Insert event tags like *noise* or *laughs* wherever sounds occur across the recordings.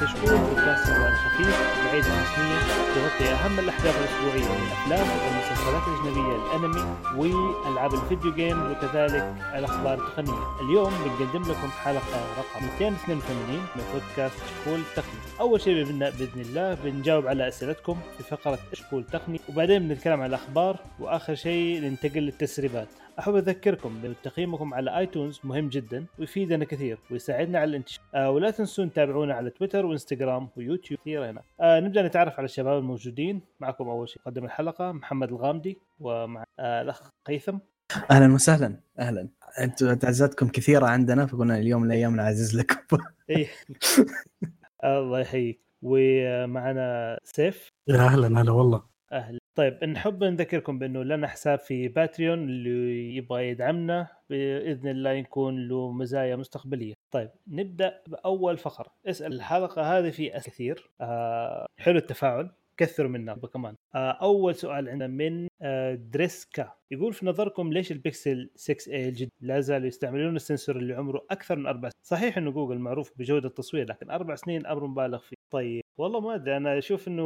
كشكول كشكول بودكاست سواليف خفيف بعيد رسميا تغطي أهم الأحداث الأسبوعية من الأفلام والمسلسلات الأجنبية الأنمي والعاب الفيديو جيم وكذلك الأخبار التقنية. اليوم بنقدم لكم حلقة رقم 282 من بودكاست كشكول تقني. أول شيء بنبدأ بإذن الله بنجاوب على أسئلتكم في فقرة كشكول تقني وبعدين بنتكلم عن الأخبار وآخر شيء ننتقل للتسريبات. أحب أذكركم بتقييمكم على iTunes مهم جدا ويفيدنا كثير ويساعدنا على الانتشار آه ولا تنسون تتابعونا على تويتر وإنستغرام ويوتيوب كثير هنا آه نبدأ نتعرف على الشباب الموجودين. معكم أول شيء قدم الحلقة محمد الغامدي ومع الأخ قيثم. أهلا وسهلا. أهلا. أنتم تعزتكم كثيرة عندنا فقلنا اليوم من الأيام نعزز لكم. *laughs* إيه. *laughs* الله يحييك. ومعنا سيف. يا أهلا هلا والله. أهلا. طيب نحب نذكركم بأنه لنا حساب في باتريون اللي يبغى يدعمنا بإذن الله يكون له مزايا مستقبلية. طيب نبدأ بأول فقرة، اسأل. الحلقة هذه في أسئلة كثير. آه حلو التفاعل. كثروا منا كمان. آه أول سؤال عندنا من آه دريسكا. يقول في نظركم ليش البيكسل 6 a الجديد؟ لا زالوا يستعملون ال sensor اللي عمره أكثر من أربع سنين. صحيح إنه جوجل معروف بجودة التصوير لكن أربع سنين أمر مبالغ فيه. طيب والله ما أدري أنا أشوف إنه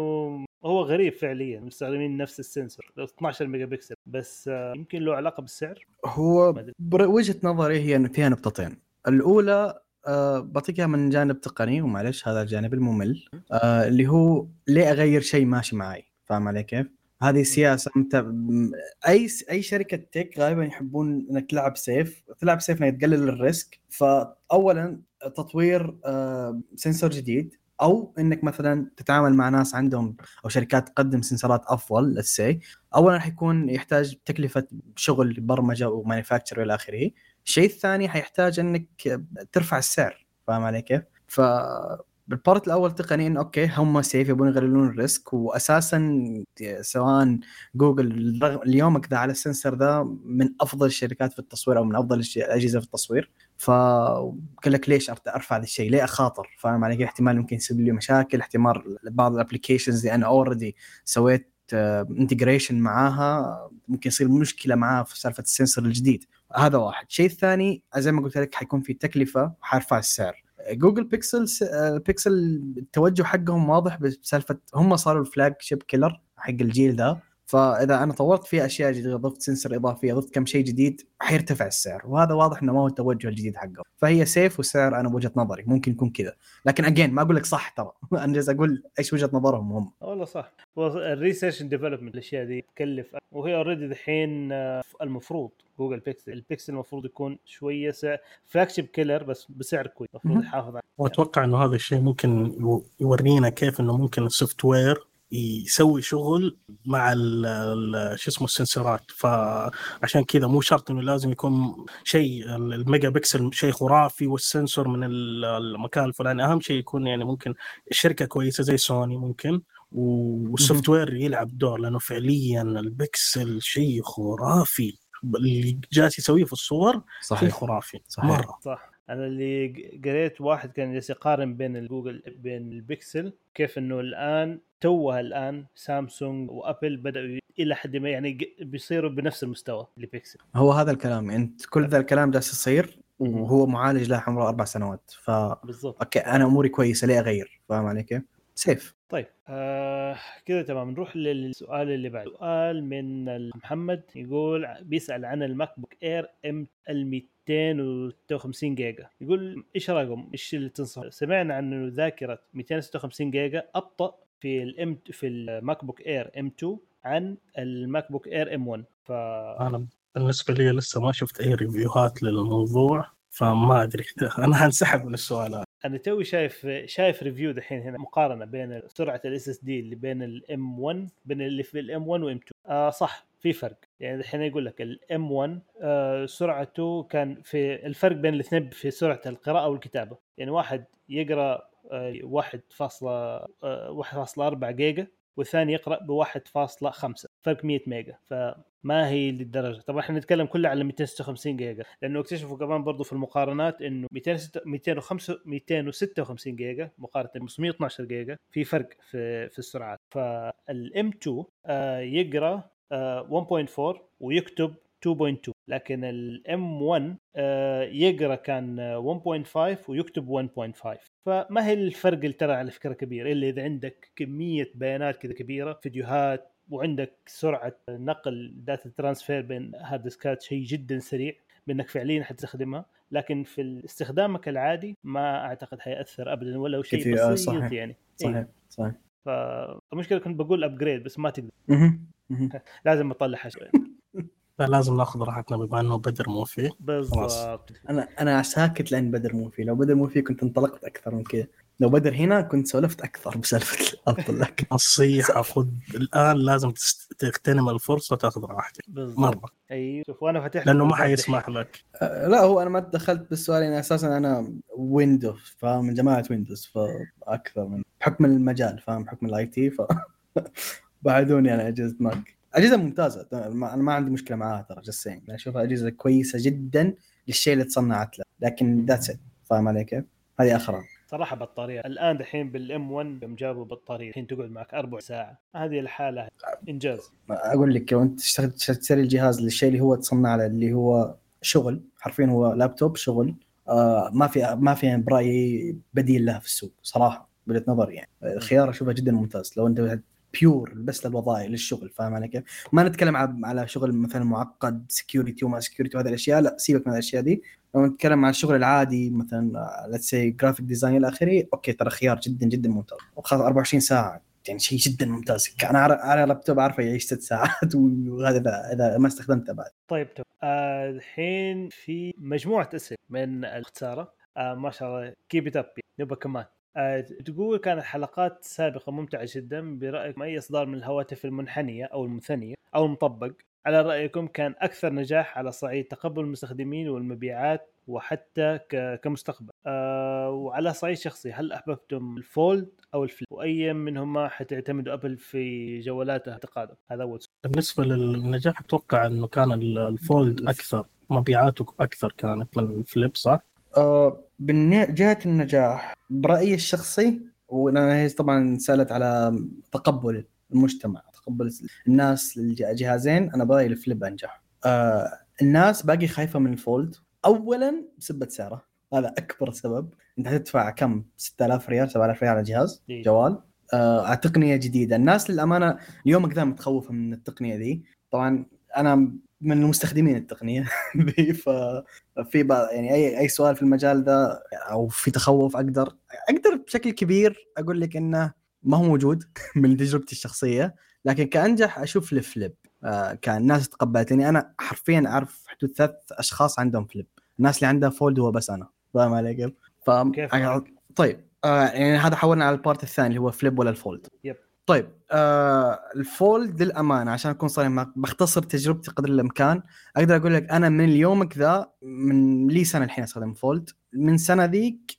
هو غريب فعليا مستخدمين نفس ال sensor 12 ميجا بكسل بس آه يمكن له علاقة بالسعر؟ هو وجهة نظري هي إنه فيها نقطتين. الأولى أه بعطيك من جانب تقني ومعلش هذا الجانب الممل أه اللي هو ليه أغير شيء ماشي معي؟ فاهم علي كيف؟ هذه سياسة انت أي أي شركة tech غالبا يحبون إنك تلعب safe تلعب safe انك تقلل ال risk. فاولا تطوير أه sensor جديد. أو إنك مثلا تتعامل مع ناس عندهم أو شركات تقدم sensor ات أفضل للسي اولا حيكون يحتاج تكلفة شغل برمجة و manufacture والى آخره الشيء الثاني حيحتاج إنك ترفع السعر فاهم علي كيف؟ ف بال part الأول تقني انه okay هم safe يبون يقللون ال risk واساسا سواء جوجل اليوم كذا على ال sensor ذا من أفضل الشركات في التصوير أو من أفضل الأجهزة في التصوير فقال لك ليش أرفع هذا الشيء؟ ليه أخاطر؟ فاهم علي؟ احتمال ممكن يسبب لي مشاكل، احتمال بعض ال applications اللي أنا already سويت integration معاها ممكن يصير مشكلة معاها في سالفة ال sensor الجديد، هذا واحد، الشيء الثاني زي ما قلت لك حيكون في تكلفة وحارفع السعر. جوجل بيكسل بيكسل التوجه حقهم واضح بسالفة هم صاروا ال flagship killer حق الجيل ذا فاذا أنا طورت فيه اشياء جديده ضفت sensor اضافيه ضفت كم شيء جديد حيرتفع السعر. وهذا واضح إنه ما هو التوجه الجديد حقه. فهي safe والسعر أنا بوجهة نظري. ممكن يكون كذا. لكن again ما أقول لك صح ترى. *laughs* أنا جالس أقول إيش وجهة نظرهم هم. والله صح. ال research development الأشياء دي تكلف. وهي already دحين المفروض جوجل بيكسل البيكسل المفروض يكون شوية سعر flagship killer بس بسعر كويس. المفروض يحافظ عليه وأتوقع إنه هذا الشيء ممكن يورينا كيف إنه ممكن ال software يسوي شغل مع ال شو اسمه ال sensor ات. فعشان كذا مو شرط إنه لازم يكون شيء الميجا بكسل شيء خرافي وال sensor من المكان الفلاني. أهم شيء يكون يعني ممكن الشركة كويسة زي سوني ممكن وال software يلعب دور لأنه فعليا البكسل شيء خرافي. اللي جالس يسويه في الصور صحيح. شيء خرافي صحيح. مرة. صح. أنا اللي قريت واحد كان جالس يقارن بين الجوجل بين البكسل كيف إنه الآن توها الآن سامسونج وأبل بدأوا إلى حد ما يعني بيصيروا بنفس المستوى لبيكسل هو هذا الكلام انت كل ذا الكلام جالس يصير وهو معالج له عمره أربع سنوات ف بالضبط. okay أنا أموري كويسة ليه أغير؟ فاهم علي كيف؟ safe. طيب آه كذا تمام. نروح للسؤال اللي بعده. سؤال من محمد يقول بيسأل عن الماك بوك إير M2 ال 256 جيجا. يقول إيش رايكم إيش اللي تنصح؟ سمعنا عن ذاكرة 256 جيجا أبطأ في ال M2 في الماك بوك اير M2 عن الماك بوك اير M1 ف أنا بالنسبة لي لسه ما شفت أي review هات للموضوع فما أدري. *laughs* أنا هنسحب من السؤال هذا أنا توي شايف شايف review دحين هنا مقارنة بين سرعة ال SSD اللي بين ال M1 بين اللي في ال M1 و M2 آه صح. في فرق. يعني الحين يقول لك ال M1 آه سرعته كان في الفرق بين الاثنين في سرعة القراءة والكتابة. يعني واحد يقرأ آه 1.4 جيجا والثاني يقرأ ب 1.5 فرق 100 ميجا. فما هي للدرجة. طبعا إحنا نتكلم كله على 256 جيجا. لأنه اكتشفوا كمان برضو في المقارنات إنه 205 256 جيجا مقارنة ب 512 جيجا في فرق في في السرعات. فال M2 آه يقرأ آه 1.4 ويكتب 2.2 لكن ال M1 آه، يقرأ كان 1.5 ويكتب 1.5 فما هي الفرق اللي ترى على فكرة كبير إلا إذا عندك كمية بيانات كذا كبيرة فيديوهات وعندك سرعة نقل data transfer بين hard disk ات شيء جدا سريع بأنك فعليا حتستخدمها لكن في استخدامك العادي ما أعتقد حيأثر ابدا ولا شيء آه، بسيط صحيح. يعني صحيح إيه. صحيح فالمشكلة كنت بقول upgrade بس ما تقدر. *laughs* لازم اطلعها شوي لا لازم ناخذ راحتنا بما إنه بدر مو فيه. بالضبط. أنا أنا ساكت لأن بدر مو فيه. لو بدر مو فيه كنت انطلقت أكثر من كذا. لو بدر هنا كنت سولفت أكثر بسالفة *laughs* افضل لك نصيحه خذ الآن لازم تغتنم الفرصة وتاخذ راحتك. مرة. أيوه شوف وأنا فاتح لأنه ما حيسمح لك. أه، لا هو أنا ما دخلت بالسؤال يعني أساسا أنا Windows فاهم؟ من جماعة Windows فأكثر من بحكم المجال فاهم؟ بحكم ال IT ف *laughs* بعدين أنا أجهزة Mac. أجهزة ممتازة أنا ما عندي مشكلة معاها ترى just أنا أشوفها أجهزة كويسة جدا للشيء اللي تصنعت له. لكن that's it فاهم علي كيف؟ هذه اخرها صراحة بطارية. الآن دحين بال M 1 يوم جابوا بطارية الحين تقعد معك أربع ساعة. هذه الحالة. إنجاز. أقول لك لو أنت تشتري الجهاز للشيء اللي هو تصنع له اللي هو شغل حرفيا هو لابتوب شغل آه ما في ما في برأيي بديل له في السوق صراحة بوجهه نظري يعني. آه، خيار أشوفه جدا ممتاز. لو أنت pure بس للوظائف للشغل فاهم علي كيف؟ ما نتكلم على شغل مثلا معقد security وما security وهذه الأشياء لا سيبك من الأشياء دي. لو نتكلم عن الشغل العادي مثلا let's say graphic design إلى آخره okay ترى خيار جدا جدا ممتاز. وخلاص 24 ساعة يعني شيء جدا ممتاز. أنا على لابتوب عارفه يعيش ست ساعات *laughs* وهذا اذا ما استخدمته بعد. طيب تمام آه، الحين في مجموعة أسئلة من الخساره آه ما شاء الله keep it up نبغى كمان. تقول كانت حلقات سابقة ممتعة جدا برأيك ما اي إصدار من الهواتف المنحنية أو المثنية أو المطبق؟ على رأيكم كان أكثر نجاح على صعيد تقبل المستخدمين والمبيعات وحتى كمستقبل. آه وعلى صعيد شخصي هل أحببتم ال fold أو ال flip؟ وأي منهما حتعتمد أبل في جوالاتها التقادم هذا أول سؤال. بالنسبة للنجاح أتوقع إنه كان ال- ال fold أكثر مبيعاته أكثر كانت من ال flip صح؟ آه من جهة النجاح برأيي الشخصي وأنا هي طبعا سألت على تقبل المجتمع تقبل الناس للجهازين أنا برأيي ال flip أنجح. آه الناس باقي خايفة من ال fold. اولا بسبة سعره هذا أكبر سبب. أنت هتدفع كم؟ 6000 ريال 7000 ريال على جهاز؟ إيه. جوال. آه على تقنية جديدة. الناس للأمانة اليوم ذا متخوفة من التقنية ذي. طبعا أنا من مستخدمين التقنية *laughs* ذي ففي بعض يعني أي أي سؤال في المجال ذا أو في تخوف أقدر أقدر بشكل كبير أقول لك إنه ما هو موجود *laughs* من تجربتي الشخصية لكن كأنجح أشوف ال flip آه كان الناس تقبلت أنا حرفيا أعرف حدود ثلاث أشخاص عندهم flip الناس اللي عندها fold هو بس أنا فاهم علي كيف؟ ف كيف؟ طيب آه يعني هذا حولنا على ال part الثاني اللي هو flip ولا ال fold yep. طيب آه ال fold للأمانة عشان أكون صريح معك بختصر تجربتي قدر الإمكان. أقدر أقول لك أنا من اليومك ذا من لي سنة الحين أستخدم fold. من سنة ذيك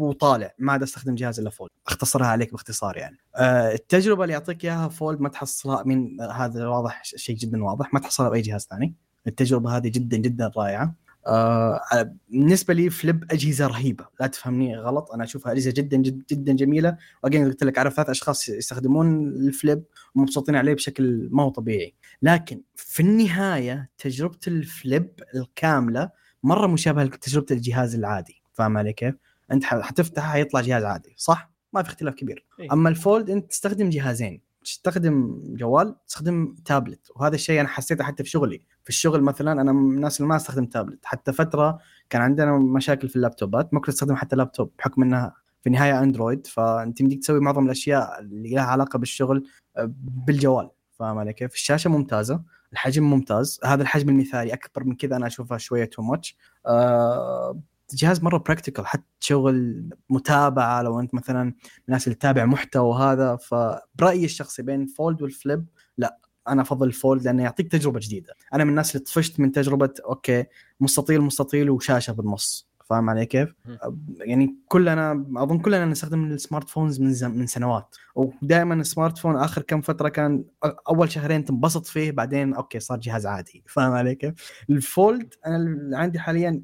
وطالع ما عاد أستخدم جهاز إلا fold. أختصرها عليك باختصار يعني. آه التجربة اللي يعطيك إياها fold ما تحصلها من هذا واضح شيء جدا واضح ما تحصلها بأي جهاز ثاني. التجربة هذه جدا جدا رائعة. آه بالنسبة لي فليب أجهزة رهيبة. لا تفهمني غلط أنا أشوفها أجهزة جدا جدا, جدا جميلة. وأجين قلت لك أعرف ثلاث أشخاص يستخدمون الفليب ومبسوطين عليه بشكل ما هو طبيعي. لكن في النهاية تجربة الفليب الكاملة مرة مشابهة لتجربة الجهاز العادي. فاهم علي كيف؟ أنت حتفتحها حيطلع جهاز عادي صح؟ ما في اختلاف كبير. إيه. أما الفولد أنت تستخدم جهازين. تستخدم جوال تستخدم تابلت. وهذا الشيء أنا حسيته حتى في شغلي. في الشغل مثلا أنا من الناس اللي ما أستخدم تابلت. حتى فترة كان عندنا مشاكل في ال laptopات ما كنت أستخدم حتى لابتوب بحكم إنها في النهايه Android. فأنت يمديك تسوي معظم الأشياء اللي لها علاقة بالشغل آه، بالجوال. فاهم علي كيف؟ الشاشة ممتازة الحجم ممتاز. هذا الحجم المثالي أكبر من كذا أنا اشوفها شوية too much آه جهاز مرة practical حتى شغل متابعة. لو أنت مثلا الناس اللي تتابع محتوى وهذا فبرأيي الشخصي بين fold وال flip لا. أنا أفضل ال fold لأنه يعطيك تجربة جديدة. أنا من الناس اللي طفشت من تجربة okay مستطيل مستطيل وشاشة بالنص. فاهم علي كيف؟ يعني كلنا أظن كلنا نستخدم ال smartphones من زم من سنوات. ودائما ال smartphone آخر كم فترة كان أول شهرين تنبسط فيه بعدين okay صار جهاز عادي. فاهم علي كيف؟ ال fold أنا اللي عندي حاليا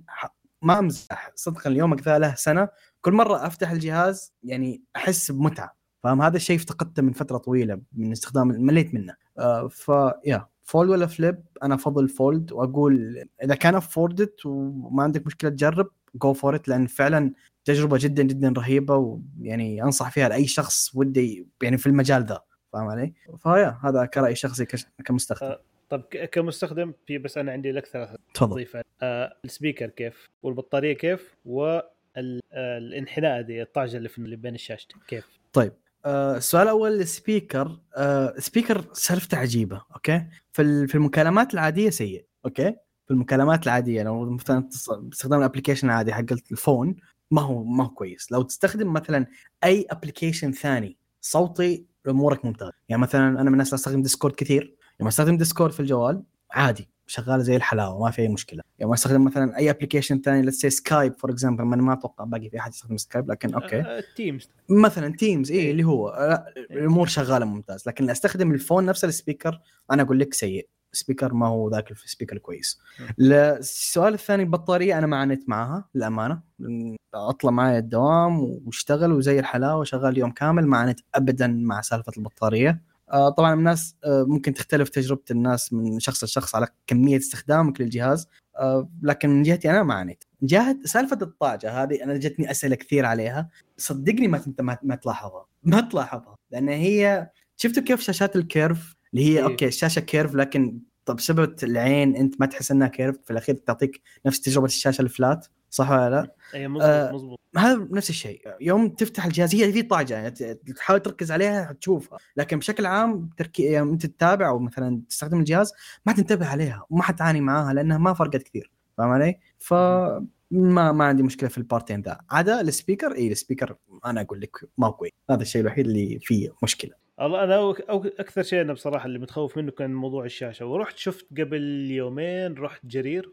ما امزح صدقا اليوم ذا له سنة. كل مرة أفتح الجهاز يعني أحس بمتعة. فاهم؟ هذا الشيء افتقدته من فترة طويلة من استخدام مليت منه. آه فيا fold ولا flip أنا أفضل fold وأقول إذا كان afford it وما عندك مشكلة تجرب go for لأن فعلا تجربة جدا جدا رهيبة ويعني أنصح فيها لأي شخص وده يعني في المجال ذا. فاهم علي؟ فيا هذا كرأي شخصي كمستخدم. آه، طب كمستخدم في بس أنا عندي لك ثلاث تفضل. آه ال speaker كيف؟ والبطارية كيف؟ والانحناء دي الطاجة اللي في اللي بين الشاشتين كيف؟ آه، السؤال الأول ال speaker آه، speaker سالفته عجيبة okay؟ في في المكالمات العادية سيء okay؟ في المكالمات العادية لو مثلا باستخدام ال application العادي حق ال phone ما هو ما هو كويس. لو تستخدم مثلا أي application ثاني صوتي امورك ممتازه يعني مثلا أنا من الناس اللي أستخدم Discord كثير. لما أستخدم Discord في الجوال عادي. شغال زي الحلاوة ما في أي مشكلة. يعني أستخدم مثلا أي application ثاني let's Skype for example ما أتوقع باقي في أحد يستخدم Skype لكن okay. آه ال Teams مثلا Teams اي إيه. اللي هو لا، الأمور شغالة ممتاز. لكن أستخدم ال phone نفس ال speaker أنا أقول لك سيء. سبيكر ما هو ذاك السبيكر كويس. السؤال الثاني البطارية أنا ما عانيت معها للأمانة. أطلع معي الدوام واشتغل وزي الحلاوة شغال يوم كامل ما عانيت ابدا مع سالفة البطارية. آه، طبعا الناس آه، ممكن تختلف تجربة الناس من شخص لشخص على كمية استخدامك للجهاز. آه، لكن من جهتي أنا ما عانيت. من جهة سالفة الطاقه هذه أنا جتني أسئلة كثير عليها. صدقني ما انت ما, ما تلاحظها. ما تلاحظها. لأن هي شفتوا كيف شاشات ال curve؟ اللي هي إيه. okay الشاشه curve لكن طب بسبب العين أنت ما تحس إنها curve؟ في الأخير تعطيك نفس تجربة الشاشة ال flat. صح ولا لا؟ اي مضبوط آه، مضبوط هذا نفس الشيء. يوم تفتح الجهاز هي في طاقه يعني تحاول تركز عليها تشوفها لكن بشكل عام تركي يعني أنت تتابع أو مثلا تستخدم الجهاز ما تنتبه عليها وما حتعاني معاها لأنها ما فرقت كثير. فاهم علي؟ ف ما ما عندي مشكلة في ال part ين ذا. عدا ال speaker اي ال speaker أنا أقول لك ما هو كويس. هذا الشيء الوحيد اللي فيه مشكلة. والله أنا أكثر شيء أنا بصراحة اللي متخوف منه كان موضوع الشاشة. ورحت شفت قبل يومين رحت جرير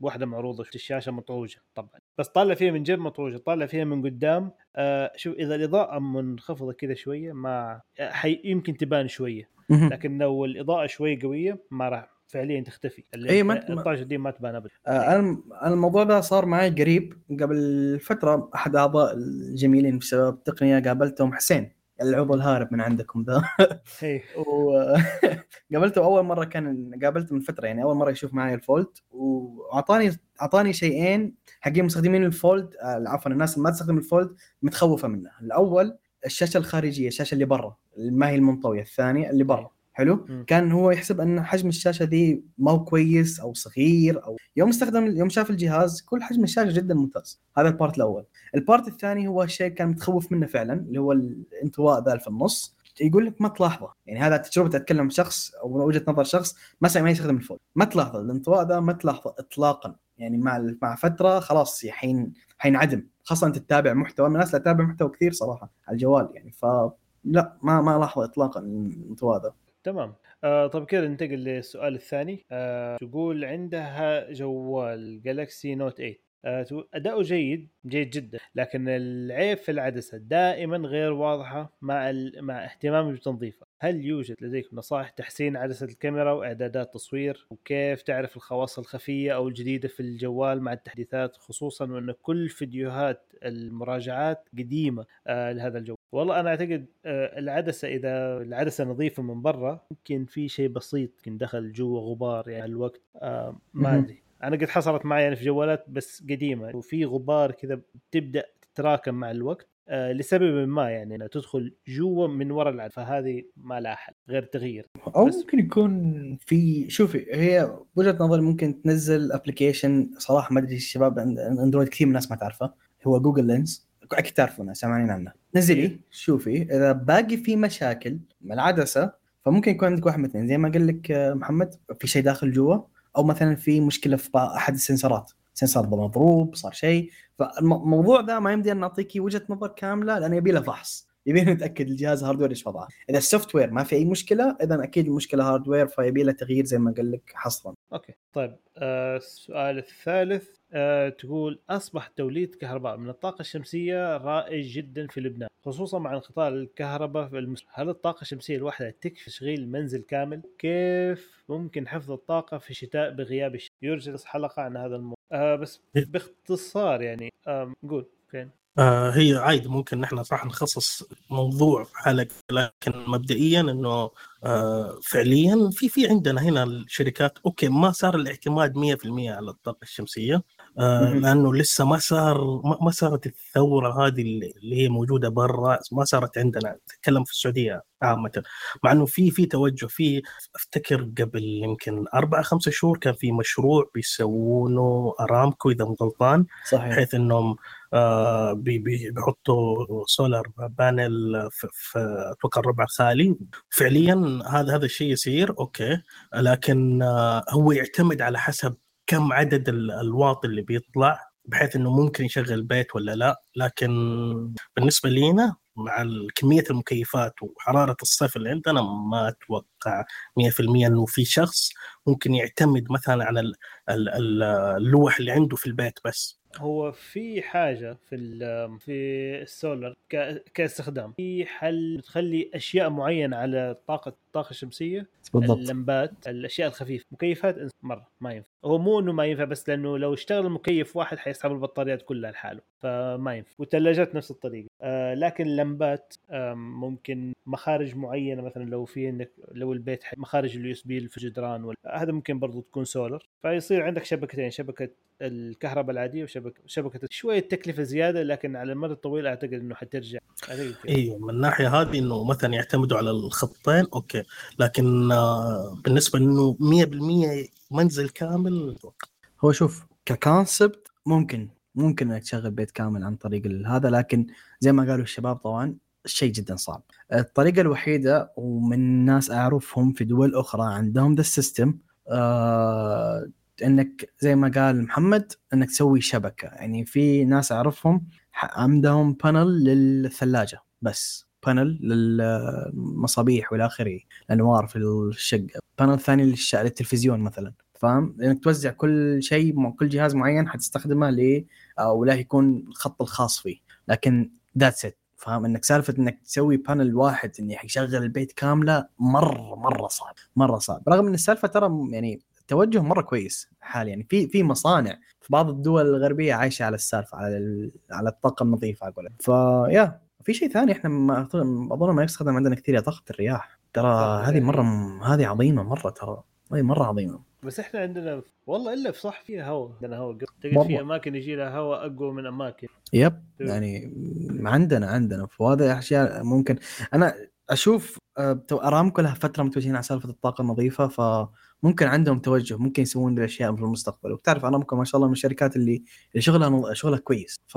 واحدة معروضة شفت الشاشة مطعوجه طبعا. بس طالع فيها من جنب مطعوجه طالع فيها من قدام. آه شوف إذا الإضاءة منخفضة كذا شوية ما حي يمكن تبان شوية. لكن لو الإضاءة شوي قوية ما راح فعليا تختفي. إيه، ما- الطاجة دي ما تبان ابدا. آه، أنا أنا الموضوع ده صار معي قريب. قبل فترة أحد أعضاء الجميلين في شباب التقنيه قابلتهم حسين. العضو الهارب من عندكم ذا. *laughs* هي وقابلته *laughs* أول مرة كان قابلته من فترة يعني أول مرة يشوف معي ال Fold وأعطاني أعطاني شيئين حقين مستخدمين ال Fold آه، عفوا الناس اللي ما تستخدم ال Fold متخوفة منه. الأول الشاشة الخارجية الشاشة اللي برا ما هي المنطوية الثانية اللي برا. حلو؟ مم. كان هو يحسب أن حجم الشاشة دي ما هو كويس أو صغير أو يوم استخدم يوم شاف الجهاز كل حجم الشاشة جدا ممتاز. هذا ال part الأول. ال part الثاني هو الشيء كان متخوف منه فعلا اللي هو الانطواء ذا في النص. يقول لك ما تلاحظه. يعني هذا تجربة أتكلم شخص أو من وجهة نظر شخص مثلا ما يستخدم ال Fold ما تلاحظه. الانطواء ذا ما تلاحظه اطلاقا. يعني مع مع فترة خلاص حين حينعدم خاصة أنت تتابع محتوى. من الناس اللي تتابع محتوى كثير صراحة على الجوال يعني. ف لا ما ما لاحظه اطلاقا الانطواء ذا. تمام. آه طب كذا ننتقل للسؤال الثاني. آه تقول عندها جوال Galaxy Note 8 آه تقول أداؤه جيد جيد جدا لكن العيب في العدسة دائما غير واضحة مع ال... مع اهتمامي بتنظيفها هل يوجد لديكم نصائح تحسين عدسة الكاميرا وإعدادات تصوير؟ وكيف تعرف الخواص الخفية أو الجديدة في الجوال مع التحديثات خصوصا وأن كل فيديوهات المراجعات قديمة آه لهذا الجوال؟ والله أنا أعتقد آه العدسة إذا العدسة نظيفة من برا ممكن في شيء بسيط يمكن دخل جوا غبار يعني الوقت آه ما. أدري. أنا قد حصلت معي يعني في جوالات بس قديمة وفي غبار كذا تبدأ تتراكم مع الوقت آه لسبب ما يعني إنها تدخل جوا من وراء العدسة فهذه ما لها حل غير تغيير. أو بس- ممكن يكون في شوفي هي وجهة نظري ممكن تنزل application صراحة ما أدري الشباب عند- Android كثير من الناس ما تعرفه هو Google Lens أكيد تعرفونه سامعين عنه نزلي شوفي إذا باقي في مشاكل مع العدسه فممكن يكون عندك واحد من اثنين زي ما قال لك آه، محمد في شيء داخل جوا أو مثلا في مشكلة في أحد ال sensor ات. sensor مضروب صار شيء. فالموضوع ذا ما يمدي أن نعطيكي وجهة نظر كاملة لأنه يبي له فحص. يبي نتاكد الجهاز hardware إيش وضعه. إذا ال software ما في أي مشكلة إذا أكيد المشكلة hardware فيبي له تغيير زي ما قال لك حصرا. okay طيب آه السؤال الثالث آه تقول أصبح توليد كهرباء من الطاقة الشمسية رائج جدا في لبنان خصوصا مع انقطاع الكهرباء في المس... هل الطاقة الشمسية الواحدة تكفي تشغيل المنزل كامل؟ كيف ممكن حفظ الطاقة في الشتاء بغياب الشمس؟ يرجى حلقة عن هذا الموضوع آه بس باختصار يعني آه قول فين؟ آه هي عادي ممكن نحن صح نخصص موضوع حلقه لكن مبدئيا إنه فعليا في في عندنا هنا الشركات أوكي ما صار الاعتماد 100% على الطاقة الشمسية آه. لأنه لسه ما صار ما صارت الثورة هذه اللي هي موجودة برا ما صارت عندنا. أتكلم في السعودية عامة. مع إنه في في توجه في أفتكر قبل يمكن أربع خمسة شهور كان في مشروع بيسوونه أرامكو إذا مو غلطان صحيح. بحيث إنهم آه بي- بي- بيحطوا solar panel في أتوقع الربع الخالي. فعليا هذا هذا الشيء يصير okay. لكن آه هو يعتمد على حسب كم عدد ال- الواط اللي بيطلع بحيث إنه ممكن يشغل بيت ولا لا. لكن بالنسبة لينا مع كمية المكيفات وحرارة الصيف اللي عندنا ما أتوقع 100% إنه في شخص ممكن يعتمد مثلا على ال- ال- ال- اللوح اللي عنده في البيت بس. هو في حاجة في في السولار ك- كاستخدام. في حل تخلي أشياء معينة على طاقة الطاقه الشمسيه بالضبط. اللمبات الأشياء الخفيفة. مكيفات مرة ما ينفع. هو مو إنه ما ينفع بس لأنه لو اشتغل المكيف واحد حيسحب البطاريات كلها لحاله فما ينفع. والثلاجات نفس الطريقة. آه لكن اللمبات آه ممكن مخارج معينة مثلا لو في عندك لو البيت مخارج ال USB في الجدران ولا هذا ممكن برضو تكون سولار فيصير عندك شبكتين شبكة الكهرباء العادية وشبكه شبكة شوية تكلفة زيادة لكن على المدى الطويل أعتقد إنه حترجع. أيوه من الناحية هذه إنه مثلا يعتمدوا على الخطين okay لكن آه، بالنسبة انه 100% منزل كامل. هو شوف ك concept ممكن ممكن إنك تشغل بيت كامل عن طريق هذا لكن زي ما قالوا الشباب طبعا الشيء جدا صعب الطريقة الوحيدة ومن ناس أعرفهم في دول أخرى عندهم ذا ال system آه انك زي ما قال محمد انك تسوي شبكة. يعني في ناس أعرفهم عندهم panel للثلاجة بس panel للمصابيح والى آخره الأنوار في الشقة. panel ثاني للتلفزيون مثلا. فاهم؟ إنك توزع كل شيء كل جهاز معين حتستخدمه ل أو لا يكون الخط الخاص فيه. لكن that's it فاهم؟ إنك سالفة إنك تسوي panel واحد إنه يشغل البيت كاملة مرة مرة صعب. مرة صعب. رغم إن السالفة ترى يعني توجه مرة كويس حاليا. يعني في في مصانع في بعض الدول الغربية عايشة على السالفة على على الطاقة النظيفة أقول فيا في شيء ثاني إحنا ما أظن ما يستخدم عندنا كثير يا طاقة الرياح. ترى هذه. مرة م- هذه عظيمة مرة ترى. هذه مرة عظيمة. بس إحنا عندنا والله إلا في صح فيها هواء عندنا هواء مرة. في أماكن يجي لها هواء أقوى من أماكن. يب. يعني عندنا عندنا فهذا اشياء ممكن. أنا أشوف آه، أرامكو لها فترة متوجهين على سالفة الطاقة النظيفة فممكن عندهم توجه ممكن يسوون ذي الأشياء في المستقبل. وبتعرف ارامكو ما شاء الله من الشركات اللي اللي شغلها نظ- شغلها كويس. ف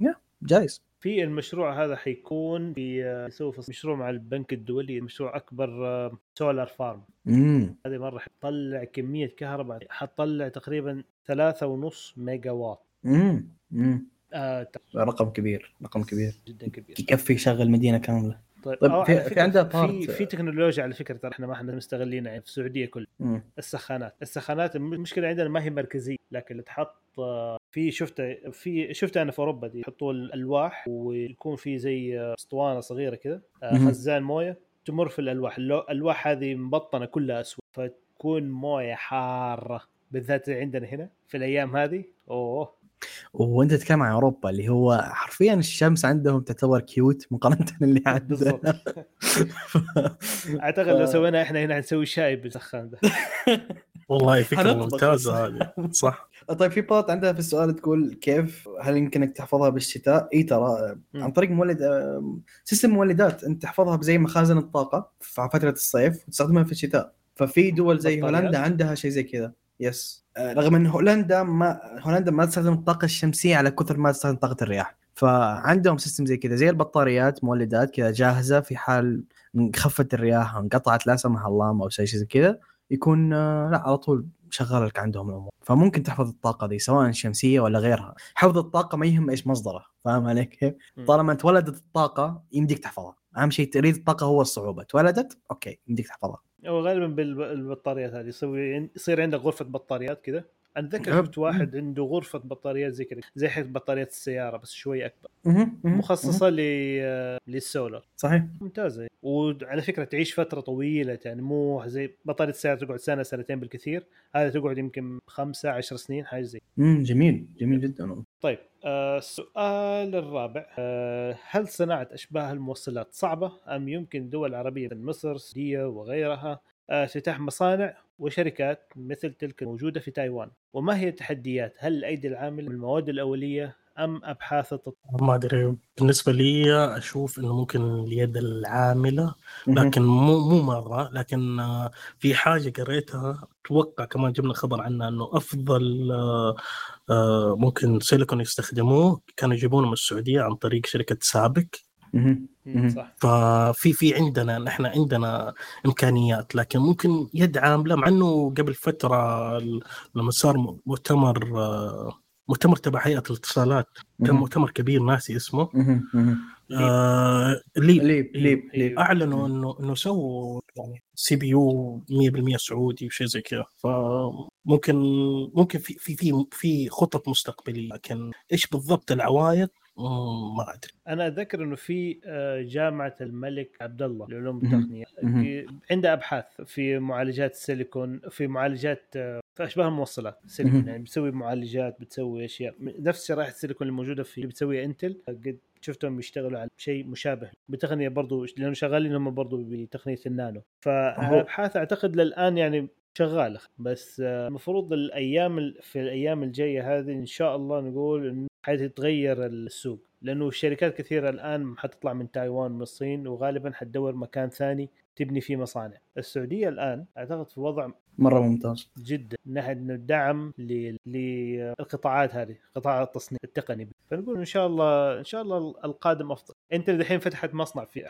يا جايز. في المشروع هذا حيكون في في مشروع مع البنك الدولي مشروع أكبر سولار فارم. امم هذه مرة حتطلع كمية كهرباء حتطلع تقريبا ثلاثة ونص ميجا واط امم امم آه رقم كبير رقم كبير. جدا كبير. يكفي يشغل مدينة كاملة. طيب, طيب في- في عندها في part- في تكنولوجيا على فكرة ترى إحنا ما إحنا مستغلينها يعني في السعودية كلها. السخانات. السخانات المشكلة عندنا ما هي مركزية لكن اللي تحط آه، في شفتها في شفتها أنا في أوروبا دي يحطوا الألواح ويكون في زي آه، أسطوانة صغيرة كده آه،. خزان موية تمر في الألواح. الألواح هذه مبطنة كلها أسود فتكون موية حارة بالذات عندنا هنا في الأيام هذه. أوه. وانت تتكلم عن أوروبا اللي هو حرفيا الشمس عندهم تعتبر cute مقارنة *laughs* اللي بالضبط. عندنا *laughs* أعتقد لو سوينا إحنا هنا حنسوي شاي بالسخان ده. *laughs* والله فكرة ممتازة هذه. صح. طيب في part عندها في السؤال تقول كيف؟ هل يمكن انك تحفظها بالشتاء؟ إي ترى. عن طريق مولد آه، system مولدات أنت تحفظها زي مخازن الطاقة في فترة الصيف وتستخدمها في الشتاء. ففي دول زي؟ هولندا عندها شيء زي كذا. yes. آه، رغم إن هولندا ما هولندا ما تستخدم الطاقة الشمسية على كثر ما تستخدم طاقة الرياح. فعندهم system زي كذا زي البطاريات مولدات كذا جاهزة في حال خفت الرياح أو انقطعت لا سمح الله أو شيء زي كذا يكون آه، لا على طول شغال لك عندهم الأمور. فممكن تحفظ الطاقة دي سواء شمسية ولا غيرها. حفظ الطاقة ما يهم إيش مصدره فاهم علي كيف. طالما تولدت الطاقة يمديك تحفظها. أهم شيء تريد الطاقة هو الصعوبة. تولدت أوكي يمديك تحفظها. هو غالبا بالبطاريات هذه. يسوي يصير عندك غرفة بطاريات كذا أتذكر. شفت واحد عنده غرفة بطاريات زي كذا زي حق بطاريات السيارة بس شوي أكبر. مخصصة ل للسولار صحيح. ممتازة. وعلى فكرة تعيش فترة طويلة يعني مو زي بطارية السيارة تقعد سنة سنتين بالكثير. هذا تقعد يمكن خمسة عشر سنين حاجة زي. مم، جميل جميل جدا طيب آه، السؤال الرابع آه، هل صناعة أشباه الموصلات صعبة أم يمكن دول عربية مثل مصر السعودية وغيرها آه، افتتاح مصانع؟ وشركات مثل تلك الموجودة في تايوان. وما هي التحديات؟ هل الأيدي العاملة من المواد الأولية أم أبحاث التطوير ما أدري. بالنسبة لي أشوف إنه ممكن اليد العاملة مهم. لكن مو مو مرة. لكن في حاجة قريتها أتوقع كمان جبنا خبر عنها إنه أفضل آه، ممكن سيليكون يستخدموه كانوا يجيبونه من السعودية عن طريق شركة سابك. صح. ففي في عندنا نحن عندنا إمكانيات لكن ممكن يد عامله مع إنه قبل فترة لما صار مؤتمر آه، مؤتمر تبع هيئة الاتصالات كان. مؤتمر كبير ناسي اسمه. آه LEAP. LEAP LEAP. LEAP أعلنوا انه إنه سووا يعني CPU 100% سعودي وشيء زي كذا. فممكن ممكن في في في في خطط مستقبلية لكن إيش بالضبط العوائق ما أدري أنا أتذكر أنه في آه، جامعة الملك عبد الله للعلوم مهم. عندها أبحاث في معالجات السيليكون في معالجات آه، في أشباه الموصلات سيليكون. يعني بتسوي معالجات بتسوي أشياء نفس شرائح السيليكون الموجودة في اللي بتسويها إنتل قد شفتهم يشتغلوا على شيء مشابه بتقنية برضو لأنه شغالين هم برضو بتقنية النانو فالأبحاث أعتقد للآن يعني شغالة. بس آه، المفروض الأيام ال- في الأيام الجاية هذه إن شاء الله نقول انه حتتغير السوق. لأنه الشركات كثيرة الآن حتطلع من تايوان من الصين وغالبا حتدور مكان ثاني. تبني فيه مصانع. السعودية الآن أعتقد في وضع مرة ممتاز. جدا. من ناحيه انه الدعم للقطاعات هذه قطاع التصنيع التقني. فنقول إن شاء الله إن شاء الله القادم أفضل. أنت الحين فتحت مصنع في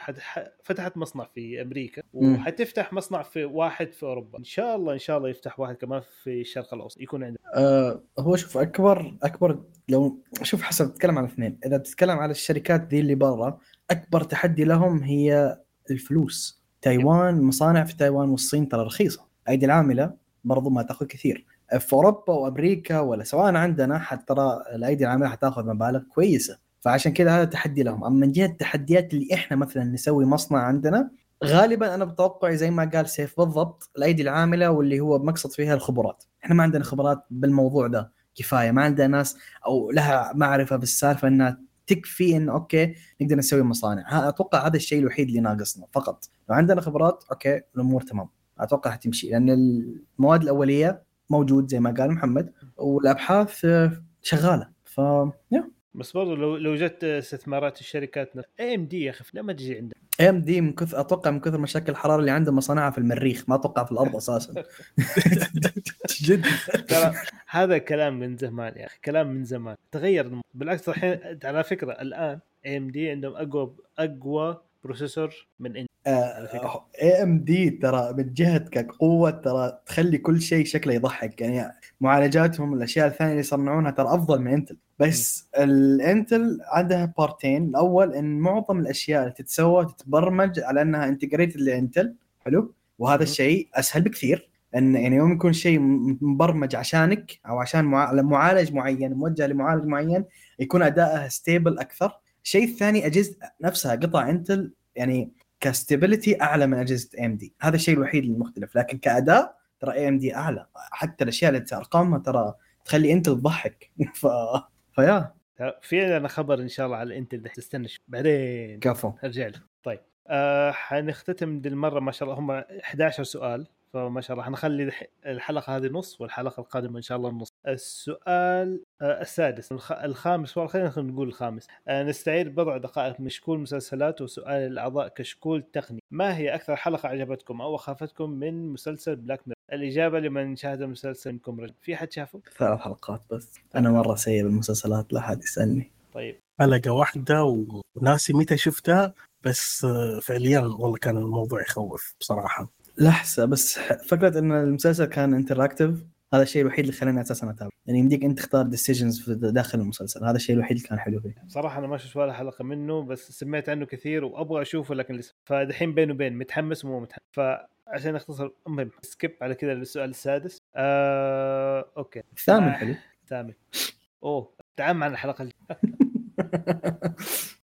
فتحت مصنع في أمريكا. وحتفتح مصنع في واحد في أوروبا. إن شاء الله إن شاء الله يفتح واحد كمان في الشرق الأوسط يكون عندنا آه هو شوف أكبر أكبر لو شوف حسب تتكلم على اثنين. إذا بتتكلم على الشركات ذي اللي برا أكبر تحدي لهم هي الفلوس. تايوان مصانع في تايوان والصين ترى رخيصة. أيدي العاملة برضو ما تأخذ كثير. في أوروبا وأمريكا ولا سواء عندنا ترى الأيدي العاملة حتأخذ مبالغ كويسة. فعشان كذا هذا تحدي لهم. أما من جهة التحديات اللي إحنا مثلا نسوي مصنع عندنا غالبا أنا بتوقع زي ما قال سيف بالضبط الأيدي العاملة واللي هو مقصد فيها الخبرات. إحنا ما عندنا خبرات بالموضوع ده كفاية. ما عندنا ناس أو لها معرفة بالسالفة إنها تكفي انه okay نقدر نسوي مصانع. أتوقع هذا الشيء الوحيد اللي ناقصنا فقط. لو عندنا خبرات okay الأمور تمام. أتوقع حتمشي لأن المواد الأولية موجود زي ما قال محمد والأبحاث شغالة. ف yeah. بس برضو لو لو جت استثمارات الشركات AMD يا أخي؟ لا ما تجي عندنا AMD من كثر أتوقع من كثر مشاكل الحرارة اللي عندهم مصانعها في المريخ ما أتوقع في الأرض أساسا. *laughs* جد. ترى هذا كلام من زمان يا أخي كلام من زمان. تغير بالعكس الحين على فكرة الآن AMD عندهم أقوى أقوى processor من. اي ام دي ترى من جهه كقوه ترى تخلي كل شيء شكله يضحك. يعني معالجاتهم الأشياء الثانية اللي يصنعونها ترى أفضل من Intel بس ال Intel عندها بوينتين. الأول إن معظم الأشياء اللي تتسوى تتبرمج على أنها integrated ل Intel حلو؟ وهذا. الشيء أسهل بكثير. إن يعني يوم يكون شيء مبرمج عشانك أو عشان مع- معالج معين موجه لمعالج معين يكون ادائها stable أكثر. الشيء الثاني أجهزة نفسها قطع Intel يعني ك stability أعلى من أجهزة AMD هذا الشيء الوحيد المختلف. لكن كأداء ترى AMD أعلى. حتى الأشياء اللي ارقامها ترى تخلي انت تضحك. *laughs* ف... ف yeah. في عندنا خبر إن شاء الله على انت شوي. بعدين كفو. أرجع له طيب آه حنختتم دي المرة ما شاء الله. هم 11 سؤال. فما شاء الله. حنخلي الح- الحلقة هذه نص والحلقة القادمة إن شاء الله النص السؤال آه السادس الخ... الخامس والله خلينا نقول الخامس. آه نستعيد بضع دقائق من شكول مسلسلات وسؤال الأعضاء كشكول تقني. ما هي أكثر حلقة عجبتكم أو أخافتكم من مسلسل بلاك ميرور الإجابة لمن شاهد المسلسل منكم رجل. في حد شافه؟ ثلاث حلقات بس. أنا مرة سيء بالمسلسلات لا حد يسألني. طيب. حلقة واحدة وناسي متى شفتها بس آه، فعليا والله كان الموضوع يخوف بصراحة. لحظة بس فكرة إن المسلسل كان interactive هذا الشيء الوحيد اللي خلاني أساسا اتابع يعني يمديك أنت تختار decisions في داخل المسلسل. هذا الشيء الوحيد اللي كان حلو فيه. بصراحة أنا ما شفت ولا حلقة منه بس سمعت عنه كثير وأبغى أشوفه لكن لسه. فدحين بين وبين متحمس ومو متحمس. عشان أختصر المهم skip على كذا السؤال السادس. آه okay. الثامن حلو. ثامن. أوه تعال معنا الحلقة *laughs*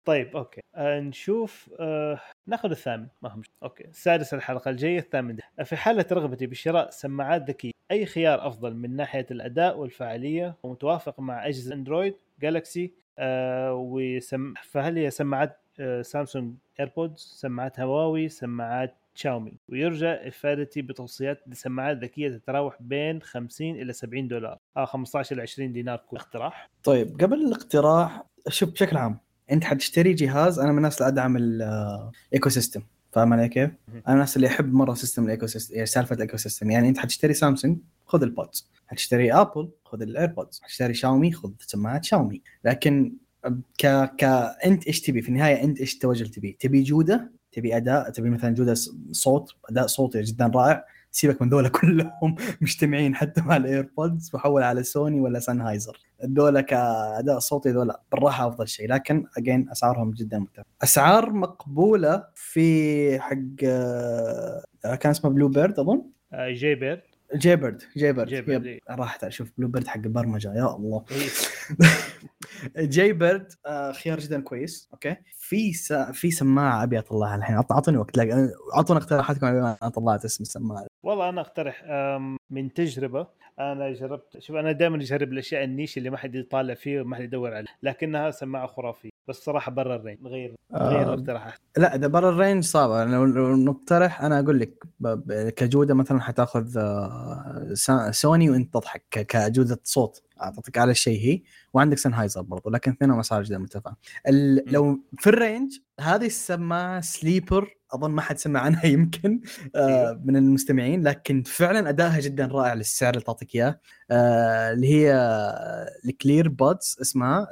طيب okay. آه نشوف آه ناخذ الثامن. ما هم okay. السادس الحلقة الجاية الثامن. في حالة رغبتي بشراء سماعات ذكية أي خيار أفضل من ناحية الأداء والفعالية؟ ومتوافق مع أجهزة Android Galaxy آه وسم... فهل هي سماعات آه Samsung AirPods سماعات هواوي سماعات شاومي؟ ويرجى إفادتي بتوصيات لسماعات ذكية تتراوح بين 50 إلى 70 دولار آه 15 إلى 20 دينار كل. اقتراح. طيب قبل الاقتراح شوف بشكل عام انت حتشتري جهاز أنا من الناس اللي ادعم ال ecosystem فاهم علي كيف؟ أنا من الناس اللي يحب مره system ال ecosystem يعني سالفة ال ecosystem يعني انت حتشتري سامسونج خذ ال Buds. حتشتري Apple خذ ال AirPods. حتشتري شاومي خذ سماعات شاومي. لكن ك ك انت إيش تبي؟ في النهاية انت إيش التوجه اللي تبي؟ تبي جودة؟ تبي أداء؟ تبي مثلا جودة صوت؟ أداء صوتي جدا رائع. سيبك من ذولا *laughs* كلهم مجتمعين حتى مع ال AirPods وحول على سوني ولا Sennheiser ذولا كاداء صوتي ذولا بالراحة أفضل شيء. لكن again أسعارهم جدا مرتفعه أسعار مقبولة في حق آه، كان اسمه Bluebird أظن؟ Jaybird Jaybird Jaybird Jaybird، yep. راحت أشوف Bluebird حق البرمجة. يا الله. إيه. *laughs* Jaybird آه، خيار جدا كويس. okay. في س... في سماعة أبي أطلعها الحين. اعطوني وقت. لا اعطونا اقتراحاتكم أنا طلعت اسم السماعة. والله أنا أقترح من تجربة أنا جربت شوف أنا دائما أجرب الأشياء ال niche اللي ما حد يطالع فيه وما حد يدور عليه لكنها سماعة خرافية. بس صراحة برا ال range نغير نغير آه، الاقتراحات لا إذا برا ال range صعبه لو لو نقترح أنا أقول لك ب- ب- كجودة مثلا حتأخذ آه، سا- سوني وأنت تضحك ك- كجودة صوت. اعطيك أعلى شيء هي وعندك Sennheiser برضو لكن اثنينهم اسعار جدا مرتفعه. لو في الرينج هذه السماعه سليبر أظن ما حد سمع عنها *laughs* يمكن آه أيوه. من المستمعين لكن فعلا أدائها جدا رائع للسعر اللي تعطيك إياه. آه اللي هي الكلير بودز اسمها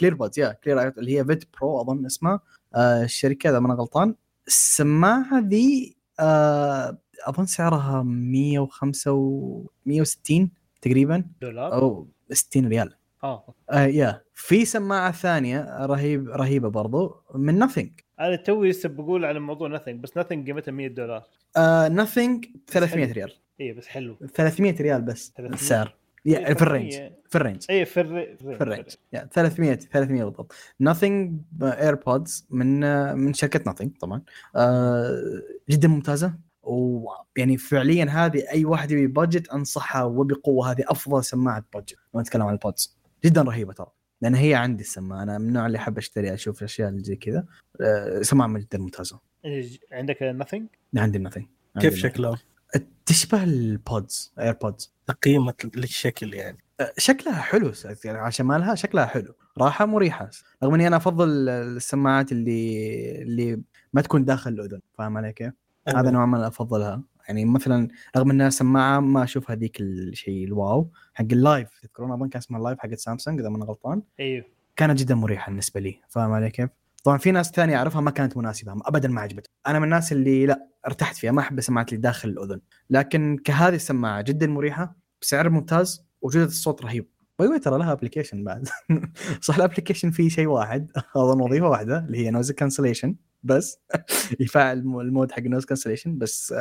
كلير بودز يا كلير اللي هي فيت برو أظن اسمها آه الشركة إذا ما أنا غلطان. السماعه ذي آه أظن سعرها 105 و 160 تقريبا. دولار؟ أو 60 ريال. آه آه يا. في سماعة ثانية رهيب رهيبة برضو من Nothing أنا توي لسه بقول على موضوع Nothing بس Nothing قيمتها 100 دولار. آه Nothing 300 حلو. ريال. اي بس حلو. 300 ريال بس 300. السعر. إيه، yeah في ال range 300. في ال range. اي في الري... في ال range يعني 300 300 بالضبط. Nothing earbuds من آه، من شركة Nothing طبعا. آه جدا ممتازة. ويعني فعليا هذه أي واحد يبي budget انصحها وبقوة هذه أفضل سماعة budget لو نتكلم عن ال buds جدا رهيبة ترى. لأن هي عندي السماعة. أنا من النوع اللي أحب أشتري أشوف الأشياء اللي زي كذا. آه، سماعة جدا ممتازة. إيش- عندك Nothing عندي Nothing كيف شكلها؟ تشبه ال buds AirPods تقييمة للشكل يعني. شكلها حلو يعني عشان مالها شكلها حلو. راحة مريحة. رغم إني أنا أفضل السماعات اللي اللي ما تكون داخل الأذن. فاهم علي كيف؟ هذا نوع ما أفضلها. يعني مثلا رغم إنها سماعة ما أشوف هذيك الشيء ال wow. حق ال Live تذكرون أظن كان اسمها ال Live حق سامسونج إذا ما أنا غلطان؟ أيوه كانت جدا مريحة بالنسبة لي. فاهم علي كيف؟ طبعا في ناس ثانية أعرفها ما كانت مناسبة ابدا ما عجبتها أنا من الناس اللي لا ارتحت فيها ما أحب السماعات اللي داخل الأذن. لكن كهذه السماعة جدا مريحة بسعر ممتاز وجودة الصوت رهيب. by the way ترى لها application بعد. *laughs* صح ال application فيه شيء واحد أظن وظيفة واحدة اللي هي noise cancellation بس *laughs* يفعل الم- ال mode حق ال noise cancellation بس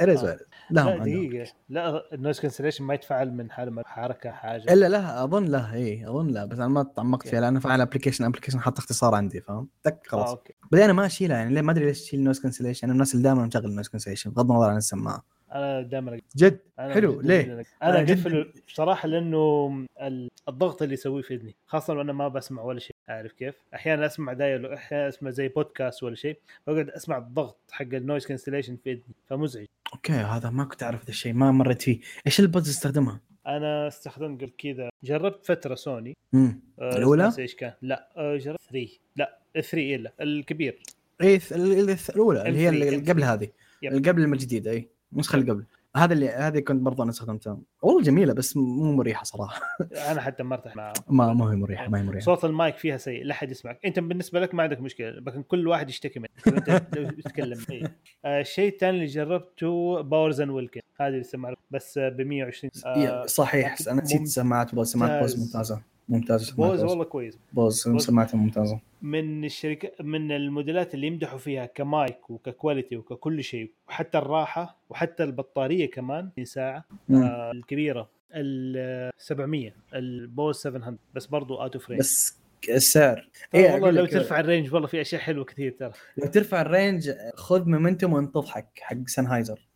اريز آه. لهم لا عندهم. دقيقة. لا ال noise cancellation ما يتفعل من حال ما حركة حاجة. إلا لا أظن لا إي أظن لا بس أنا ما تعمقت فيها لأنه فعل application application حط اختصار عندي فاهم؟ تك آه، خلاص. أوكي. بعدين أنا ما أشيلها يعني ليه؟ ما أدري ليش تشيل noise cancellation أنا من الناس اللي دائما مشغل noise cancellation بغض النظر عن السماعة. أنا دائما جد؟ أنا حلو. ليه؟ أنا أنا أقفل بصراحة لأنه ال- الضغط اللي يسويه في إذني خاصة وأنا ما بسمع ولا شيء. عارف كيف؟ أحيانا أسمع dialogue أحيانا أسمع زي بودكاست ولا شيء بقعد أسمع الضغط حق ال noise cancellation في إذني فمزعج. أوكي هذا ما كنت أعرف هذا الشيء ما مريت فيه. إيش ال buds استخدمها؟ أنا استخدمت قبل كذا جربت فترة سوني. امم آه، الأولى؟ ناسي إيش كان؟ لا آه، جربت 3 لا 3 إلا الكبير. اي الأولى اللي هي M3 اللي قبل هذه. اللي قبل الجديده اي النسخه اللي قبل. هذا اللي هذه كنت برضه أنا استخدمتها. والله جميلة بس مو مريحة صراحة. *laughs* أنا حتى ما ارتاح معها ما ما هي مريحة ما هي مريحة. صوت المايك فيها سيء لا أحد يسمعك. أنت بالنسبة لك ما عندك مشكلة لكن كل واحد يشتكي منك. أنت *laughs* تتكلم. إيه. آه، الشيء الثاني اللي جربته Bowers & Wilkins هذه اللي سمعت بس ب 120 يا- صحيح أنا نسيت سماعات سماعات Bose ممتاز. ممتازة ممتاز Bose والله كويس. Bose Bose. سماعته ممتازة. من الشركة من الموديلات اللي يمدحوا فيها ك mic وك quality وككل شيء وحتى الراحة وحتى البطارية كمان مم. آه الكبيرة ال 700 ال Bose 700 بس برضو out of range بس بس السعر. إيه إيه، والله لو ترفع ال range والله في أشياء حلوة كثير ترى. لو ترفع ال range خذ Momentum وانت تضحك حق Sennheiser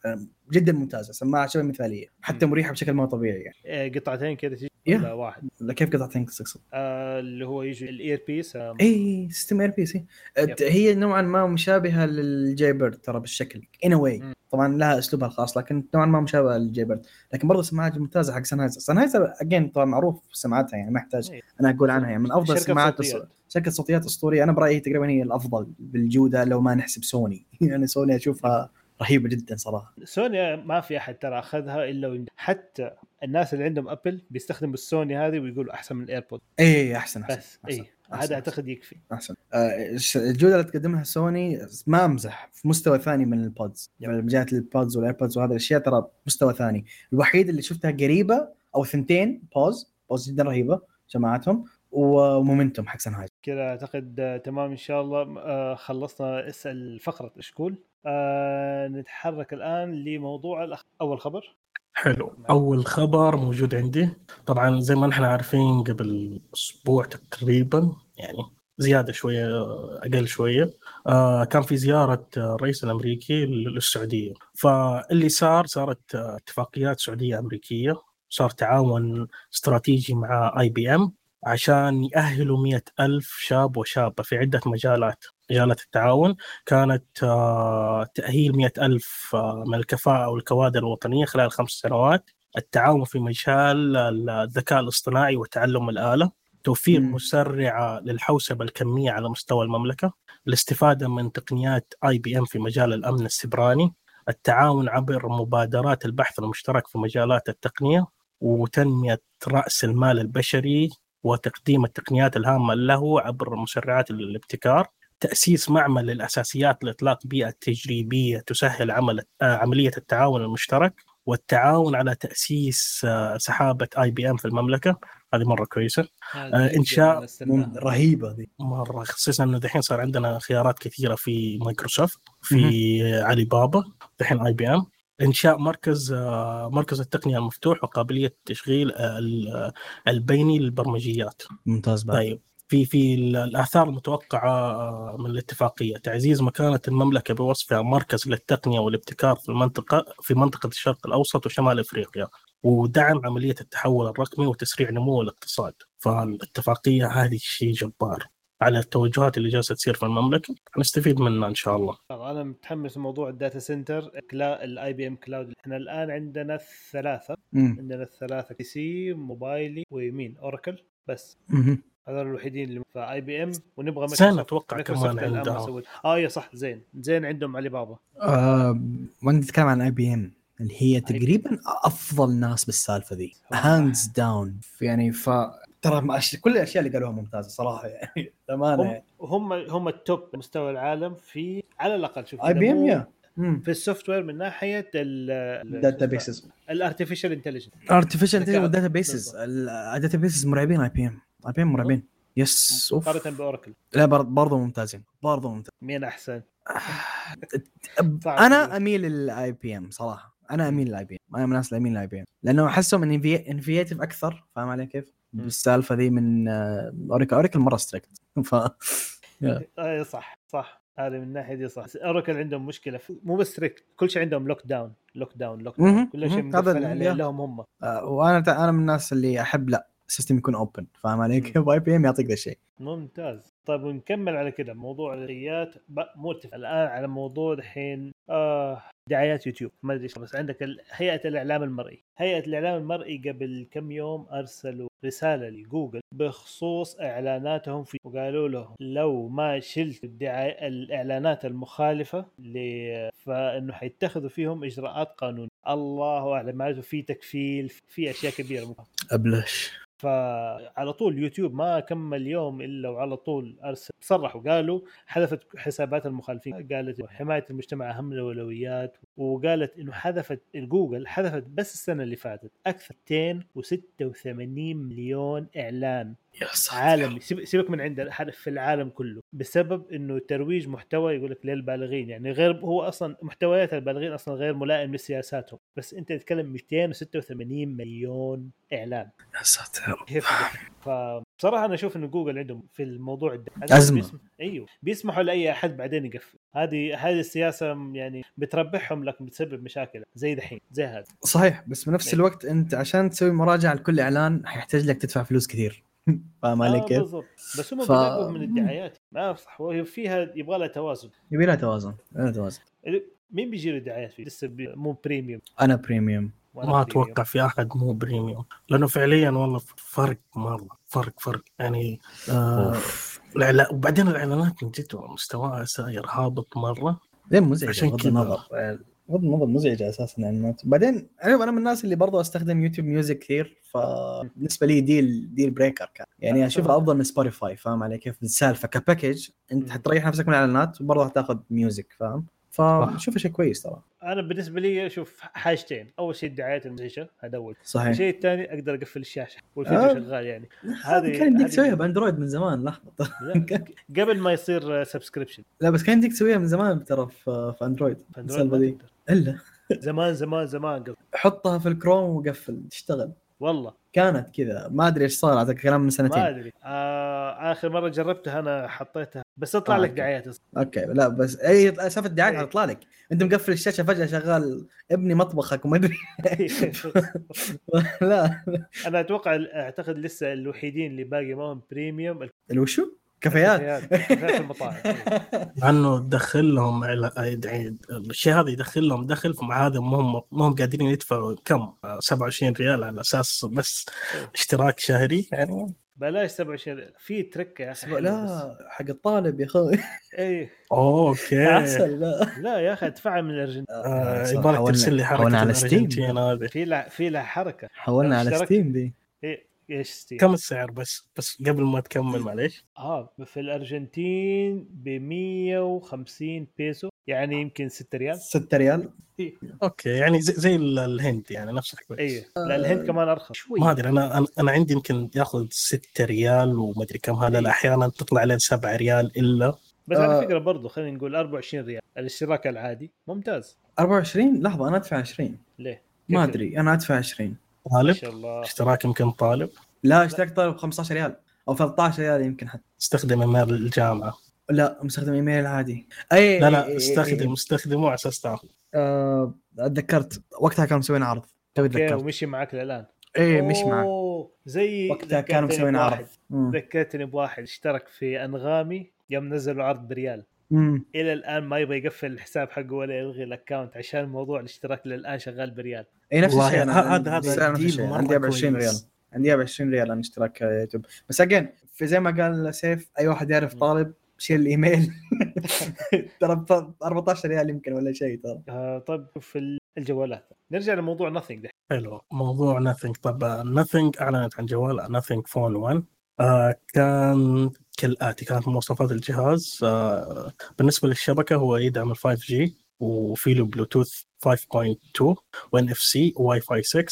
جدا ممتازة سماعة شبه مثالية حتى مريحة بشكل ما طبيعي يعني. آه، قطعتين كذا يا. ولا واحد كيف قطعتين تقصد؟ آه اللي هو يجي ال earpiece اي system earpiece yep. هي نوعا ما مشابهة لل Jaybird ترى بالشكل in a way. طبعا لها أسلوبها الخاص لكن نوعا ما مشابهة لل Jaybird لكن برضه سماعات ممتازه حق Sennheiser Sennheiser again طبعا معروف سماعاتها يعني ما يحتاج إيه. أنا أقول عنها يعني من أفضل صوتيات. شركة صوتيات اسطوريه أنا برأيي تقريبا هي الأفضل بالجودة لو ما نحسب سوني *laughs* يعني سوني أشوفها رهيبة جدا صراحة سوني ما في أحد ترى أخذها إلا حتى الناس اللي عندهم Apple بيستخدموا السوني هذه ويقولوا أحسن من ال AirPod إي أحسن أحسن بس. إي. هذا أعتقد يكفي. أحسن. آه، الجودة اللي تقدمها سوني ما أمزح في مستوى ثاني من ال buds yep. من جهة ال buds وال AirPods وهذه الأشياء ترى مستوى ثاني. الوحيد اللي شفتها قريبة أو ثنتين Bose Bose جدا رهيبة سماعتهم و Momentum حق Sennheiser كذا أعتقد آه، تمام إن شاء الله. آه خلصنا اسأل فقرة اشكول آه نتحرك الآن لموضوع الأخ... أول خبر. حلو. أول خبر موجود عندي. طبعا زي ما نحن عارفين قبل أسبوع تقريبا يعني زيادة شوية أقل شوية آه كان في زيارة آه، الرئيس الأمريكي للسعودية. فاللي صار صارت آه، اتفاقيات سعودية أمريكية صار تعاون استراتيجي مع اي بي ام عشان يأهلوا مئة ألف شاب وشابة في عدة مجالات. مجالات التعاون كانت آه، تأهيل مئة ألف آه، من الكفاءة والكوادر الوطنية خلال خمس سنوات. التعاون في مجال الذكاء الاصطناعي وتعلم الآلة. توفير. مسرعة للحوسبة الكمية على مستوى المملكة. الاستفادة من تقنيات آي بي إم في مجال الأمن السبراني. التعاون عبر مبادرات البحث المشترك في مجالات التقنية. وتنمية رأس المال البشري. وتقديم التقنيات الهامة له عبر مسرعات الابتكار تأسيس معمل للأساسيات لإطلاق بيئة تجريبية تسهل عمل آه، عملية التعاون المشترك والتعاون على تأسيس آه، سحابة IBM في المملكة. هذه مرة كويسة. آه، إنشاء رهيبة ذي. مرة خصيصا إنه دحين صار عندنا خيارات كثيرة في مايكروسوفت في علي بابا دحين IBM. إنشاء مركز آه، مركز التقنية المفتوح وقابلية تشغيل آه، ال- البيني للبرمجيات. ممتاز بعد. طيب في في ال- الآثار المتوقعة آه، من الاتفاقية. تعزيز مكانة المملكة بوصفها مركز للتقنية والابتكار في المنطقة في منطقة الشرق الأوسط وشمال إفريقيا ودعم عملية التحول الرقمي وتسريع نمو الاقتصاد. فالاتفاقية هذه شيء جبار. على التوجهات اللي جالسة تصير في المملكة. نستفيد منها إن شاء الله. أنا متحمس لموضوع ال data center كلا... ال IBM Cloud إحنا الآن عندنا الثلاثة. مم. عندنا الثلاثة STC موبايلي ومين Oracle بس. هذول الوحيدين اللي في IBM ونبغى زين. أتوقع كمان ما سوت. آه يا صح زين. زين عندهم علي بابا آه وأنا نتكلم عن IBM اللي هي تقريبا أفضل ناس بالسالفة ذي. Hands down يعني ف ترى كل الأشياء اللي قالوها ممتازة صراحة يعني *laughs* امانه هم يعني. هم هم ال top مستوى العالم في على الأقل شوف IBM. في ال software من ناحية databases ال artificial intelligence artificial ذكاء. وال databases ال databases مرعبين آي بي إم. آي بي إم مرعبين. yes أوف. مقارنه ب Oracle. لا بر- برضه ممتازين برضه ممتاز مين أحسن؟ صعب أنا. أميل للاي بي إم صراحة. أنا أميل لل IBM. أنا من الناس اللي أميل للاي بي إم. لأنه أحسهم innovative أكثر فاهم علي كيف؟ بالسالفة ذي من آه، Oracle Oracle مرة strict *laughs* ف اي صح صح. هذه من الناحية دي صح. Oracle عندهم مشكلة في مو بس strict كل شيء عندهم lock down lock down lock down كل شيء. هذا مقفل عليه. لهم هم. آه، وأنا تع- أنا من الناس اللي أحب لا ال system يكون open فاهم علي مم. *laughs* كيف؟ IBM يعطيك ذا الشيء. ممتاز. طيب ونكمل على كده. موضوع الريات مرتفع الآن على موضوع الحين آه دعايات يوتيوب ما أدري بس عندك هيئة الإعلام المرئي. هيئة الإعلام المرئي قبل كم يوم أرسلوا رسالة لجوجل بخصوص إعلاناتهم في وقالوا لهم لو ما شلت الدعاية الإعلانات المخالفة ل... فإنه حيتخذوا فيهم إجراءات قانونية. الله أعلم معناته في تكفيل في أشياء كبيرة. أبلش. فعلى طول يوتيوب ما كمل يوم إلا وعلى طول أرسل صرحوا قالوا حذفت حسابات المخالفين قالت حماية المجتمع أهم الأولويات وقالت إنه حذفت جوجل حذفت بس السنة اللي فاتت أكثر 286 مليون إعلان. يا ساتر عالمي. سيب- سيبك من عند حد في العالم كله. بسبب إنه ترويج محتوى يقول لك للبالغين. يعني غير هو أصلا محتويات البالغين أصلا غير ملائم لسياساتهم. بس أنت تتكلم 286 مليون إعلان. يا ساتر كيف فبصراحه أنا أشوف إنه جوجل عندهم في الموضوع ده. أزمة. بيسم... أيوه. بيسمحوا لأي أحد بعدين يقفل. هذه هذه السياسة يعني بتربحهم لكن بتسبب مشاكل. زي دحين. زي هذا. صحيح. بس بنفس إيه. الوقت أنت عشان تسوي مراجعة لكل إعلان حيحتاج لك تدفع فلوس كثير. *laughs* فاهم علي آه كيف؟ بالضبط. بس هم ف- من الدعايات. ما صح وهي فيها يبغى لها توازن. يبي لها توازن. يبي لها توازن. مين بيجي له دعايات فيه؟ لسه بي... مو premium أنا premium ما premium. أتوقع في أحد مو premium لأنه فعليا والله فرق مرة. فرق فرق. يعني آه الإعلا- وبعدين الإعلانات من جد مستواها ساير هابط مرة. ليه مزعجه عشان بغض كذا. بغض النظر مزعجه أساسا الاعلانات بعدين أنا أنا من الناس اللي برضو أستخدم YouTube Music كثير فبالنسبه لي deal deal breaker كان. يعني أشوفها أفضل من Spotify فاهم علي كيف؟ السالفه ك package أنت. حتريح نفسك من الاعلانات وبرضه حتاخذ music فاهم؟ فشوفها شيء كويس ترى. أنا بالنسبة لي أشوف حاجتين. أول شيء الدعايات المزعجه هذا أول. صحيح. الشيء الثاني أقدر أقفل الشاشة والفيديو آه. شغال يعني. هذه كان يمديك تسويها ب Android من زمان لحظة. قبل ما يصير subscription لا بس كان يمديك تسويها من زمان ترى في, في Android السالفة دي. إلا. *laughs* زمان زمان زمان قبل. حطها في الكروم وقفل تشتغل. والله. كانت كذا. ما أدري إيش صار هذا الكلام من ما سنتين أدري. آه آخر مرة جربتها أنا حطيتها. بس تطلع آه، لك. دعايات okay. لا بس أي سالفه الدعايات إيه. حتطلع لك. أنت مقفل الشاشة فجأة شغال ابني مطبخك وما أدري. *laughs* *laughs* لا. أنا أتوقع أعتقد لسه الوحيدين اللي باقي ما هم premium اللي كافيات كافيات في المطاعم مع انه تدخل لهم يعني الشيء هذا يدخل لهم دخل فمع هذا ما هم ما هم قادرين يدفعوا كم؟ آه، 27 ريال على أساس بس اشتراك شهري. يعني بلاش 27 في ترك يا أخي. لا حق الطالب يا أخوي. إيه. okay. عسل لا. لا يا أخي ادفعها من الارجنتين آه، صح، يبغالك حولنا- ترسل لي حركة حولنا على Steam في لها في لها حركة. حولنا على. Steam دي. إيه. إيش Steam؟ كم السعر بس؟ بس قبل ما تكمل معليش. آه في الأرجنتين ب 150 بيسو يعني يمكن 6 ريال. 6 ريال؟ okay يعني زي, زي ال- الهند يعني نفس الحكاية. أيوه لا الهند كمان أرخص. شوي. ما أدري أنا أنا عندي يمكن ياخذ 6 ريال وما أدري كم. هذا إيه. أحيانا تطلع لين 7 ريال إلا. بس آه. على فكرة برضو خلينا نقول 24 ريال الاشتراك العادي ممتاز. 24 لحظة أنا أدفع 20 ليه؟ ما؟ أدري أنا أدفع 20 ما طالب شاء الله. اشتراك يمكن طالب؟ لا اشتراك طالب 15 ريال أو 13 ريال يمكن حتى. استخدم إيميل الجامعة. لا مستخدم إيميل عادي. أي لا لا استخدم استخدمه على أساس تاخذ آه، اتذكرت. وقتها كانوا مسوين عرض. تو okay تذكرت؟ ومشي معك للآن. إيه مش معك زي وقتها كانوا مسوين. عرض. ذكرتني بواحد اشترك في أنغامي يوم نزلوا عرض بريال. مم. إلى الآن ما يبغى يقفل الحساب حقه ولا يلغي ال account عشان موضوع الاشتراك للآن شغال بريال. إي نفس الشيء. هذا- هذا عندي ب 20 ريال. عندي ب 20 ريال أنا اشتراك يوتيوب. بس again في زي ما قال سيف أي واحد يعرف طالب شيل الإيميل. *laughs* *laughs* ترى ب 14 ريال يمكن ولا شيء ترى. آه طيب في الجوالات. نرجع لموضوع Nothing ده حلو. موضوع Nothing طب Nothing أعلنت عن جوال Nothing Phone 1 آه كان كالاتي كانت مواصفات الجهاز. بالنسبة للشبكة هو يدعم ال 5G وفي له بلوتوث 5.2 و NFC Wi-Fi 6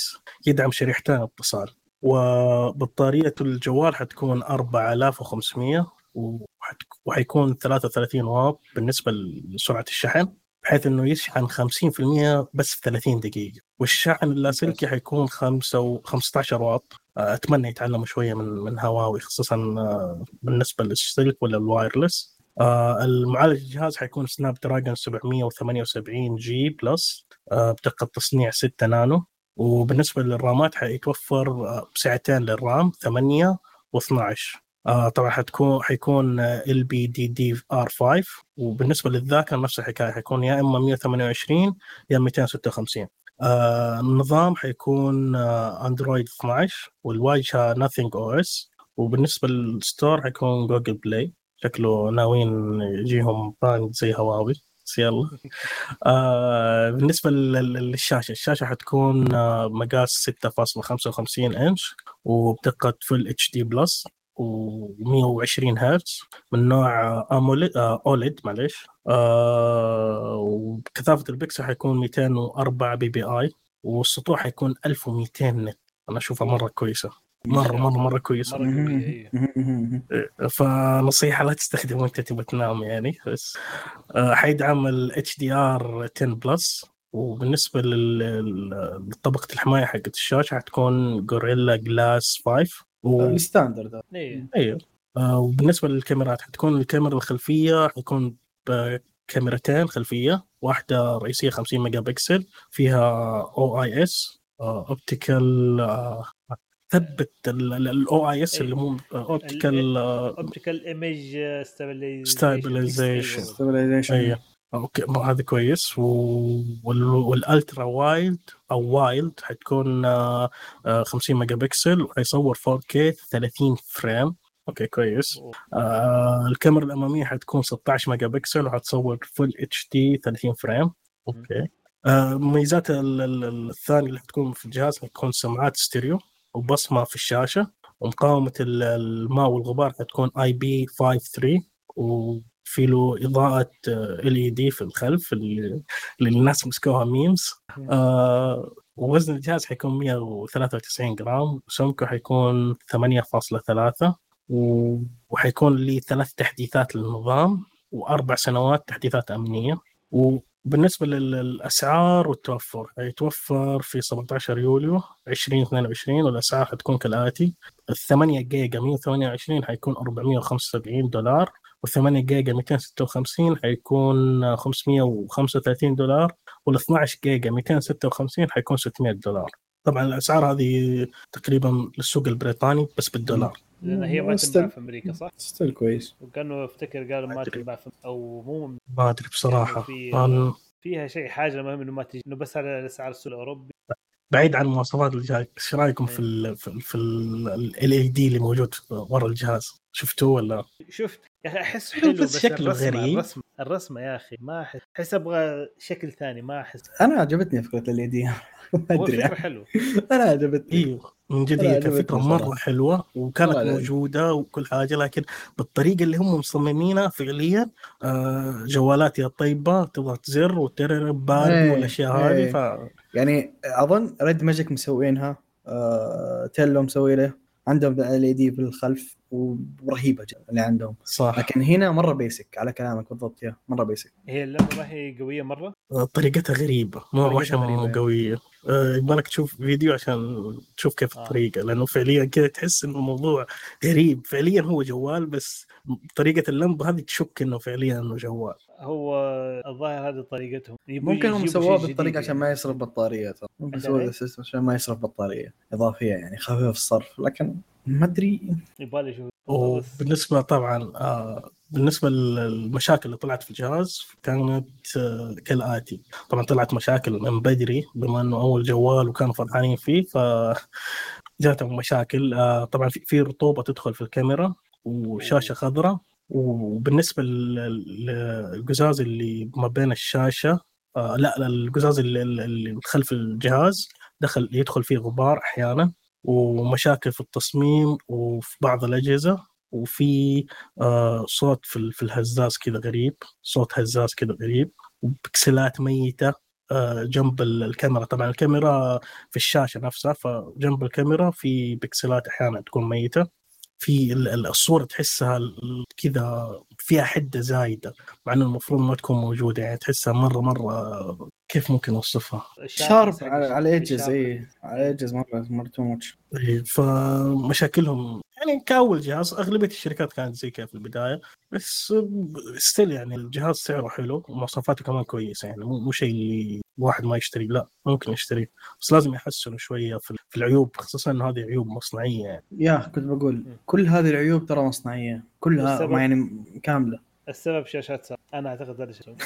يدعم شريحتين اتصال. وبطارية الجوال حتكون 4500 وحت- وحيكون 33 واط بالنسبة لسرعة الشحن بحيث إنه يشحن 50% بس في 30 دقيقة. والشحن اللاسلكي حيكون 5 و 15 واط. أتمنى يتعلموا شوية من من هواوي خصوصا آه، بالنسبة للسلك ولا ال wireless. آه، المعالج الجهاز حيكون سناب دراجون 778 جي plus آه، بدقة تصنيع 6 نانو. وبالنسبة للرامات حيتوفر بسعتين للرام 8 و12 آه طبعا حتكون حيكون ال بي دي دي ار 5 وبالنسبة للذاكرة نفس الحكاية حيكون يا إما 128 يا 256 آه النظام حيكون آه اندرويد 12 والواجهه ناثينج OS وبالنسبة لل store حيكون جوجل بلاي شكله ناويين يجيهم brand زي هواوي. بس يلا. *laughs* آه بالنسبة لل- للشاشة. الشاشة حتكون آه مقاس 6.55 إنش وبدقة full HD plus و120 هرتز من نوع AMOLED OLED معلش آه وكثافة البكسل حيكون 204 PPI والسطوع حيكون 1200 nit. أنا أشوفها مرة كويسة. مرة مرة مرة كويسة. مرة قوية، إيه. فنصيحة لا تستخدم وانت تبغى تنام يعني بس. آه، حيدعم ال HDR 10 plus وبالنسبة لطبقة الحماية حقت الشاشة حتكون جوريلا جلاس 5 و... ال standard هذا. إيه أيوه آه، وبالنسبة للكاميرات حتكون الكاميرا الخلفية حيكون بكاميرتين خلفية واحدة رئيسية 50 ميجا بكسل فيها أو اي اس اوبتيكال ثبت الاو اي اس اللي مو اوبتيكال اوبتيكال ايمج Stabilization. Stabilization. أوكي ما هذا كويس. و... وال... والألترا وايلد أو وايلد حتكون آه، آه، 50 ميجا بكسل وحيصور 4K 30 frame. Okay كويس. آه الكاميرا الأمامية حتكون 16 ميجا بكسل وحتصور full HD 30 frame. Okay. آه ال- الثانية اللي حتكون في الجهاز حتكون سماعات ستيريو وبصمة في الشاشة. ومقاومة ال- الماء والغبار حتكون IP53 وفي له إضاءة LED في الخلف اللي الناس مسكوها memes آه ووزن الجهاز حيكون 193 جرام وسمكه حيكون 8.3 و- وحيكون لي ثلاث تحديثات للنظام وأربع سنوات تحديثات أمنية. وبالنسبة لل- للأسعار والتوفر حيتوفر في 17 يوليو 2022 والأسعار حتكون كالآتي. ال 8 جيجا 128 حيكون 475 دولار وال8 جيجا 256 حيكون 535 دولار وال 12 جيجا 256 حيكون 600 دولار. طبعا الأسعار هذه تقريبا للسوق البريطاني بس بالدولار. لأن هي ما تنباع في أمريكا صح؟ still كويس. وكانوا افتكر قالوا ما. تنباع في أو مو ما أدري بصراحة. في- أنا فيها شيء حاجة المهم إنه ما تجي. إنه بس على اسعار السوق الأوروبي. بعيد عن مواصفات الجهاز إيش رأيكم في ال في, في ال LED اللي موجود ورا الجهاز؟ شفتوه ولا؟ شفت. يا أخي أحس حلو بس بس, شكله الرسمة غريب. الرسمه الرسمة يا أخي ما احس أحس أبغى شكل ثاني ما أحس. أنا عجبتني فكرة ال دي *laughs* ما هو أدري. فكرة حلو أنا عجبتني. أيوه من جد هي كانت عجبتني فكره صراحة. مره حلوة وكانت. موجودة وكل حاجة لكن بالطريقة اللي هم مصممينها فعليا آه جوالات يا طيبه تضغط زر وترر باربي إيه، والأشياء إيه. هذه ف يعني أظن ريد ماجيك مسوينها آه تيلو مسوي له عندهم ال دي في الخلف ورهيبة جدا اللي عندهم. صح. لكن هنا مرة بيسك على كلامك بالضبط يا مرة بيسك هي اللعبة ما هي قوية مرة؟ طريقتها غريبة مو عشان مو غريبة. قوية. يبغالك تشوف فيديو عشان تشوف كيف آه. الطريقة لأنه فعليا كذا تحس إنه الموضوع غريب. فعليا هو جوال بس طريقة اللمبة هذه تشك إنه فعليا إنه جوال. هو الظاهر هذه طريقتهم. ممكن هم يجيبوا سووه شيء بالطريقة عشان ما يصرف بطارية. ممكن عشان سووا إيه؟ السيستم عشان ما يصرف بطارية. إضافية يعني خفيفة في الصرف لكن ما أدري. يبغى لي أشوف وبالنسبة طبعا آه بالنسبة للمشاكل اللي طلعت في الجهاز كانت آه كالآتي. طبعا طلعت مشاكل من بدري بما إنه أول جوال وكانوا فرحانين فيه ف *laughs* جاتهم مشاكل. آه طبعا في, رطوبة تدخل في الكاميرا وشاشة خضراء. وبالنسبة لل- للقزاز اللي ما بين الشاشة آه لا القزاز اللي, اللي خلف الجهاز دخل يدخل فيه غبار أحيانا ومشاكل في التصميم وفي بعض الأجهزة. وفي آه صوت في ال- في الهزاز كذا غريب صوت هزاز كذا غريب وبكسلات ميتة آه جنب ال- الكاميرا. طبعا الكاميرا في الشاشة نفسها فجنب الكاميرا في بكسلات أحيانا تكون ميتة. في ال- ال- الصورة تحسها كذا فيها حدة زايدة مع انه المفروض ما تكون موجودة يعني تحسها مرة مرة كيف ممكن أوصفها؟ sharp على على sharp. اي على edges مرة مرة too much إيه، فمشاكلهم يعني كأول جهاز أغلبية الشركات كانت زي كذا في البداية بس still يعني الجهاز سعره حلو ومواصفاته كمان كويسة يعني مو مو شيء اللي واحد ما يشتري لا ممكن يشتري بس لازم يحسنوا شوية في في العيوب خصوصا إنه هذه عيوب مصنعية يعني. يا كنت بقول كل هذه العيوب ترى مصنعية. كلها والسبب؟ ما يعني كاملة. السبب شاشات سام أنا أعتقد هذا الشيء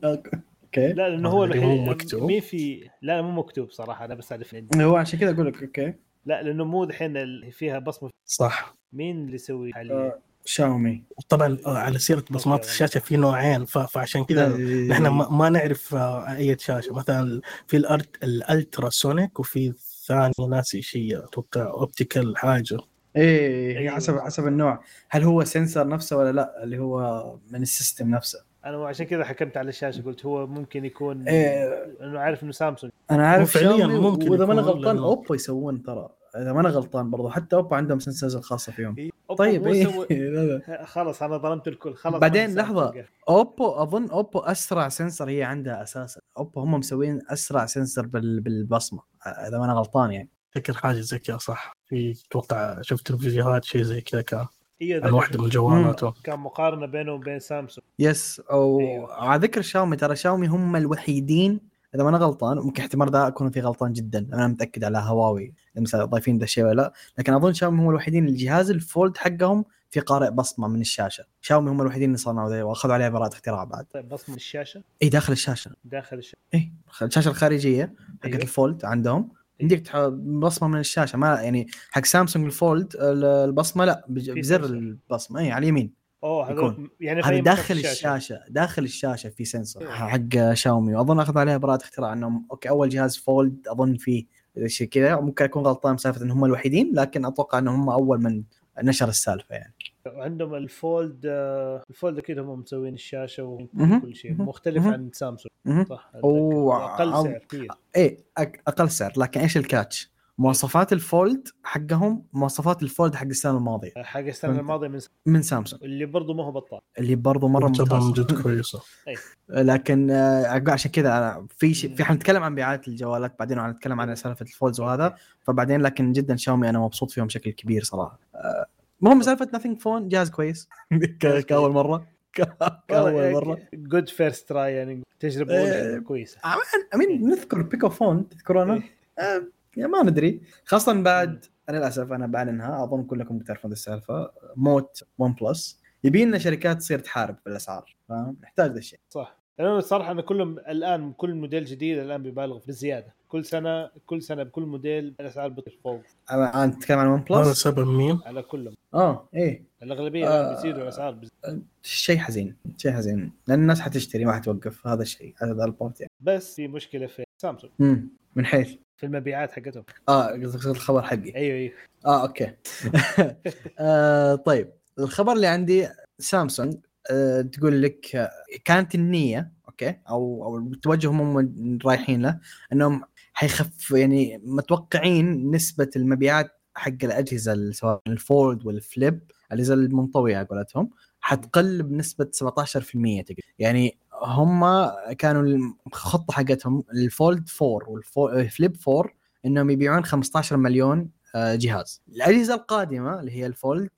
*laughs* أوكي. لا لأنه هو الوحيد مو مكتوب. مين في لا مو مكتوب صراحة أنا بس أعرف هو عشان كذا أقول لك أوكي. لا لأنه مو دحين ال- فيها بصمة. صح. مين اللي يسوي حاليا؟ آه، شاومي. وطبعا آه، على سيرة بصمات الشاشة في نوعين فعشان كذا نحن ما, ما نعرف آه، أي شاشة. مثلا في الأرت الألترا سونيك وفي الثاني ناسي شيء أتوقع اوبتيكال حاجة. إيه أيوة. حسب حسب النوع هل هو سنسر نفسه ولا لا اللي هو من السيستم نفسه أنا عشان كذا حكمت على الشاشة قلت هو ممكن يكون إيه. انه عارف إنه سامسونج أنا عارف فعلياً ممكن وإذا ما أنا غلطان اوبو يسوون ترى إذا ما أنا غلطان برضو حتى اوبو عندهم سنسرز الخاصة فيهم إيه. أوبو طيب لا. *laughs* خلاص أنا ظلمت الكل خلاص بعدين. سامسونج. اوبو أظن اوبو أسرع sensor هي عندها أساسا اوبو هم مسوين أسرع sensor بال... بالبصمة إذا ما أنا غلطان يعني فكر حاجة زي كذا صح؟ في أتوقع شفت الفيديوهات شيء زي كذا كان عن واحدة من جوالاتهم. كان مقارنة بينه وبين سامسونج. yes أو أيوه. على ذكر شاومي ترى شاومي هم الوحيدين إذا ما أنا غلطان ممكن احتمال ذا أكون في غلطان جدا. أنا متأكد على هواوي مثلا ضايفين ذا الشيء ولا لا. لكن أظن شاومي هم الوحيدين الجهاز ال fold حقهم في قارئ بصمة من الشاشة. شاومي هم الوحيدين اللي صنعوا ذا وأخذوا عليها براءة اختراع بعد. طيب بصمة الشاشة؟ اي داخل الشاشة. داخل الشاشة. اي الشاشة الخارجية حقت أيوه. ال fold عندهم. يمديك بصمة من الشاشة. ما يعني حق سامسونج ال fold ال- البصمة لا بزر. البصمة. اي على اليمين. أوه يكون. يعني هذا داخل في الشاشة داخل الشاشة في sensor. إيه. حق شاومي. وأظن أخذ عليها براءة اختراع إنهم okay أول جهاز fold أظن فيه شيء كذا. ممكن أكون غلطان بسالفة إن هم الوحيدين لكن أتوقع انهم هم أول من نشر السالفة يعني. وعندهم ال fold آه، ال fold أكيد هم مسوين الشاشة. وكل شيء. مختلف. عن سامسونج. صح أقل سعر كثير. إيه أك- أقل سعر. لكن إيش ال catch؟ مواصفات ال fold حقهم مواصفات ال fold حق السنة الماضية. حق السنة. الماضية من من سامسونج. اللي برضه ما هو بطال. اللي برضو مرة جدا ممتاز. جد *laughs* كويسة. لكن آه، عشان كذا أنا في شيء في حنتكلم عن بيعات الجوالات بعدين وحنتكلم عن سالفة ال folds وهذا. فبعدين لكن جدا شاومي أنا مبسوط فيهم بشكل كبير صراحة. آه، المهم سالفة Nothing Phone جهاز كويس. *laughs* كأول مرة. *laughs* كأول مرة. good first try يعني تجربه إيه. كويسه امين نذكر بيكو phone تذكرونه؟ إيه. آه، يا ما ندري. خاصة بعد أنا للأسف أنا بعلنها أظن كلكم تعرفون السالفة. موت OnePlus يبي لنا شركات تصير تحارب بالاسعار فاهم؟ نحتاج ذا الشيء. صح. لأنه الصراحه أنا كلهم الآن كل موديل جديد الآن بيبالغ بزياده كل سنة كل سنة بكل موديل الاسعار بتطير فوق. أنا أنا اتكلم عن One هذا Plus سبب مين؟ على كلهم آه إيه. الأغلبية آه. بيزيدوا الاسعار بز... شيء حزين شيء حزين. لأن الناس حتشتري ما حتوقف هذا الشيء هذا ال port يعني. بس في مشكلة في سامسونج. مم. من حيث؟ في المبيعات حقتهم. آه قصدك الخبر حقي. أيوه أيوه. آه okay. *laughs* آه طيب. الخبر اللي عندي سامسونج آه تقول لك آه، كانت النية okay أو أو التوجه هم رايحين له إنهم حيخف يعني متوقعين نسبة المبيعات حق الأجهزة ال- سواء ال fold وال flip الأجهزة المنطوية على قولتهم حتقل بنسبة 17% تقريبا. يعني هم كانوا الخطه حقتهم ال Fold 4 وال Flip 4 إنهم يبيعون 15 مليون آه، جهاز. الأجهزة القادمة اللي هي ال Fold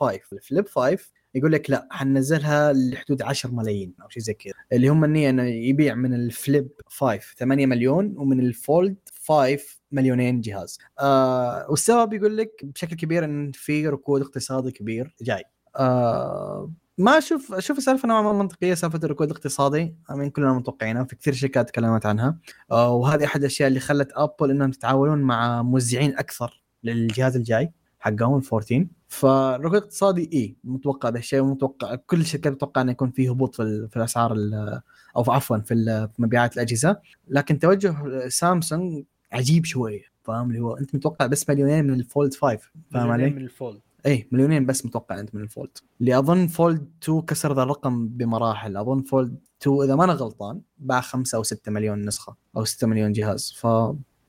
5 ال Flip 5 يقول لك لا حننزلها لحدود 10 ملايين أو شيء زي كذا. اللي هم النيه انه يبيع من ال Flip 5 8 مليون ومن ال Fold 5 مليونين جهاز. آه والسبب يقول لك بشكل كبير إن في ركود اقتصادي كبير جاي. آه ما أشوف أشوف السالفة نوعا ما منطقية سالفة الركود الاقتصادي. امين كلنا متوقعينها في كثير شركات تكلمت عنها. آه وهذه أحد الأشياء اللي خلت ابل إنهم يتعاونون مع موزعين أكثر للجهاز الجاي. حقهم ال 14 فالركود الاقتصادي اي متوقع هذا الشيء ومتوقع كل الشركات متوقع إنه يكون في هبوط في, ال- في الأسعار ال- أو عفوا في مبيعات الأجهزة. لكن توجه سامسونج عجيب شوية فاهم؟ اللي هو أنت متوقع بس مليونين من ال Fold 5 فاهم مليونين علي؟ من ال Fold اي مليونين بس متوقع أنت من ال Fold اللي أظن Fold 2 كسر ذا الرقم بمراحل. أظن Fold 2 إذا ما أنا غلطان باع 5 أو 6 مليون نسخة أو 6 مليون جهاز. ف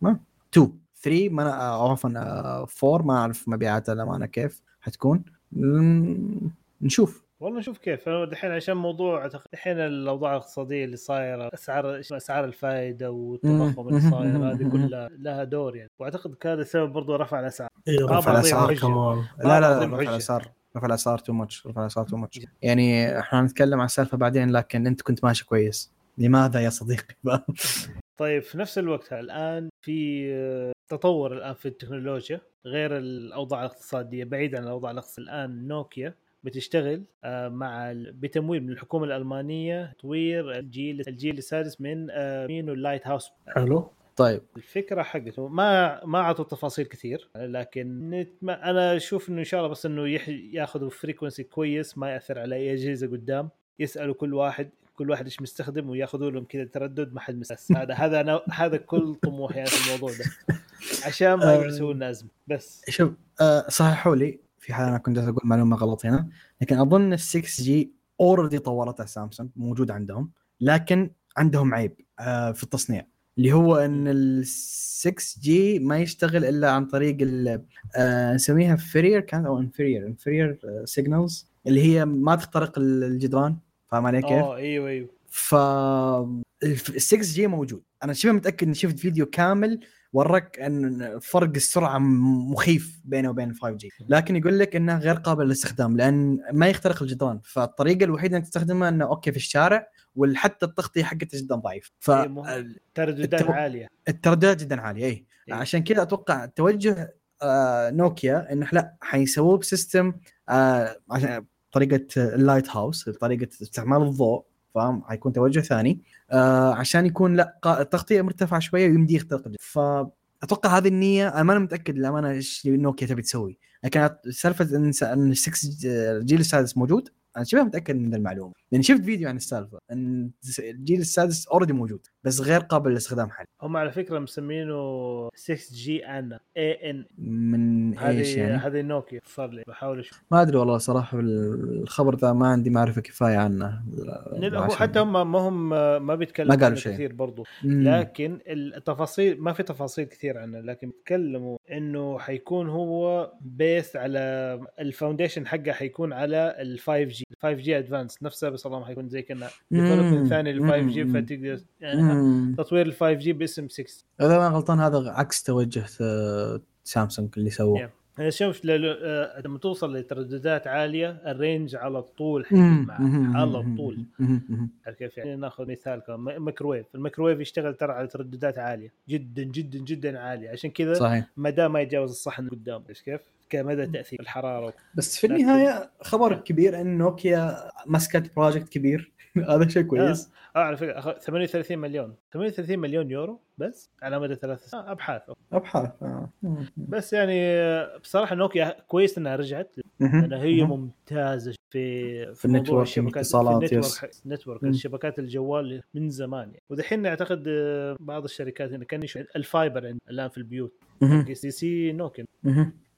ما 2 3 ما أنا- أو عفوا 4 ما أعرف مبيعاتها للأمانة كيف حتكون. نشوف. والله نشوف كيف. أنا دحين عشان موضوع دحين الأوضاع الاقتصادية اللي صايرة أسعار أسعار الفائده والتضخم اللي صاير هذه كلها لها دور يعني. وأعتقد كان السبب برضه رفع الأسعار. إيه رفع الأسعار. كمان. لا لا رفع. الأسعار رفع الأسعار too much رفع الأسعار too much يعني إحنا نتكلم عن السالفة بعدين لكن أنت كنت ماشي كويس. لماذا يا صديقي؟ *laughs* طيب في نفس الوقت الآن في آه، تطور الآن في التكنولوجيا غير الأوضاع الاقتصادية بعيد عن الأوضاع الاقتصادية الآن نوكيا بتشتغل آه، مع بتمويل من الحكومة الألمانية تطوير الجيل الجيل السادس من آه، مينو ال light house. حلو. طيب. الفكرة حقته ما ما أعطوا تفاصيل كثير لكن نتم... أنا أشوف إنه إن شاء الله بس إنه يح... ياخذوا frequency كويس ما يأثر على أي أجهزة قدام. يسألوا كل واحد كل واحد إيش مستخدم وياخذوا لهم كذا تردد ما حد هذا هذا أنا... هذا كل طموحي أنا في الموضوع ده. *laughs* عشان ما. يسوون لنا ازمه بس شوف آه صححوا لي في حال أنا كنت أقول معلومة غلط هنا لكن أظن ال 6G already طورتها سامسونج موجود عندهم لكن عندهم عيب آه في التصنيع اللي هو إن ال 6G ما يشتغل إلا عن طريق ال آه نسميها فرير كان أو infrared infrared signals اللي هي ما تخترق الجدران فاهم علي كيف؟ آه أيوه أيوه ف ال 6G موجود أنا شبه متأكد إني شفت فيديو كامل وراك إن فرق السرعة مخيف بينه وبين ال 5G لكن يقول لك انها غير قابله للاستخدام لأن ما يخترق الجدران. فالطريقة الوحيدة إنك تستخدمها إنه okay في الشارع وحتى التغطيه حقته جدا ضعيف. إيه، مو- ترددات التو- عالية. فالترددات جدا عالية اي إيه. عشان كذا أتوقع توجه آه نوكيا إنه لا حيسووه ب system آه عشان طريقة ال light house طريقة استعمال الضوء. فاهم؟ حيكون توجه ثاني. آه عشان يكون لا التغطية مرتفعة شوية ويمدي يخترق. فأتوقع هذه النية أنا ما أنا متأكد للأمانة إيش نوكيا تبي تسوي. لكن سالفة إن 6 الجيل السادس موجود أنا شبه متأكد من المعلومة لأني شفت فيديو عن السالفة إن الجيل السادس already موجود بس غير قابل للاستخدام حاليا هم على فكرة مسمينه 6G أنا اي ان من إيش يعني؟ هذه نوكيا صار لي بحاول أشوف ما أدري والله صراحة الخبر ذا ما عندي معرفة كفاية عنه هو حتى هم ما هم ما بيتكلموا ما قالوا شيء. كثير برضو مم. لكن التفاصيل ما في تفاصيل كثير عنه لكن بيتكلموا إنه حيكون هو based على ال foundation حقه حيكون على ال 5G 5G advanced نفسه بس والله ما حيكون زي كنا. development. ثاني لل 5G. فتقدر يعني. تطوير ال 5G باسم 6 إذا ما غلطان هذا عكس توجه آه، سامسونج اللي سووه. Yeah. أنا شوف آه، لما توصل لترددات عالية ال range على مم. معك على. عارف كيف؟ يعني ناخذ مثال كمان م- ميكروويف الميكروويف يشتغل ترى على ترددات عالية جدا جدا جدا عالية. عشان كذا صحيح. مدى ما يتجاوز الصحن قدام إيش كيف؟ كمدى تأثير الحرارة بس في النهاية خبر كبير إن نوكيا مسكت project كبير *laughs* هذا شيء كويس آه على فكرة أخ- 38 مليون 38 مليون يورو بس على مدى ثلاث سنوات آه أبحاث أبحاث آه. بس يعني آه، بصراحة نوكيا كويس إنها رجعت. لأن هي. ممتازة في في موضوع ال network، الشبكات yes. ال network. الشبكات الجوال من زمان يعني ودحين أعتقد آه، بعض الشركات هنا كان يشوف ال fiber الآن في البيوت. سي سي نوكيا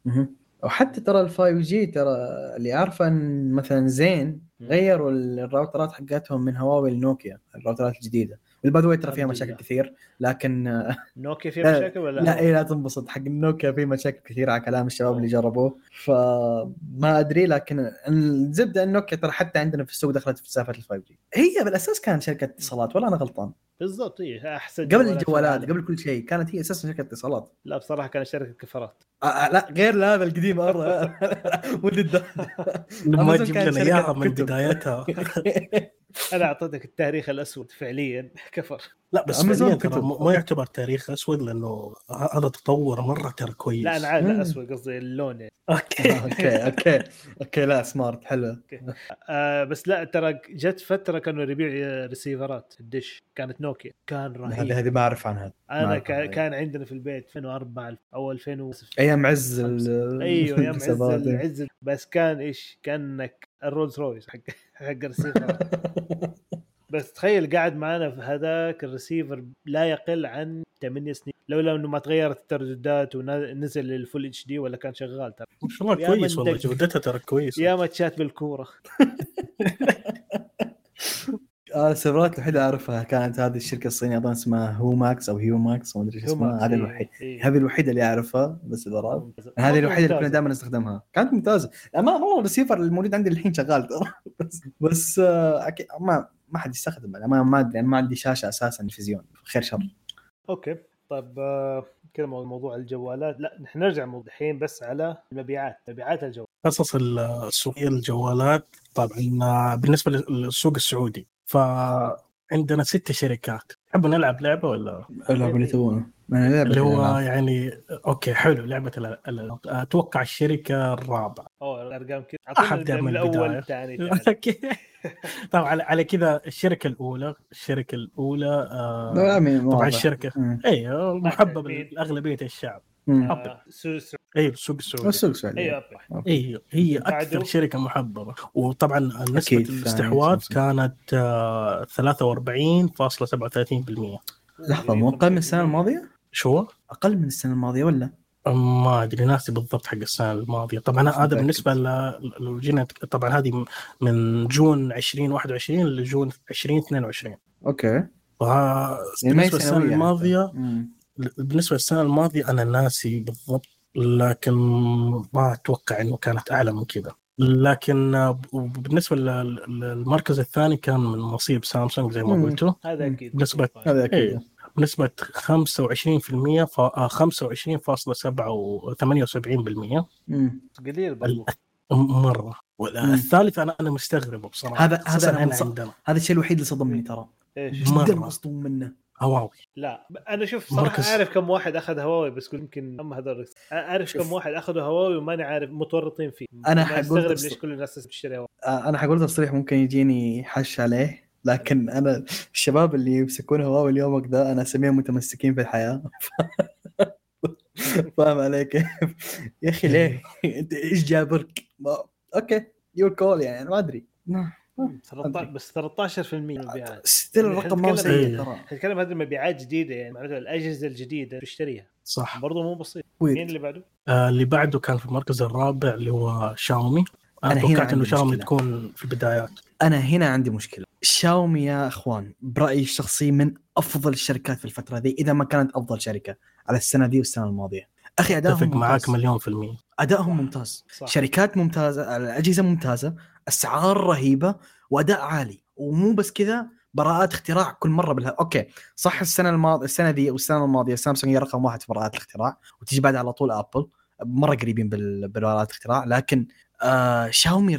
مهم. وحتى ترى ال 5G ترى اللي عارفه إن مثلا زين. غيروا الراوترات حقتهم من هواوي لنوكيا الراوترات الجديدة. والباي ذا ترى فيها مشاكل. كثير لكن نوكيا فيها مشاكل ولا؟ لا اي لا تنبسط. حق النوكيا في مشاكل كثيرة على كلام الشباب اللي جربوه. فما أدري لكن الزبده ان نوكيا ترى حتى عندنا في السوق دخلت في سالفة ال 5 جي هي بالأساس كانت شركة اتصالات ولا أنا غلطان؟ بالضبط هي أحسن قبل الجوالات. قبل كل شيء كانت هي أساسا شركة اتصالات. لا بصراحة كانت شركة كفرات. آه آه، لا غير هذا القديم مره لما أمازون تجيب لنا إياها من. بدايتها. *laughs* أنا أعطيتك التاريخ الأسود فعليا كفر. لا بس فعليا ترى. ما يعتبر تاريخ أسود لأنه هذا تطور مرة ترى كويس. لا أنا. لا أسود قصدي اللون. يعني. okay okay okay okay لا smart حلو. *laughs* آه بس لا ترى جت فترة كانوا يبيع ريسيفرات الدش. كانت نوكيا. كان رهيب. هذه هذه ما أعرف عنها. أنا كان. كان عندنا في البيت 2004 أو 2000 و... أيام عز ال- أيوه يا عز. العز بس كان إيش؟ كأنك الرولز رويس حق حق الريسيفر *laughs* بس تخيل قاعد معنا في هذاك الريسيفر لا يقل عن 8 سنين لولا إنه ما تغيرت الترددات ونزل لل full HD ولا كان شغال ترى ما شاء الله كويس والله. جودتها ترى كويسة يا ماتشات بالكورة *laughs* آه الريسيفرات الوحيدة أعرفها كانت هذه الشركة الصينية أظن اسمها هو ماكس أو هيو ماكس ما أدري إيش اسمها هذه الوحيده إيه. هذه الوحيدة اللي أعرفها بس الريسيفرات. هذه الوحيدة اللي كنا. دائما نستخدمها كانت ممتازة ما والله الريسيفر الموجود عندي الحين شغال ترى بس *laughs* بس آه، ما ما حد يستخدمه ما ما أدري أنا ما عندي شاشة أساسا تلفزيون. خير شر. okay. طيب آه، كذا مو- موضوع الجوالات. لا نحن نرجع موضوع الحين بس على المبيعات. مبيعات الجوال. قصص السوق الجوالات. طبعا بالنسبة للسوق السعودي. فعندنا ست شركات. تحبوا نلعب لعبة ولا؟ اللعبه اللي تبونه. اللي هو الألعاب. يعني okay حلو لعبة الأ- أتوقع الشركة الرابعة. أو الأرقام كذا. دائما من الأول البداية. ثاني *laughs* okay. طبعا على, على كذا الشركة الأولى الشركة الأولى آه لا، مين- طبعا. الشركة. اي محبب مين؟ لاغلبيه الشعب. اي السوق السعودي السوق السعودي اي هي بعده؟ أكثر شركة محببة. وطبعا نسبة الاستحواذ. كانت آه 43.37% لحظة مو أقل من السنة الماضية؟ شو؟ أقل من السنة الماضية ولا؟ ما أدري ناسي بالضبط حق السنة الماضية طبعا هذا. بالنسبة ل- لو جينا طبعا هذه من June 2021 ل June 2022 okay ف يعني بالنسبة للسنة الماضية مم. بالنسبة للسنة الماضية أنا ناسي بالضبط لكن ما أتوقع إنه كانت أعلى من كذا لكن آه، بالنسبة لل- للمركز الثاني كان من نصيب سامسونج زي ما. قلتوا هذا. أكيد نسبة- هذا إيه. أكيد بنسبة 25% ف آه، 25.78% مم. قليل برضو. مرة. مم. والثالث أنا أنا مستغربه بصراحة. هذا- هذا هنا ص- عندنا. هذا الشيء الوحيد اللي صدمني ترى. إيش؟ مرة. جدا مصدوم منه؟ هواوي. لا أنا شوف صراحة مركز- أعرف كم واحد أخذ هواوي بس يمكن اما هذول. أعرف شوف. كم واحد أخذوا هواوي وماني عارف متورطين فيه. أنا ما حقول أستغرب ليش كل الناس تشتري هواوي. آه، أنا حقول تصريح ممكن يجيني حش عليه. لكن أنا الشباب اللي يمسكون هواوي اليوم ذا أنا أسميهم متمسكين في الحياة. *laughs* فاهم علي كيف؟ يا أخي ليه؟ إنت إيش جابرك؟ ما- okay your call يعني ما أدري. 13 بس 13% من المبيعات still الرقم ما هو نتكلم- سيء إيه. ترى. نتكلم هذه المبيعات جديدة يعني؟ معناته الأجهزة الجديدة تشتريها صح. برضو مو بسيط. مين اللي بعده؟ آه اللي بعده كان في المركز الرابع اللي هو شاومي. أنا هنا توقعت إنه عندي شاومي. تكون في البدايات. أنا هنا عندي مشكلة. شاومي يا أخوان برأيي الشخصي من أفضل الشركات في الفترة ذي إذا ما كانت أفضل شركة على السنة ذي والسنة الماضية. أخي ادائهم أتفق معاك. مليون في المية. ادائهم ممتاز. صح. شركات ممتازة الأجهزة ممتازة أسعار رهيبة وأداء عالي. ومو بس كذا براءات اختراع كل مرة بالها okay صح السنة الماضيه السنة دي والسنة الماضية سامسونج هي رقم واحد في براءات الاختراع وتجي بعد على طول آبل. مرة قريبين بال- بالبراءات الاختراع لكن آه شاومي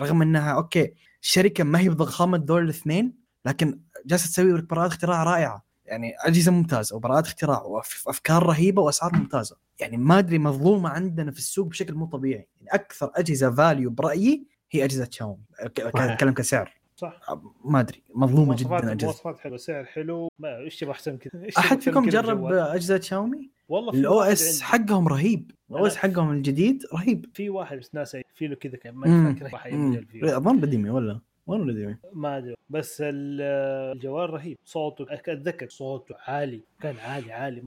رغم إنها okay شركة ما هي بضخامة دول الاثنين لكن جالسة تسوي براءات اختراع رائعة. يعني أجهزة ممتازة وبراءات اختراع وافكار رهيبة وأسعار ممتازة. يعني ما أدري مظلومة عندنا في السوق بشكل مو طبيعي. يعني أكثر أجهزة value برأيي هي أجهزة شاومي. أتكلم كسعر. صح. ما أدري مظلومة جدا أجهزة. مواصفات حلوة سعر حلو ما إيش تبغى أحسن كذا؟ احد فيكم جرب؟ أجهزة شاومي؟ والله ال OS حقهم رهيب. ال OS حقهم الجديد رهيب. في واحد بس ناسي في له كذا كان. ما فاكر فيه. أظن ريدمي ولا؟ وين ريدمي؟ ما أدري. بس ال- الجوال رهيب. صوته أتذكر صوته عالي. كان عالي عالي.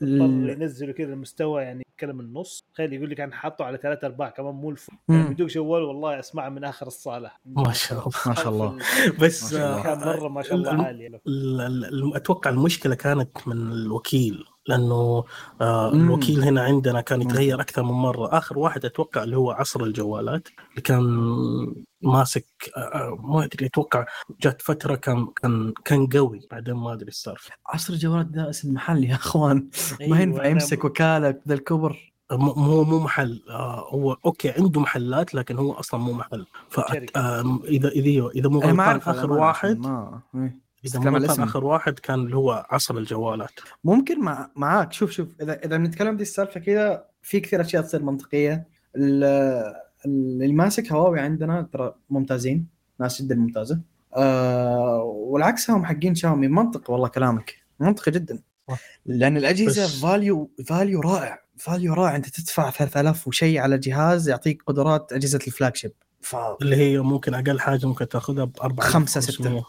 لما ينزله كذا المستوى يعني يتكلم النص. تخيل يقول لك أنا حاطه على ثلاثة ارباع كمان مو ال full. يعني بدوك جوال والله أسمعه من آخر الصالة. ما شاء الله ما شاء الله. *laughs* بس. كان مرة ما شاء الله عالي. أتوقع المشكلة كانت من الوكيل. لأنه آه. الوكيل هنا عندنا كان. يتغير أكثر من مرة آخر واحد أتوقع اللي هو عصر الجوالات اللي كان ماسك آه، آه، ما أدري أتوقع جات فترة كان كان كان قوي بعدين ما أدري إيش صار. عصر الجوالات ده اسم محل يا أخوان *laughs* ما أيوة، ينفع يمسك وكالة ذا الكبر مو مو محل آه هو okay عنده محلات لكن هو أصلا مو محل. فاذا إذا إذا مو غلطان آخر واحد ما إذا الاسم. غلطان آخر واحد كان اللي هو عصر الجوالات. ممكن مع معاك. شوف شوف اذا إذا بنتكلم دي السالفة كذا في كثير أشياء تصير منطقية. ال- اللي ماسك هواوي عندنا ترى ممتازين. ناس جدا ممتازة. آه والعكس هم حقين شاومي. منطقي والله كلامك. منطقي جدا. لأن الأجهزة بس- value value رائع. value رائع. أنت تدفع 3000 وشيء على جهاز يعطيك قدرات أجهزة ال flagship ف اللي هي ممكن أقل حاجة ممكن تاخذها ب 4 خمسة، ستة.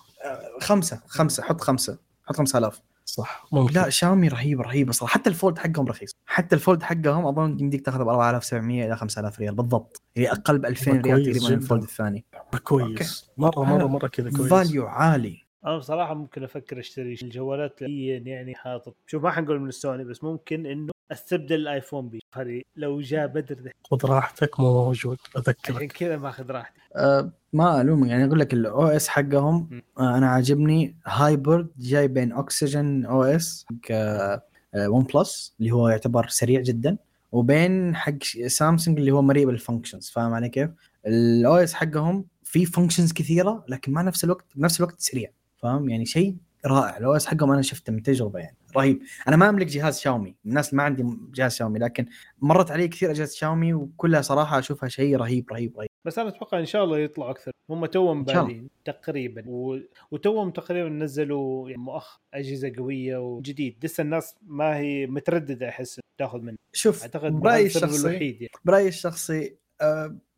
خمسة خمسة. حط خمسة. حط 5000 صح. ممكن. لا شاومي رهيبه رهيبه صراحة حتى ال Fold حقهم رخيص. حتى ال Fold حقهم أظن يمديك تاخذه ب 4700 إلى 5000 ريال بالضبط. يعني أقل ب 2000 ريال تقريبا جداً. ال Fold الثاني. كويس. مرة مرة مرة كذا كويس. فاليو عالي. أنا بصراحة ممكن أفكر أشتري الجوالات حاليا يعني حاطط. شوف ما حنقول من السوني بس ممكن إنه أستبدل الآيفون بي. هذه لو جاء بدر ده خذ راحتك مو موجود. عشان اذكرك كذا ماخذ راحتي. أه ما الومك يعني أقول لك ال OS حقهم. أه أنا عاجبني. hybrid جاي بين Oxygen OS حق أه OnePlus اللي هو يعتبر سريع جدا وبين حق سامسونج اللي هو مريء بال functions فاهم علي كيف؟ ال OS حقهم في functions كثيرة لكن مع نفس الوقت بنفس الوقت سريع. فاهم؟ يعني شيء رائع. ال OS حقهم أنا شفته من تجربة يعني. رهيب. أنا ما أملك جهاز شاومي. الناس ما عندي جهاز شاومي لكن مرت علي كثير أجهزة شاومي وكلها صراحة أشوفها شيء رهيب رهيب رهيب. بس أنا أتوقع إن شاء الله يطلعوا أكثر. هم توهم. بادين تقريبا. و... وتوهم تقريبا نزلوا يعني مؤخر أجهزة قوية وجديد. لسه الناس ما هي مترددة أحس تاخذ منه. شوف أعتقد برأيي الشخصي الوحيد يعني. برأيي الشخصي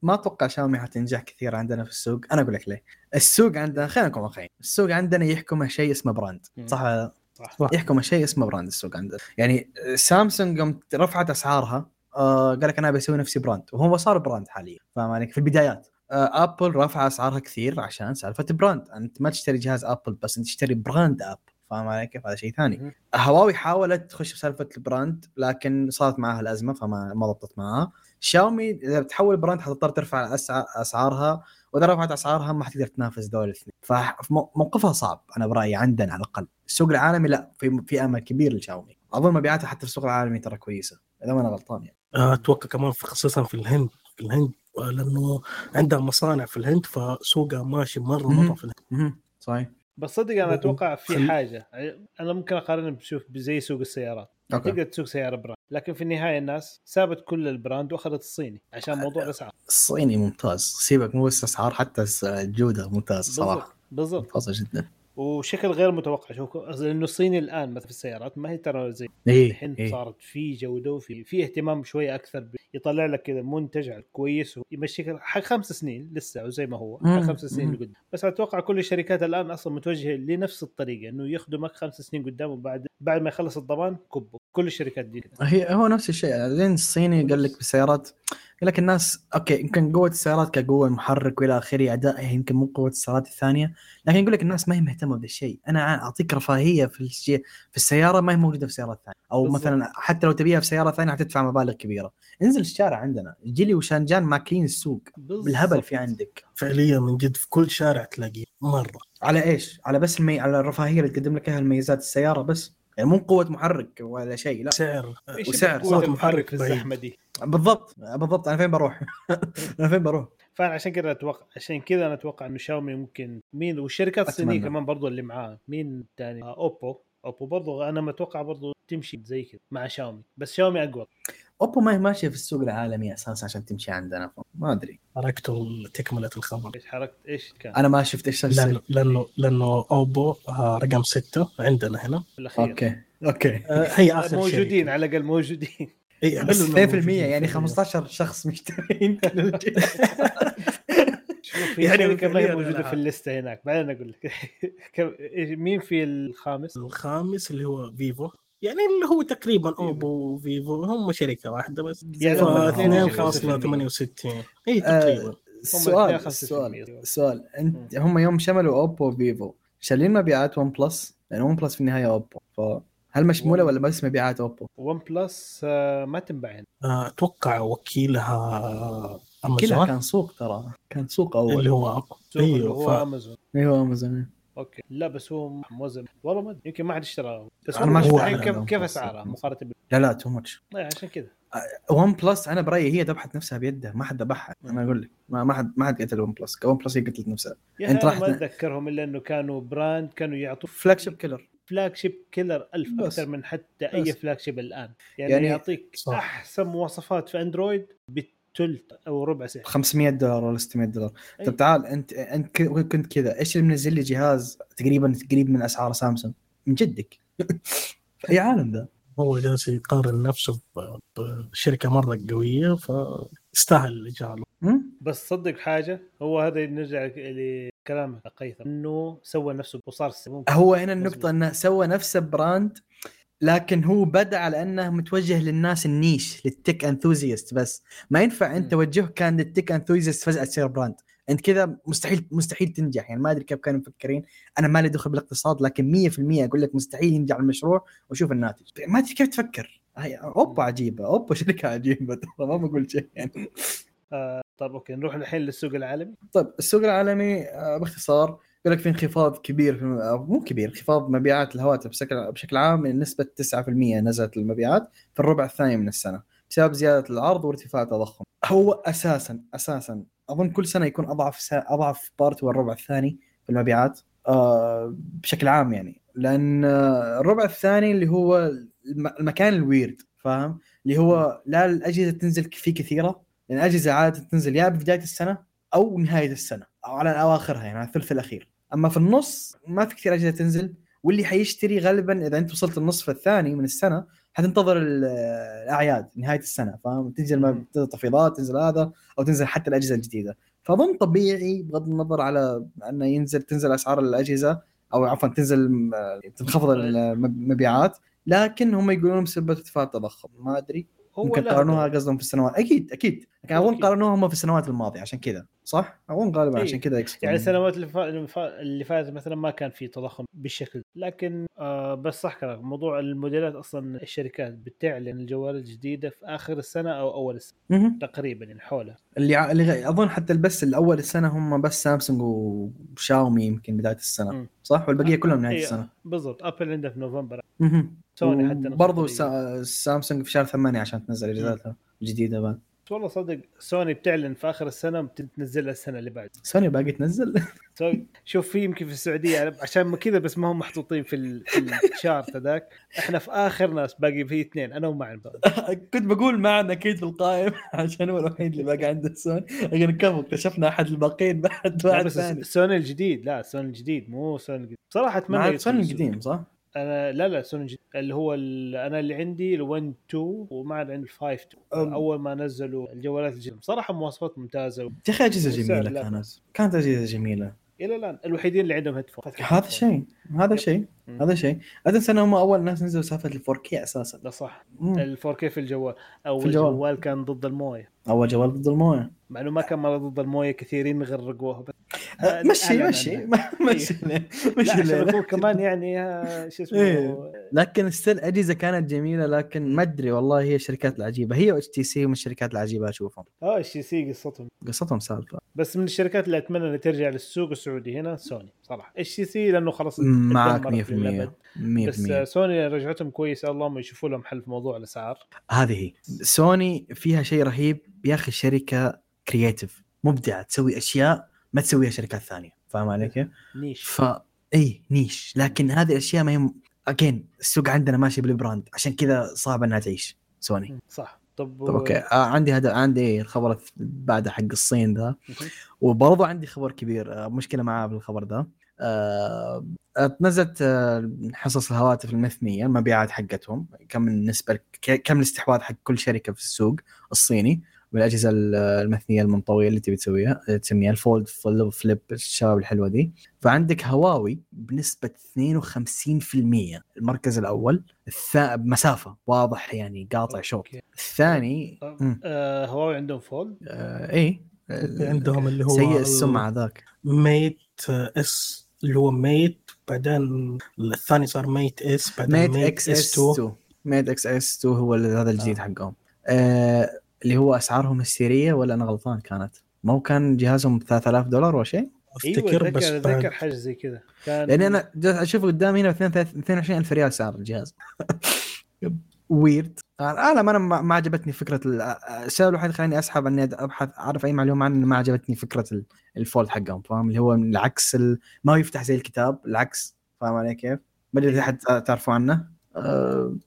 ما أتوقع شاومي حتنجح كثير عندنا في السوق. أنا أقول لك ليه. السوق عندنا خلينا نكون واقعيين. السوق عندنا يحكمه شيء اسمه براند. صح؟ ولا لا؟ صح. يحكم شيء اسمه brand السوق عندنا. يعني سامسونج يوم رفعت أسعارها آه قال لك أنا بسوي نفسي brand. وهو صار brand حاليا. فاهم عليك؟ في البدايات. آه ابل رفع أسعارها كثير عشان سالفة brand. أنت ما تشتري جهاز ابل بس أنت تشتري brand اب فاهم علي كيف هذا شيء ثاني. هواوي حاولت تخش بسالفه ال brand لكن صارت معها الأزمة فما ما ضبطت معها. شاومي إذا بتحول brand حتضطر ترفع أسعارها وإذا رفعت أسعارها ما حتقدر تنافس دول الاثنين. فموقفها صعب أنا برأيي عندنا على الأقل. السوق العالمي لا في في أمل كبير لشاومي. أظن مبيعاتها حتى في السوق العالمي ترى كويسة إذا ما أنا غلطان يعني. آه، أتوقع كمان في- خصوصا في الهند في الهند آه، لأنه عندها مصانع في الهند فسوقها ماشي مرة. مره في الهند. صحيح. بس صدق أنا أتوقع في حاجة. أنا ممكن اقارنها بشوف زي سوق السيارات. أوكي. تقدر تسوق سيارة brand. لكن في النهاية الناس سابت كل ال brand وأخذت الصيني عشان موضوع الأسعار. الصيني ممتاز. سيبك مو بس أسعار حتى الجوده ممتاز صراحة. بالضبط. ممتازة جدا. وشكل غير متوقع شوف لأنه الصيني الآن مثلا في السيارات ما هي ترى زي إيه الحين إيه. صارت في جودة وفي في اهتمام شوية أكثر ب- يطلع لك كذا منتج كويس ويمشيك حق خمس سنين لسه وزي ما هو حق. خمس سنين مم. لقدام بس أتوقع كل الشركات الآن أصلا متوجهة لنفس الطريقة إنه يخدمك خمس سنين قدام وبعد بعد ما يخلص الضمان كبه كل الشركات دي هي هو نفس الشيء بعدين الصيني قال لك بالسيارات لك الناس أوكي يمكن قوة السيارات كقوة محرك وإلى آخره ادائها يمكن مو قوة السيارات الثانية لكن يقول لك الناس ما هي مهتمة بهذا الشيء أنا أعطيك رفاهية في الشيء في السيارة ما هي موجودة في سيارات ثانية. أو بالضبط. مثلا حتى لو تبيها في سيارة ثانية حتدفع مبالغ كبيرة. انزل الشارع عندنا. جيلي وشانجان ماكلين السوق. بالهبل في عندك. فعليا من جد في كل شارع تلاقيه مرة. على إيش؟ على بس المي... على الرفاهية اللي تقدم لك إياها الميزات السيارة بس. يعني مو قوة محرك ولا شيء لا سعر وسعر المحرك محرك في. الزحمة دي بالضبط بالضبط أنا فين بروح؟ *laughs* أنا فين بروح؟ فانا عشان كذا أتوقع عشان كذا أنا أتوقع إنه شاومي ممكن مين والشركات الصينية. كمان برضو اللي معاه مين تاني آه أوبو أوبو برضو أنا متوقع برضو تمشي زي كذا مع شاومي بس شاومي أقوى أوبو ما هي ماشية في السوق العالمي أساسا عشان تمشي عندنا ما أدري. حركته تكملة الخبر إيش حركت إيش كان؟ أنا ما شفت إيش لأنه لأنه لأنه أوبو رقم ستة عندنا هنا. في الأخير. أوكي. أوكي. *laughs* آه، هي آخر موجودين شركة. على الأقل موجودين. إيه، بس حلو إنهم 2% موجودين. يعني فعلياً. 15 شخص مشترين. *laughs* شوف يعني يعني هي موجودة في ال list ة هناك. بعدين أقول لك. *laughs* كم- إيش- مين في الخامس؟ الخامس اللي هو فيفو. يعني اللي هو تقريبا أوبو وفيفو هم شركة واحدة بس. يعني هم هم الاثنين الاثنين 2.68 اي آه، تقريبا السؤال 2.65%. السؤال السؤال انت هم يوم شملوا أوبو وفيفو شايلين مبيعات OnePlus؟ لأن OnePlus في النهاية أوبو. فهل مشمولة ولا بس مبيعات أوبو؟ OnePlus آه، ما تنباع هنا آه، أتوقع وكيلها كلها امازون كان سوق ترى. كان سوق اللي اول هو اللي أيوه هو ف... أمازون. أيوه أمازون أوكي. لا بس هو موزن والله ما يمكن ما حد اشتراه. بس هو ما شفت كيف كيف. اسعارها مقارنة بال لا لا too much لا، عشان كذا. OnePlus أنا برأيي هي ذبحت نفسها بيدها ما حد ذبحها أنا أقول لك ما ما حد ما حد قتل OnePlus OnePlus هي قتلت نفسها. يا أنت أنت راح ما أتذكرهم إلا إنه كانوا brand كانوا يعطوا flagship killer flagship killer ألف بس. أكثر من حتى أي بس. flagship الآن. يعني, يعني- يعطيك صح. أحسن مواصفات في اندرويد بالثلث أو ربع سعر 500 دولار ولا 600 دولار. أي. طب تعال أنت انت كنت كذا. إيش اللي منزل لي جهاز تقريبا قريب من أسعار سامسونج؟ من جدك. *laughs* في أي عالم ذا؟ هو جالس يقارن نفسه بشركة مرة قوية جاله هم؟ بس صدق حاجة هو هذا نرجع لكلام قيثم إنه سوى نفسه وصار هو هنا النقطة مظبوط. إنه سوى نفسه brand لكن هو بدأ على أنه متوجه للناس ال niche لل tech enthusiast بس. ما ينفع أنت مم. توجهك كان لل tech enthusiast فجأة تصير brand. أنت كذا مستحيل مستحيل تنجح. يعني ما أدري كيف كانوا مفكرين. أنا ما لي دخل بالاقتصاد لكن 100% أقول لك مستحيل ينجح المشروع وشوف الناتج. ما أدري كيف تفكر؟ هي اوبو عجيبة. اوبو شركة عجيبة. *laughs* ترى ما بقول شيء يعني. آه طب أوكي نروح الحين للسوق العالمي. طيب السوق العالمي آه، باختصار يقول لك في انخفاض كبير في مو كبير انخفاض مبيعات الهواتف بشكل بشكل عام نسبة 9% نزلت المبيعات في الربع الثاني من السنة بسبب زيادة العرض وارتفاع التضخم. هو أساسا أساسا أظن كل سنة يكون أضعف سا... أضعف part هو الربع الثاني في المبيعات آه بشكل عام يعني. لأن الربع الثاني اللي هو الم- المكان ال weird فاهم؟ اللي هو لا الأجهزة تنزل فيه كثيرة لأن الأجهزة عادة تنزل يا بدايه السنة أو نهاية السنة أو على اواخرها يعني على الثلث الأخير. أما في النص ما في كثير أجهزة تنزل واللي حيشتري غالبا إذا أنت وصلت النصف الثاني من السنة حتنتظر ال- الأعياد نهاية السنة فاهم؟ تنزل تخفيضات تنزل هذا أو تنزل حتى الأجهزة الجديدة. فأظن طبيعي بغض النظر على أنه ينزل تنزل أسعار الأجهزة أو عفوا تنزل آه، تنخفض المبيعات لكن هم يقولون بسبب ارتفاع التضخم. ما أدري. هو ممكن قارنوها ده- قصدهم في السنوات. أكيد أكيد. لكن أظن. قارنوها هم في السنوات الماضية عشان كذا. صح؟ أظن غالبا إيه. عشان كذا يعني السنوات اللي فا- اللي فا- اللي فاتت مثلا ما كان في تضخم بالشكل. لكن آه بس صح كلامك. موضوع الموديلات أصلا الشركات بتعلن الجوالات الجديده في آخر السنة أو أول السنة. مهم. تقريبا يعني حولها اللي ع- اللي أظن حتى بس الأول السنة هم بس سامسونج وشاومي يمكن بداية السنة. مم. صح؟ والبقية كلهم نهاية إيه، السنة. بالضبط. Apple عندها في نوفمبر. مهم. سوني حتى برضو. سا... سامسونج في شهر ثمانية عشان تنزل اجهزتها الجديدة بعد. والله صدق سوني بتعلن في آخر السنة بتنزلها السنة اللي بعد. سوني باقي تنزل. شوف في يمكن في السعودية عشان كذا بس ما هم محطوطين في ال- في الشارت هذاك. إحنا في آخر ناس باقي في اثنين أنا ومعن بعد *laughs* كنت بقول معنا أكيد في القايمة *laughs* عشان هو الوحيد اللي باقي عنده سوني. لكن كم اكتشفنا أحد الباقيين بعد ثاني. سوني الجديد لا سوني الجديد مو سوني الجديد. صراحة أتمنى سوني. القديم صح؟ أنا لا لا سوني الجديد اللي هو ال- أنا اللي عندي ال 1 2 وما عاد عندي ال 5 2 أم. أول ما نزلوا الجوالات الجديده صراحة مواصفات ممتازة. يا أخي أجهزة جميلة كانت. كانت أجهزة جميلة. إلى الآن الوحيدين اللي عندهم headphone هذا شيء هذا. شيء. هذا شيء لا تنسى انهم أول ناس نزلوا سالفة ال 4K أساسا لا صح. ال 4K في الجوال اول في الجوال. جوال كان ضد الموية أول جوال ضد الموية مع إنه ما كان مرة ضد الموية كثيرين غرقوها بس أه، مشي مشي. *laughs* مشي لا مشي كمان يعني آه، شو اسمه إيه. لكن still أجهزة كانت جميلة لكن ما أدري والله هي الشركات العجيبة. هي HTC من الشركات العجيبة أشوفهم. آه HTC قصتهم. قصتهم سالفة. بس من الشركات اللي أتمنى إنها ترجع للسوق السعودي هنا سوني صراحة. HTC لأنه خلاص معك اتدمرت 100% للأبد. 100% بس آه، سوني رجعتهم كويسه اللهم يشوفوا لهم حل في موضوع الأسعار. هذه هي. سوني فيها شيء رهيب. يا أخي الشركة creative مبدعة تسوي أشياء ما تسويها شركات ثانية. فاهم علي كيف؟ niche. ف اي niche. لكن هذه الأشياء ما هي again السوق عندنا ماشي بال brand عشان كذا صعب إنها تعيش. سوني صح. طب طب أوكي. آه عندي هذا عندي الخبر بعد حق الصين ذا. وبرضه عندي خبر كبير آه مشكلة معاه بالخبر ذا آه آه، نزلت آه حصص الهواتف المثنيه المبيعات حقتهم كم النسبة كم الاستحواذ حق كل شركة في السوق الصيني. بالأجهزة ال- المثنية المنطوية اللي تبي تسويها تسميها ال fold flip flip الشباب الحلوة دي. فعندك هواوي بنسبة 52% المركز الأول. الثا... بمسافه واضح يعني قاطع شوط. أوكي. الثاني طب، مم. آه هواوي عندهم fold؟ آه إيه. عندهم اللي هو سيء ال- السمعة ذاك. Mate S اللي هو Mate بعدين الثاني صار Mate S بعدين Mate Mate XS 2 2 Mate XS 2 هو اللي- هذا الجديد آه. حقهم. آه اللي هو أسعارهم هستيريه ولا أنا غلطان كانت؟ ما هو كان جهازهم ب 3000 دولار ولا شيء؟ أفتكر أيوه بس اتذكر حاجة زي كذا. كان لاني أنا جالس أشوف قدامي هنا 22000 ريال سعر الجهاز. *laughs* ويرد أنا ما أنا ما ما عجبتني فكرة ال- السبب الوحيد خلاني أسحب إني ابحث أعرف أي معلومة عنه ما عجبتني فكرة ال- ال fold حقهم فاهم؟ اللي هو العكس ال... ما هو يفتح زي الكتاب العكس فاهم علي كيف؟ ما أدري إذا حد تعرفوا عنه؟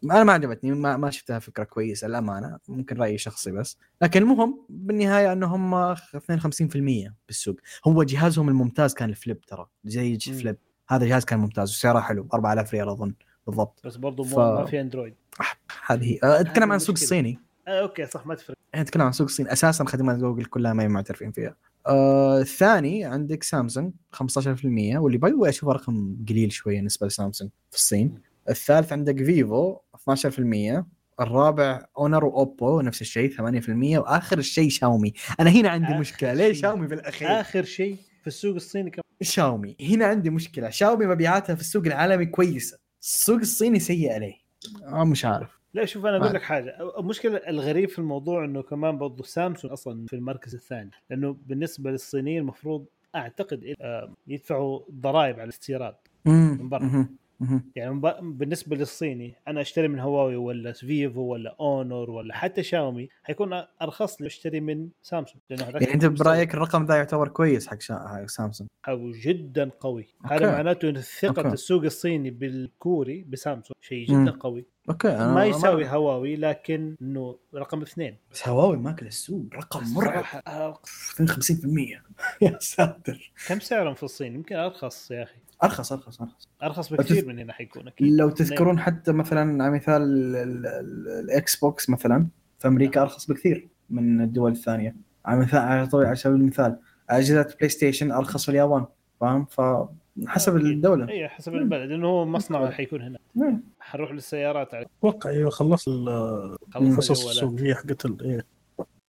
أنا ما عجبتني ما, ما شفتها فكرة كويسة الامانه ممكن رأيي شخصي بس. لكن المهم بالنهاية انه هم 52% بالسوق. هو جهازهم الممتاز كان ال flip ترى زي. flip. هذا جهاز كان ممتاز وسعره حلو 4000 ريال أظن بالضبط. بس برضو ف- ما في أندرويد. هذه هي. اتكلم عن السوق. الصيني. آه أوكي صح ما تفرق. نتكلم عن سوق الصين. أساسا خدمات جوجل كلها ما هي معترفين فيها. آه الثاني عندك سامسونج 15% واللي باقي أشوفه رقم قليل شوية بالنسبة لسامسونج في الصين. الثالث عندك فيفو 12% الرابع اونر واوبو نفس الشيء 8% وآخر شيء شاومي. أنا هنا عندي مشكلة. ليه. شاومي بالاخير آخر شيء في السوق الصيني كم شاومي. هنا عندي مشكلة. شاومي مبيعاتها في السوق العالمي كويسة. السوق الصيني سيء عليه. آه مش عارف. لا شوف أنا أقول لك حاجة. المشكلة الغريب في الموضوع إنه كمان برضو سامسونج أصلا في المركز الثاني. لأنه بالنسبة للصينيين المفروض أعتقد آه، يدفعوا ضرائب على الاستيراد من برا. يعني ب- بالنسبة للصيني أنا أشتري من هواوي ولا فيفو ولا أونور ولا حتى شاومي حيكون أرخص لي أشتري من سامسونج لأنه هذاك يعني أنت برأيك الرقم ذا يعتبر كويس حق شا... حق سامسونج؟ حقه جدا قوي. أوكي. هذا معناته إن ثقة أوكي. السوق الصيني بالكوري بسامسونج شيء مم. جدا قوي. أوكي أنا ما يساوي هواوي لكن إنه رقم اثنين. بس هواوي ماكل السوق. رقم مرعب. صراحة، آه، 52% *laughs* يا ساتر. كم سعرهم في الصين؟ يمكن أرخص يا أخي. أرخص أرخص أرخص أرخص بكثير من هنا حيكون أكيد لو تذكرون حتى مثلا على مثال ال- ال- ال- الإكس بوكس مثلا في أمريكا أرخص بكثير من الدول الثانية على مثال على سبيل المثال أجهزة بلاي ستيشن أرخص في اليابان فاهم ف حسب أكيد. الدولة اي حسب البلد انه هو مصنع حيكون هنا مم. حنروح للسيارات أتوقع أيوه خلصت ال- خلص القصص الجوالات. السوقية حقت إيه.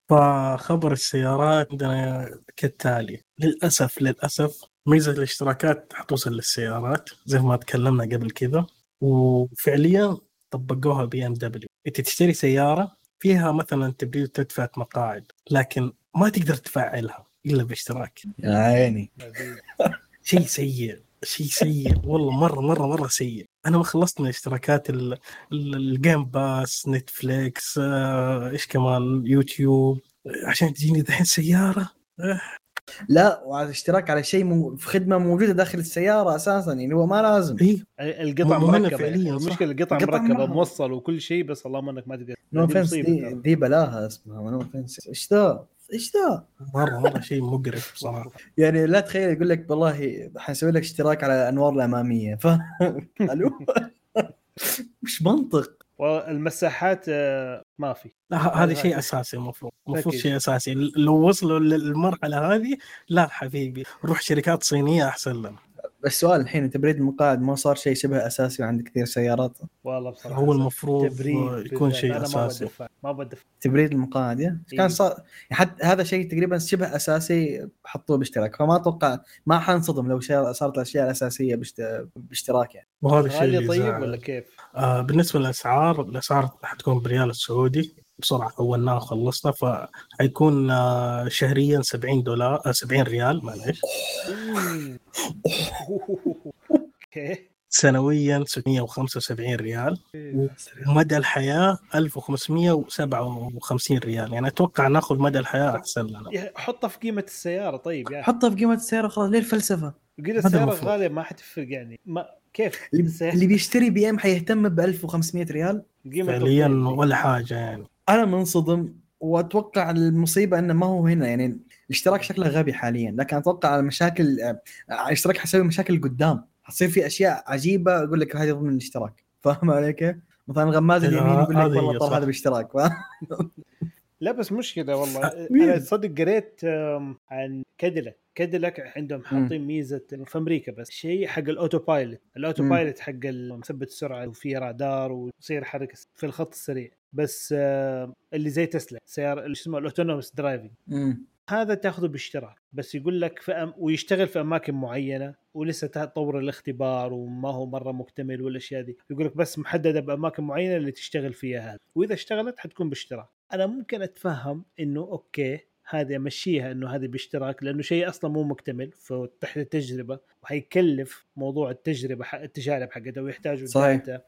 فخبر السيارات عندنا كالتالي للأسف للأسف ميزة الاشتراكات حتوصل للسيارات زي ما تكلمنا قبل كذا. وفعليا طبقوها بي إم دبليو. إنت تشتري سيارة فيها مثلا تبريد وتدفئه مقاعد لكن ما تقدر تفعلها إلا باشتراك. يا عيني. *laughs* شيء سيء شيء سيء. والله مرة مرة مرة سيء. أنا ما خلصت من اشتراكات ال- ال- ال Game Pass نتفليكس إيش كمان يوتيوب. عشان تجيني دحين سيارة؟ آه، لا وعلى اشتراك على شيء مو... في خدمة موجودة داخل السيارة أساسا يعني هو ما لازم اي القطع مو هنا مركبة فعلياً، يعني. المشكلة القطع القطع مركبة. موصل وكل شيء بس اللهم إنك ما تقدر no مصيبة دي. دي بلاها اسمها no offense إيش ذا؟ إيش ذا؟ مرة مرة شيء مقرف بصراحة يعني لا تخيل يقول لك والله حنسوي لك اشتراك على الانوار الأمامية ف *laughs* ألو *laughs* مش منطق والمساحات آه، ما في. هذا شيء أساسي المفروض المفروض. شيء أساسي. لو وصلوا للمرحلة هذه لا حبيبي روح شركات صينية أحسن لنا. بس سؤال الحين تبريد المقاعد ما صار شيء شبه أساسي عند كثير سيارات؟ والله بصراحه هو المفروض تبريد يكون. شيء أساسي. ما بدفع تبريد المقاعد يا. إيه. كان صار حتى هذا شيء تقريبا شبه أساسي حطوه باشتراك. فما أتوقع ما حنصدم لو صارت الأشياء الأساسية باشت- باشتراك يعني. وهذا الشيء طيب. ولا كيف؟ آه بالنسبة للأسعار الأسعار حتكون بريال السعودي بسرعة حولناها وخلصنا فحيكون آه شهريا 70 دولار آه 70 ريال معلش أوكي *laughs* سنويا 675 ريال. ومدى الحياة 1557 ريال. يعني أتوقع نأخذ مدى الحياة أحسن لنا. حطها في قيمة السيارة طيب يعني. حطها في قيمة السيارة خلاص ليه الفلسفه؟ قيمه السيارة. غاليه ما حتفرق يعني. ما كيف؟ اللي, بيشتري بي إم حيهتم ب 1500 ريال؟ فعليا. ولا حاجة يعني. أنا منصدم وأتوقع المصيبة إنه ما هو هنا يعني الاشتراك شكله غبي حاليا لكن أتوقع المشاكل آه، الاشتراك حيسوي مشاكل قدام. حتصير في أشياء عجيبة أقول لك هذه ضمن الاشتراك. *laughs* فاهم علي كيف؟ مثلا غماز اليمين يقول لك والله صح. هذا باشتراك؟ *laughs* لا بس مشكله والله. أنا تصدق قريت عن كاديلاك كاديلاك عندهم حاطين ميزة في أمريكا بس. شيء حق ال autopilot ال auto. pilot حق مثبت السرعة وفيه رادار ويصير حركة في الخط السريع. بس آم، اللي زي تسلا سيارة اللي اسمه ال autonomous driving. هذا تاخذه باشتراك. بس يقول لك في أم... ويشتغل في أماكن معينة ولسه تطور الاختبار وما هو مرة مكتمل والأشياء دي. يقول لك بس محددة بأماكن معينة اللي تشتغل فيها هذا. وإذا اشتغلت حتكون باشتراك. أنا ممكن أتفهم إنه okay هذه أمشيها إنه هذه باشتراك لأنه شيء أصلا مو مكتمل فتحت التجربة. وحيكلف موضوع التجربة حق التجارب حقتها ويحتاجوا صحيح. data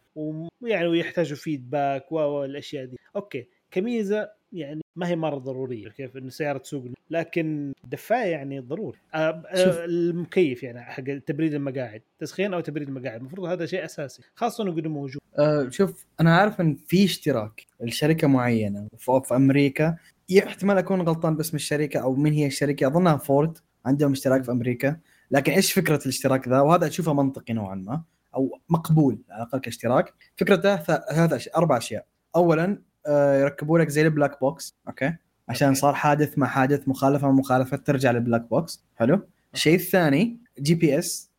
ويعني ويحتاجوا feedback والأشياء دي. okay. كميزة يعني ما هي مرة ضرورية كيف إنه سيارة تسوق لكن دفايه يعني ضروري. المكيف يعني حق تبريد المقاعد تسخين أو تبريد المقاعد المفروض هذا شيء أساسي خاصة إنه قد موجود. آه شوف أنا عارف إن في اشتراك لشركة معينة في أمريكا. احتمال أكون غلطان باسم الشركة أو من هي الشركة. أظنها فورد عندهم اشتراك في أمريكا. لكن إيش فكرة الاشتراك ذا؟ وهذا أشوفه منطقي نوعا ما أو مقبول على الأقل كاشتراك. فكرته ثلاث أشياء أربع أشياء. اولا آه يركبوا لك زي ال black box okay؟ عشان. صار حادث مع حادث مخالفة مع مخالفة ترجع لل black box. حلو؟ الشيء الثاني GPS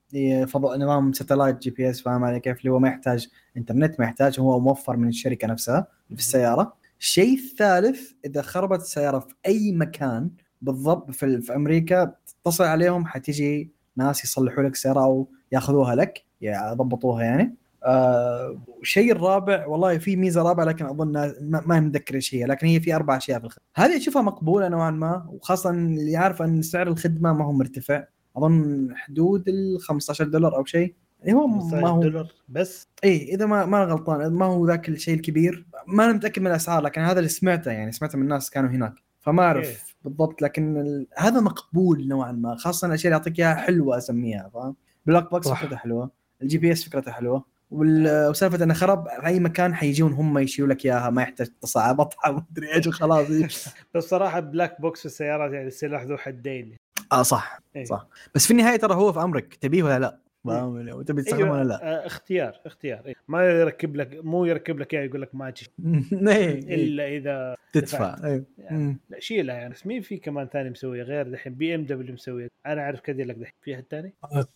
فضاء نظام satellite GPS فاهم علي كيف؟ اللي هو ما يحتاج إنترنت ما يحتاج هو موفر من الشركة نفسها في السيارة. الشيء الثالث إذا خربت السيارة في أي مكان بالضبط في, في أمريكا تتصل عليهم حتيجي ناس يصلحوا لك السيارة أو ياخذوها لك يضبطوها يعني. آه الشيء الرابع والله في ميزة رابعة لكن أظن ما, ما متذكر إيش هي لكن هي في أربع أشياء في الخدمة. هذه أشوفها مقبولة نوعا ما وخاصة اللي عارف إن سعر الخدمة ما هو مرتفع. أظن حدود ال 15 دولار أو شيء. هو ما هو دولار بس اي إذا ما ما غلطان ما هو ذاك الشيء الكبير ما أنا متأكد من الأسعار لكن هذا اللي سمعته يعني سمعته من الناس كانوا هناك فما أعرف إيه. بالضبط لكن ال... هذا مقبول نوعا ما خاصة الأشياء اللي يعطيك إياها حلوة أسميها فاهم black box. فكرته حلوة ال GPS فكرته حلوة وال- وسالفة إنه خرب في أي مكان حيجون هم يشيلوا لك إياها ما يحتاج على سطحه مدري إيش وخلاص *laughs* بس صراحة black box في السيارات يعني سلاح ذو حدين آه صح إيه. صح بس في النهاية ترى هو في أمرك تبيه ولا لا فاهم علي؟ وتبي تستخدمه ولا لا؟ آه، اختيار اختيار إيه. ما يركب لك مو يركب لك اياه يقول لك ما تشتري *laughs* إيه، إلا إذا تدفع يعني. لا شيلها يعني بس مين في كمان ثاني مسوي غير دحين؟ بي إم دبليو مسوي أنا أعرف كاديلاك دحين. في أحد ثاني؟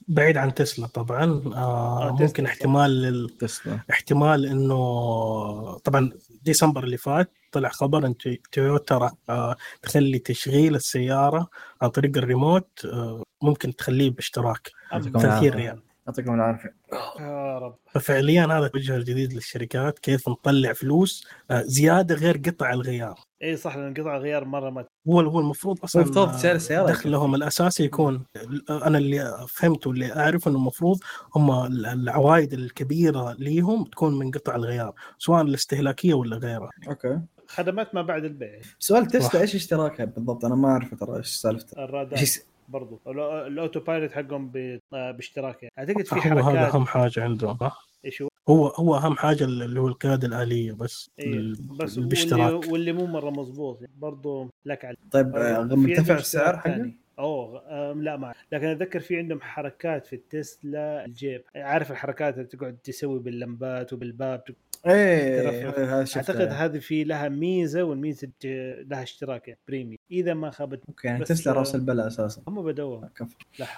بعيد عن تسلا طبعا. آه آه، تسلا، ممكن. احتمال. تسلا. احتمال إنه طبعا ديسمبر اللي فات طلع خبر إن توي- تويوتا راح آه، تخلي تشغيل السيارة عن طريق الريموت آه، ممكن تخليه باشتراك. 30 العافية. ريال يعطيكم العافية. يا رب. ففعليا هذا الوجه الجديد للشركات كيف نطلع فلوس آه، زيادة غير قطع الغيار. إي صح لأن قطع الغيار مرة ما هو هو المفروض أصلا المفترض سعر السيارة. دخلهم الأساسي يكون أنا اللي فهمته اللي أعرف إنه المفروض هم العوائد الكبيرة ليهم تكون من قطع الغيار سواء الاستهلاكية ولا غيرها. Okay. خدمات ما بعد البيع. سؤال. تسلا إيش اشتراكها بالضبط؟ أنا ما أعرف ترى إيش سالفته الرادار. إيش برضو. ال autopilot حقهم آه، باشتراك يعني. أعتقد في هو هذا حركات. أهم حاجة عندهم صح؟ إيش هو؟ هو هو أهم حاجة اللي هو القياده الآلية بس إيه، بس واللي, بالاشتراك واللي مو مرة مضبوط يعني. برضو لك على طيب آه، مرتفع السعر حقه؟ أوه لا ما لكن أتذكر في عندهم حركات في التسلا الجيب. عارف الحركات اللي تقعد تسوي باللمبات وبالباب إيه. اعتقد هذه في لها ميزة والميزة لها اشتراك يعني premium إذا ما خابت okay يعني تسلا راس البلاء أساسا. هم بدوا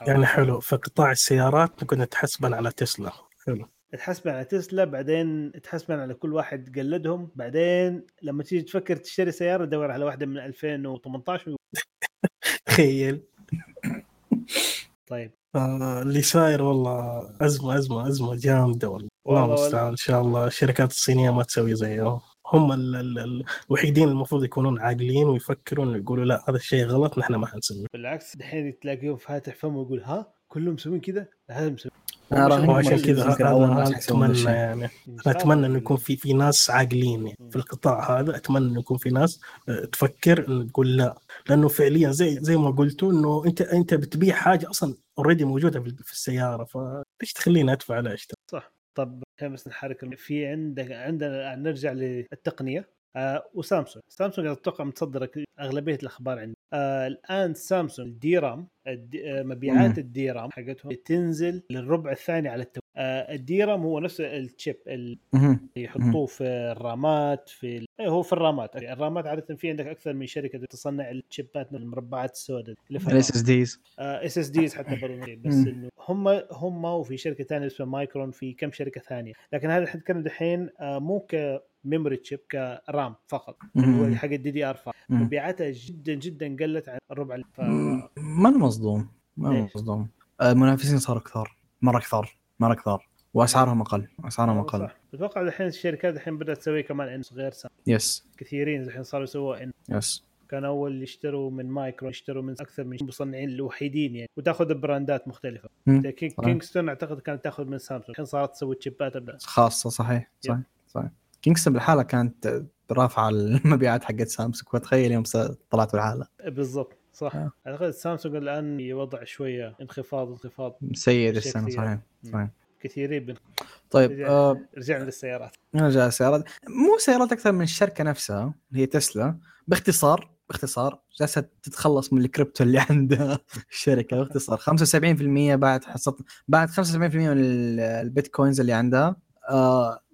يعني حلو في قطاع السيارات ممكن تحسبن على تسلا. حلو. تحسبن على تسلا بعدين تحسبن على كل واحد قلدهم بعدين لما تيجي تفكر تشتري سيارة دور على واحدة من 2018 *laughs* تخيل. طيب. اللي صاير والله أزمة أزمة أزمة جامدة والله. الله والله المستعان إن شاء الله. الشركات الصينية ما تسوي زيهم. هم ال- ال- ال- الوحيدين المفروض يكونون عاقلين ويفكرون ويقولوا لا هذا الشيء غلط نحن ما حنسويه. بالعكس دحين تلاقيهم فاتح فمه ويقول ها؟ كلهم مسوين كذا؟ هذا مسوي. أنا راهن وعشان كذا اتمنى يعني أنا اتمنى إنه يكون في في ناس عاقلين يعني في القطاع هذا. أتمنى إنه يكون في ناس آه، تفكر إنه تقول لا. لأنه فعليا زي زي ما قلتوا إنه انت أنت بتبيع حاجة أصلا اوريدي موجودة في في السيارة فليش تخليني أدفع؟ على اشتري صح. طب بس نحرك في عندك عندنا نرجع للتقنية. آه وسامسونج. سامسونج أتوقع متصدرة أغلبية الأخبار عندي. آه الآن سامسونج ال DRAM ال D آه مبيعات مم. ال DRAM حقتهم تنزل للربع الثاني على التو آه ال DRAM هو نفس ال chip اللي. يحطوه في الرامات في ال... إيه هو في الرامات. الرامات عادة في عندك أكثر من شركة تصنع الشيبات من المربعات السوداء ال SSDs SSDs حتى برضه بس. إنه هم هم وفي شركة ثانية اسمها مايكرون في كم شركة ثانية. لكن هذا نتكلم دحين آه، مو كميموري تشيب كرام فقط. اللي هو حق الدي دي ار 5 مم. مبيعاتها جدا جدا قلت عن الربع ال- ف... ما أنا مصدوم. ما أنا؟ مصدوم. آه، المنافسين صاروا كثار. مرة كثار. مرة كثار. وأسعارهم أقل. أسعارهم أقل. صح. أتوقع الحين الشركات الحين بدأت تسوي كمان ان غير سام يس كثيرين الحين صاروا يسووا ان يس كان أول يشتروا من مايكرو يشتروا من أكثر من مصنعين الوحيدين يعني. وتأخذ براندات مختلفة. كينغستون أعتقد كانت تأخذ من سامسونج. الحين صارت تسوي تشيبات خاصة صحيح. صحيح. صحيح. كينغستون بالحالة كانت رافعة المبيعات حقت سامسونج فتخيل يوم طلعت بالحالة. بالضبط صح. آه. أعتقد سامسونج الآن وضع شوية انخفاض انخفاض سيء السنة. صحيح. صحيح. كثيرين بن... طيب رجع- آه رجعنا للسيارات. نرجع للسيارات. مو سيارات أكثر من الشركة نفسها اللي هي تسلا. باختصار باختصار جالسة تتخلص من الكريبتو اللي *laughs* عند الشركة. باختصار 75% بعد حصت بعد 75% من ال- البيتكوينز اللي عندها.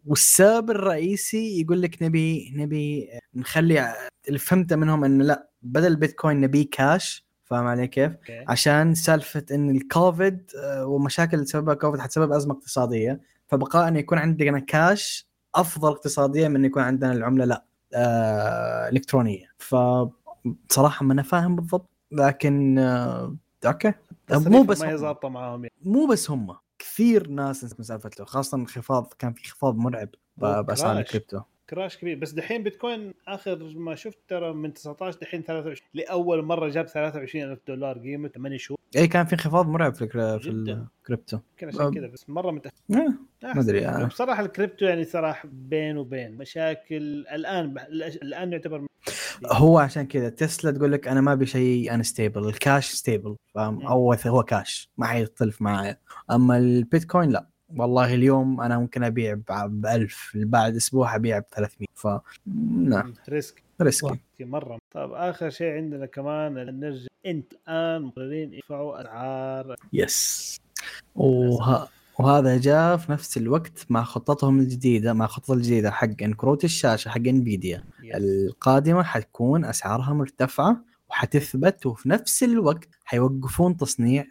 والسبب الرئيسي يقول لك نبي نبي نخلي اللي فهمته منهم إنه لا بدل البيتكوين نبي كاش فاهم علي كيف؟ okay عشان سالفة إن الكوفيد آه، ومشاكل اللي سببها كوفيد حتسبب أزمة اقتصادية فبقاء إنه يكون عندنا كاش أفضل اقتصاديا من يكون عندنا العملة لا آه إلكترونية فبصراحه ما أنا فاهم بالضبط لكن آه أوكي مو بس ما هي هم. ظابطة معاهم يعني. مو بس هم كثير ناس مسافه له خاصة انخفاض كان في انخفاض مرعب باسعار. الكريبتو كراش كبير. بس دحين بيتكوين آخر ما شفت ترى من 19 دحين 23 لأول مرة جاب 23 ألف دولار قيمة 8 شهور. اي كان في انخفاض مرعب في في. الكريبتو. يمكن عشان. كذا بس مرة متأخر. آه، أحسن. ما أدري يعني. بصراحة الكريبتو يعني صراحة بين وبين. مشاكل الآن. الآن يعتبر هو عشان كذا تسلا تقول لك أنا ما أبي شيء unstable ال cash stable فاهم؟ هو كاش ما حيختلف معايا. أما البيتكوين لا. والله اليوم أنا ممكن أبيع ب 1000 بعد أسبوع أبيع ب 300 ف لا risk. risky. مرة. طيب آخر شيء عندنا كمان نرجع. أنت الآن مقررين يدفعوا أسعار. yes. وه... وهذا جاء في نفس الوقت مع خطتهم الجديدة مع خطة الجديدة حق كروت الشاشة حق انفيديا القادمة حتكون أسعارها مرتفعة وحتثبت وفي نفس الوقت حيوقفون تصنيع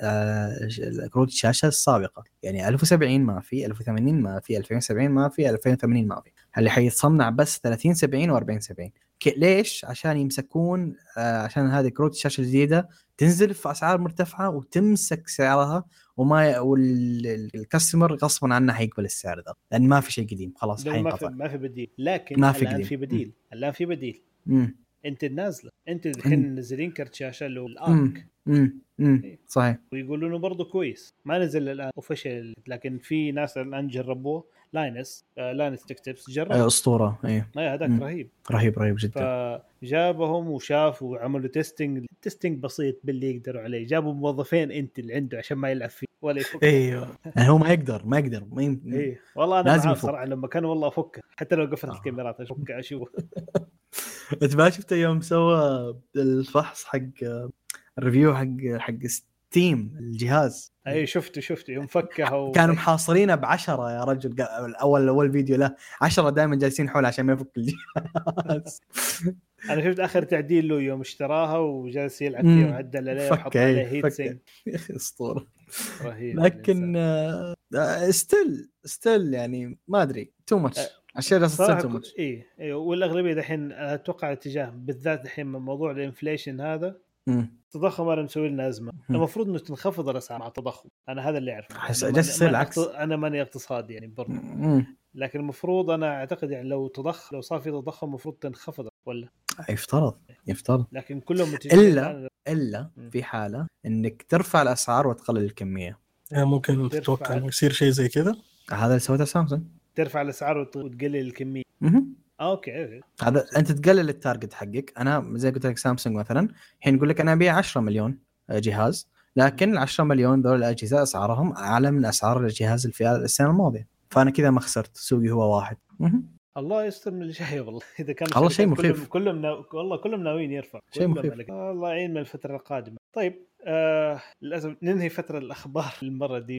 آه، كروت الشاشة السابقة. يعني 1070 ما في 1080 ما في 2070 ما في 2080 ما في. اللي حيتصنع بس 30 70 و40 70 ك- ليش؟ عشان يمسكون آه، عشان هذه كروت الشاشة الجديدة تنزل في أسعار مرتفعة وتمسك سعرها وما والكاستمر غصبا عنه حيقبل السعر ذا لأن ما في شيء قديم. خلاص لأنه ما في حينقطع ما في بديل. لكن ما في الآن. في بديل. الآن في بديل. مم. انت نازله انت الحين منزلين كرت شاشه اللي هو الارك. إيه. صحيح. ويقولوا إنه برضه كويس. ما نزل الآن اوفيشال لكن في ناس الآن جربوه. لاينس آه لاينس تكتبس جرب. آه، أسطورة ما هذاك. رهيب. رهيب رهيب جدا. فجابهم وشافوا وعملوا تيستنج تيستنج بسيط باللي يقدروا عليه. جابوا موظفين انت اللي عنده عشان ما يلعب فيه. ولا يفك. أيوه. يعني هو ما يقدر ما يقدر. ما يم... إيه. والله أنا لازم. صراحة لما كان والله أفكه. حتى لو قفلت آه. الكاميرات أشوف أشوف. *laughs* أنت ما شفته يوم سوى الفحص حق ال review حق حق ستيم الجهاز. أي شفته شفته. يوم فكها *laughs* و... كانوا محاصرينه بعشرة يا رجل. أول أول فيديو له. عشرة دائما جالسين حوله عشان ما يفك الجهاز. *laughs* أنا شفت آخر تعديل له يوم اشتراها وجالس يلعب. فيها وعدل عليه فك وحط عليه إيه، heat. sink يا أخي أسطورة. رهيب لكن still still يعني ما أدري. too much too صراحة much اي اي والأغلبية دحين أتوقع اتجاه بالذات دحين من موضوع ال inflation هذا التضخم أنا مسوي لنا أزمة. المفروض إنه تنخفض الأسعار مع التضخم. أنا هذا اللي أعرفه. يصير ماني العكس. أنا ماني اقتصادي يعني برضه لكن المفروض أنا أعتقد يعني لو تضخم لو صار في تضخم المفروض تنخفض ولا؟ يفترض يفترض. لكن كلهم الا مم. في حالة إنك ترفع الأسعار وتقلل الكمية. يعني ممكن تتوقع إنه يصير شيء زي كذا. هذا اللي سوته سامسونج. ترفع الأسعار وت- وتقلل الكمية. آه، okay. هذا أنت تقلل ال target حقك. أنا زي قلت لك سامسونج مثلا الحين يقول لك أنا أبيع 10 مليون آه، جهاز. لكن ال 10 مليون ذول الأجهزة أسعارهم أعلى من أسعار الجهاز الفئة السنة الماضية. فأنا كذا ما خسرت سوقي هو واحد. الله يستر من اللي جاي والله. *laughs* إذا كان والله شيء مخيف. كلهم ناو... والله كلهم ناويين يرفع. شيء مخيف. الله يعين من الفترة القادمة. طيب آه للاسف ننهي فترة الأخبار *laughs* المرة دي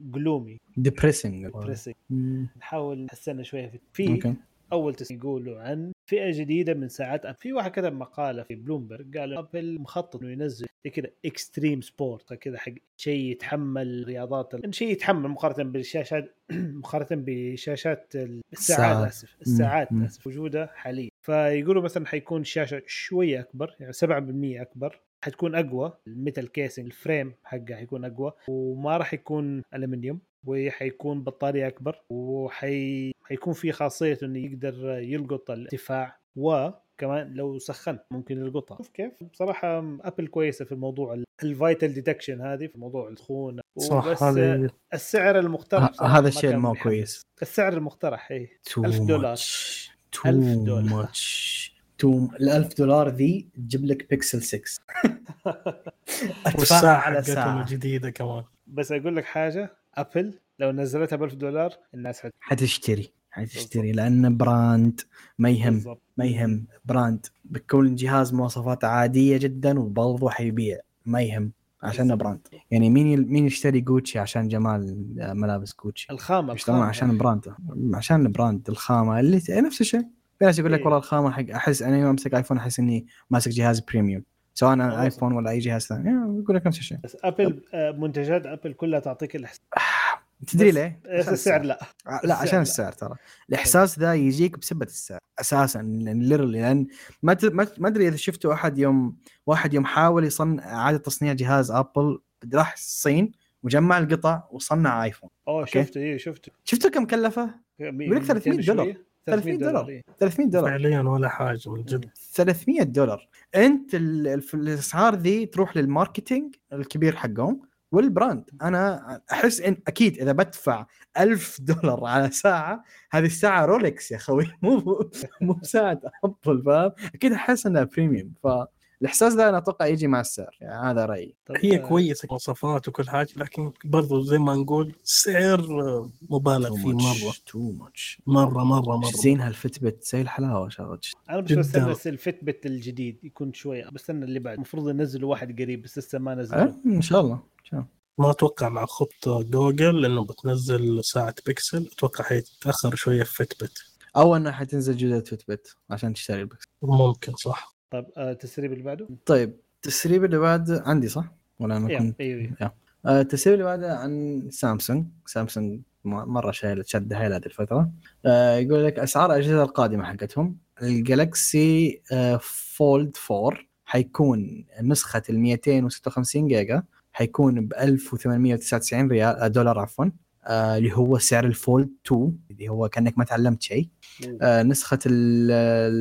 ب gloomy. depressing pressing مم. نحاول نحسنها شوية. في, في okay أول تسجيل يقولوا عن فئة جديدة من ساعات أبل. في واحد كتب مقالة في بلومبرج قال أبل مخطط إنه ينزل زي كذا extreme sport كذا حق شيء يتحمل رياضات ال- شيء يتحمل مقارنة بالشاشات *clears throat* مقارنة بشاشات ال- الساعات. آسف الساعات. آسف موجودة حاليا فيقولوا مثلا حيكون شاشة شوية أكبر يعني 7% أكبر حتكون أقوى ال metal casing ال frame حقها حيكون أقوى وما راح يكون الومنيوم وحيكون بطارية أكبر وحي حيكون في خاصية إنه يقدر يلقط الارتفاع وكمان لو سخنت ممكن يلقطها. شوف كيف؟ بصراحة ابل كويسة في الموضوع ال vital detection هذه في موضوع السخونه صح هذه السعر المقترح هذا ما الشيء محمس. كويس. السعر المقترح too 1000 دولار. much too 1000 دولار. too ال 1000 دولار ذي تجيب لك بيكسل 6 *laughs* أدفع والساعة على حقتهم ساعة. الجديدة كمان. بس أقول لك حاجة ابل لو نزلتها ب 1000 دولار الناس حت حتشتري حتشتري لأن brand ما يهم بالضبط. ما يهم. brand بيكون جهاز مواصفات عادية جدا وبرضه حيبيع ما يهم عشان. brand يعني مين مين يشتري جوتشي عشان جمال ملابس جوتشي الخامة يشترون الخامة. عشان brand عشان ال brand الخامة اللي نفس الشيء. في ناس يقول لك إيه. والله الخامة حق أحس أنا يوم أمسك ايفون أحس إني ماسك جهاز premium سواء أنا ايفون ولا أي جهاز ثاني. يقول لك نفس الشيء. بس ابل آه، منتجات ابل كلها تعطيك الإحساس. *sighs* تدري ليه؟ عشان السعر. لا. لا السعر عشان لا. السعر ترى. الإحساس ذا يجيك بسبه السعر أساسا ليرلي لأن ما ما ما أدري إذا شفتوا أحد يوم واحد يوم حاول يصنع إعادة تصنيع جهاز ابل راح الصين وجمع القطع وصنع ايفون أوه. شفته إيه شفته. شفتوا كم كلفه؟ يقول لك 300 دولار. 300 دولار. إيه. 300 دولار. فعليا ولا حاجة من جد. 300 دولار. انت الاسعار ذي تروح لل marketing الكبير حقهم وال brand. أنا أحس إن أكيد إذا بدفع ألف دولار على ساعة هذه الساعة رولكس يا أخوي. *laughs* مو مو ساعة ابل فاهم؟ أكيد أحس إنها premium فالاحساس ده أنا أتوقع يجي مع السعر يعني هذا رأيي. طب، هي آه، كويسة مواصفات وكل حاجة لكن برضو زي ما نقول سعر آه، مبالغ فيه مرة. too much مرة مرة مرة. زين هال Fitbit زي الحلاوه شغلت أنا بس. بستنى بس ال Fitbit الجديد يكون شوية بستنى اللي بعد. المفروض ينزلوا واحد قريب بس لسه ما نزلوا. أه؟ إن شاء الله إن شاء الله. ما أتوقع مع خط جوجل لأنه بتنزل ساعة بيكسل. أتوقع حيتأخر شوية في Fitbit أو إنه حتنزل جوده Fitbit عشان تشتري البكسل ممكن صح. طيب آه، التسريب اللي بعده؟ طيب التسريب اللي بعد عندي صح؟ ولا أنا كنت أيوه آه، التسريب اللي بعده عن سامسونج. سامسونج مرة شايل شد حيل هذه الفترة. آه، يقول لك أسعار الاجهزه القادمة حقتهم. ال Galaxy آه، Fold 4 حيكون نسخة ال 256 جيجا حيكون ب 1899 ريال آه، دولار عفوا. اللي هو سعر ال Fold 2 اللي هو كأنك ما تعلمت شيء. آه، نسخة ال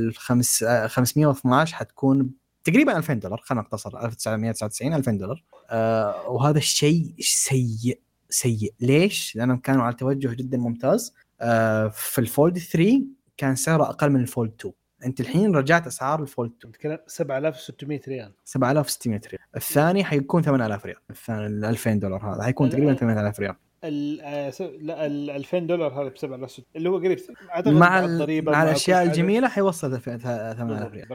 الخمس- آه، 512 حتكون تقريبا 2000 دولار خلينا نختصر 1999 2000 دولار. آه وهذا الشيء سيء سيء. ليش؟ لانهم كانوا على توجه جدا ممتاز. آه في ال Fold 3 كان سعره أقل من ال Fold 2 أنت الحين رجعت أسعار ال Fold 2 نتكلم 7600 ريال. 7600 ريال. الثاني حيكون 8000 ريال. الثاني ال 2000 دولار هذا حيكون تقريبا 8000 ريال. ال آه، س- لا ال 2000 دولار هذا ب 7000 اللي هو قريب أعتقد مع ال- الضريبه مع الأشياء. الجميلة حيوصل 8000 ريال.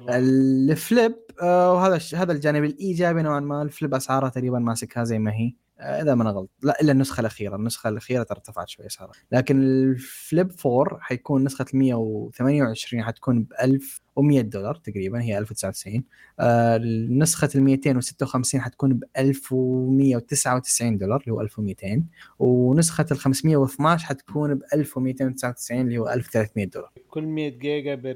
الفليب آه وهذا هذا الجانب الإيجابي نوعا ما الفليب اسعارها تقريبا ماسكها زي ما هي آه إذا ما أنا غلط. لا إلا النسخة الأخيرة. النسخة الأخيرة ترى ارتفعت شوي اسعارها لكن الفليب 4 حيكون نسخة ال 128 حتكون ب 1100 دولار تقريبا. هي 1099 آه نسخة ال 256 حتكون ب 1199 دولار اللي هو 1200 ونسخة ال 512 حتكون ب 1299 اللي هو 1300 دولار. كل 100 جيجا ب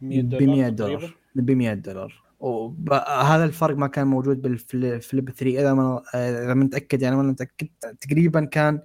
100 ب دولار 100 تقريباً. دولار. ب 100 دولار. وهذا الفرق ما كان موجود بال Flip 3 إذا ما إذا ما متاكد يعني ما متاكد تقريبا كان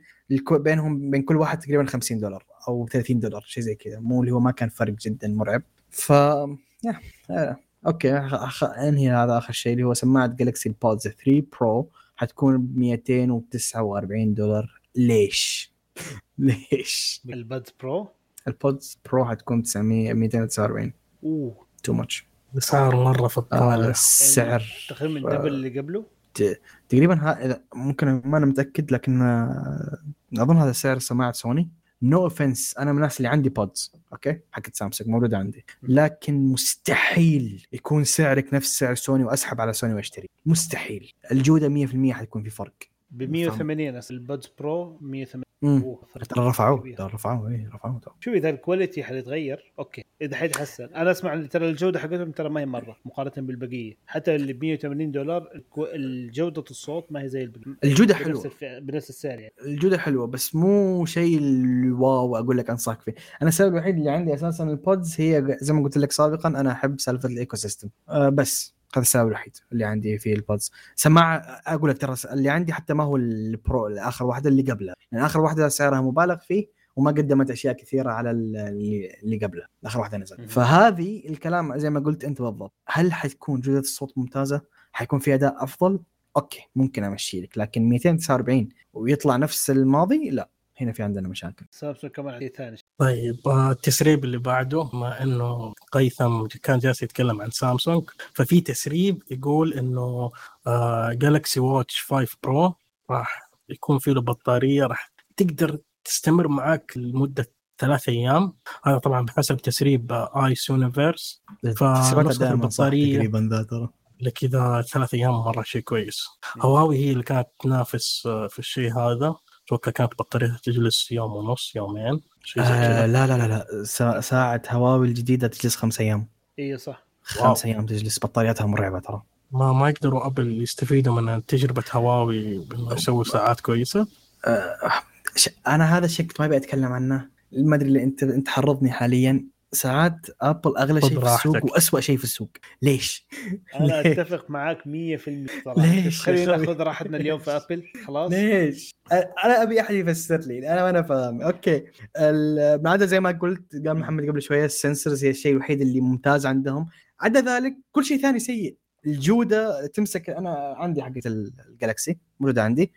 بينهم بين كل واحد تقريبا 50 دولار أو 30 دولار شيء زي كذا. مو اللي هو ما كان فرق جدا مرعب. ف yeah آه، okay خ... أنهي هذا آخر شيء اللي هو سماعة Galaxy ال Buds 3 Pro حتكون ب 249 دولار. ليش؟ *laughs* ليش؟ ال Buds Pro؟ ال Buds Pro حتكون 900 249 أوه. too much الاسعار مرة في آه الطالع السعر. تقريبا دبل اللي قبله؟ تقريبا ها ممكن ما أنا متأكد لكن آه، أظن هذا سعر سماعة سوني. no offense أنا من الناس اللي عندي Buds okay؟ حقت سامسونج موجودة عندي. لكن مستحيل يكون سعرك نفس سعر سوني وأسحب على سوني وأشتري. مستحيل. الجودة 100% حتكون في فرق. ب 180 أصل ال Buds Pro 180 امم أوه، فرق ترى رفعوه. ترى رفعوه اي رفعوه ترى. شوف إذا ال quality حيتغير okay إذا حيتحسن أنا أسمع ترى الجودة حقتهم ترى ما هي مرة مقارنة بالبقية. حتى اللي ب 180 دولار الكو- جوده الصوت ما هي زي البقيه الجودة بنفس, حلوة. الف... بنفس السعر يعني. الجودة حلوة بس مو شيء ال wow أقول لك أنصحك فيه. أنا السبب الوحيد اللي عندي أساسا ال Buds هي زي ما قلت لك سابقا أنا أحب سالفة ال ecosystem أه بس. هذا السبب الوحيد اللي عندي في ال Buds سماعة أقول لك ترى اللي عندي حتى ما هو ال Pro اخر واحدة اللي قبلها يعني آخر واحدة سعرها مبالغ فيه وما قدمت أشياء كثيرة على اللي قبلها آخر واحدة نزل مهم. فهذه الكلام زي ما قلت أنت بالضبط. هل حتكون جودة الصوت ممتازة؟ حيكون في أداء أفضل؟ okay ممكن أمشي لك. لكن 249 ويطلع نفس الماضي؟ لا. هنا في عندنا مشاكل. سامسونج كمان عليه ثاني طيب آه، التسريب اللي بعده ما إنه هيثم كان جالس يتكلم عن سامسونج ففي تسريب يقول إنه Galaxy Watch 5 Pro راح يكون فيه له بطارية راح تقدر تستمر معاك لمدة ثلاث أيام. هذا طبعا بحسب تسريب Ice Universe تسريباتها فنسخة دائما صح البطارية- تقريبا ذا ترى. لكذا ثلاث أيام مرة شيء كويس. هواوي هي اللي كانت تنافس آه، في الشيء هذا. أتوقع كانت بطاريتها تجلس يوم ونص يومين شيء زي آه كذا لا لا لا لا. سا- ساعة هواوي الجديدة تجلس خمس أيام. اي صح. خمس أيام تجلس. بطارياتها مرعبة ترى. ما ما يقدروا أبل يستفيدوا من تجربة هواوي بأنه يسوي ساعات كويسة؟ آه ش- أنا هذا الشيء كنت ما أبي أتكلم عنه. ما أدري اللي أنت أنت حرضني حاليا. ساعات ابل أغلى شيء في السوق راحتك. واسوء شيء في السوق. ليش؟ أنا؟ *laughs* أتفق معاك 100% صراحة. ليش خلينا؟ ناخذ راحتنا اليوم في ابل خلاص؟ ليش؟ أنا أبي أحد يفسر لي. أنا ما أنا فاهم. okay. ال- ما عدا زي ما قلت قال محمد قبل شوية ال sensors هي الشيء الوحيد اللي ممتاز عندهم. عدا ذلك كل شيء ثاني سيء. الجودة تمسك. أنا عندي حقت ال- ال Galaxy موجودة عندي.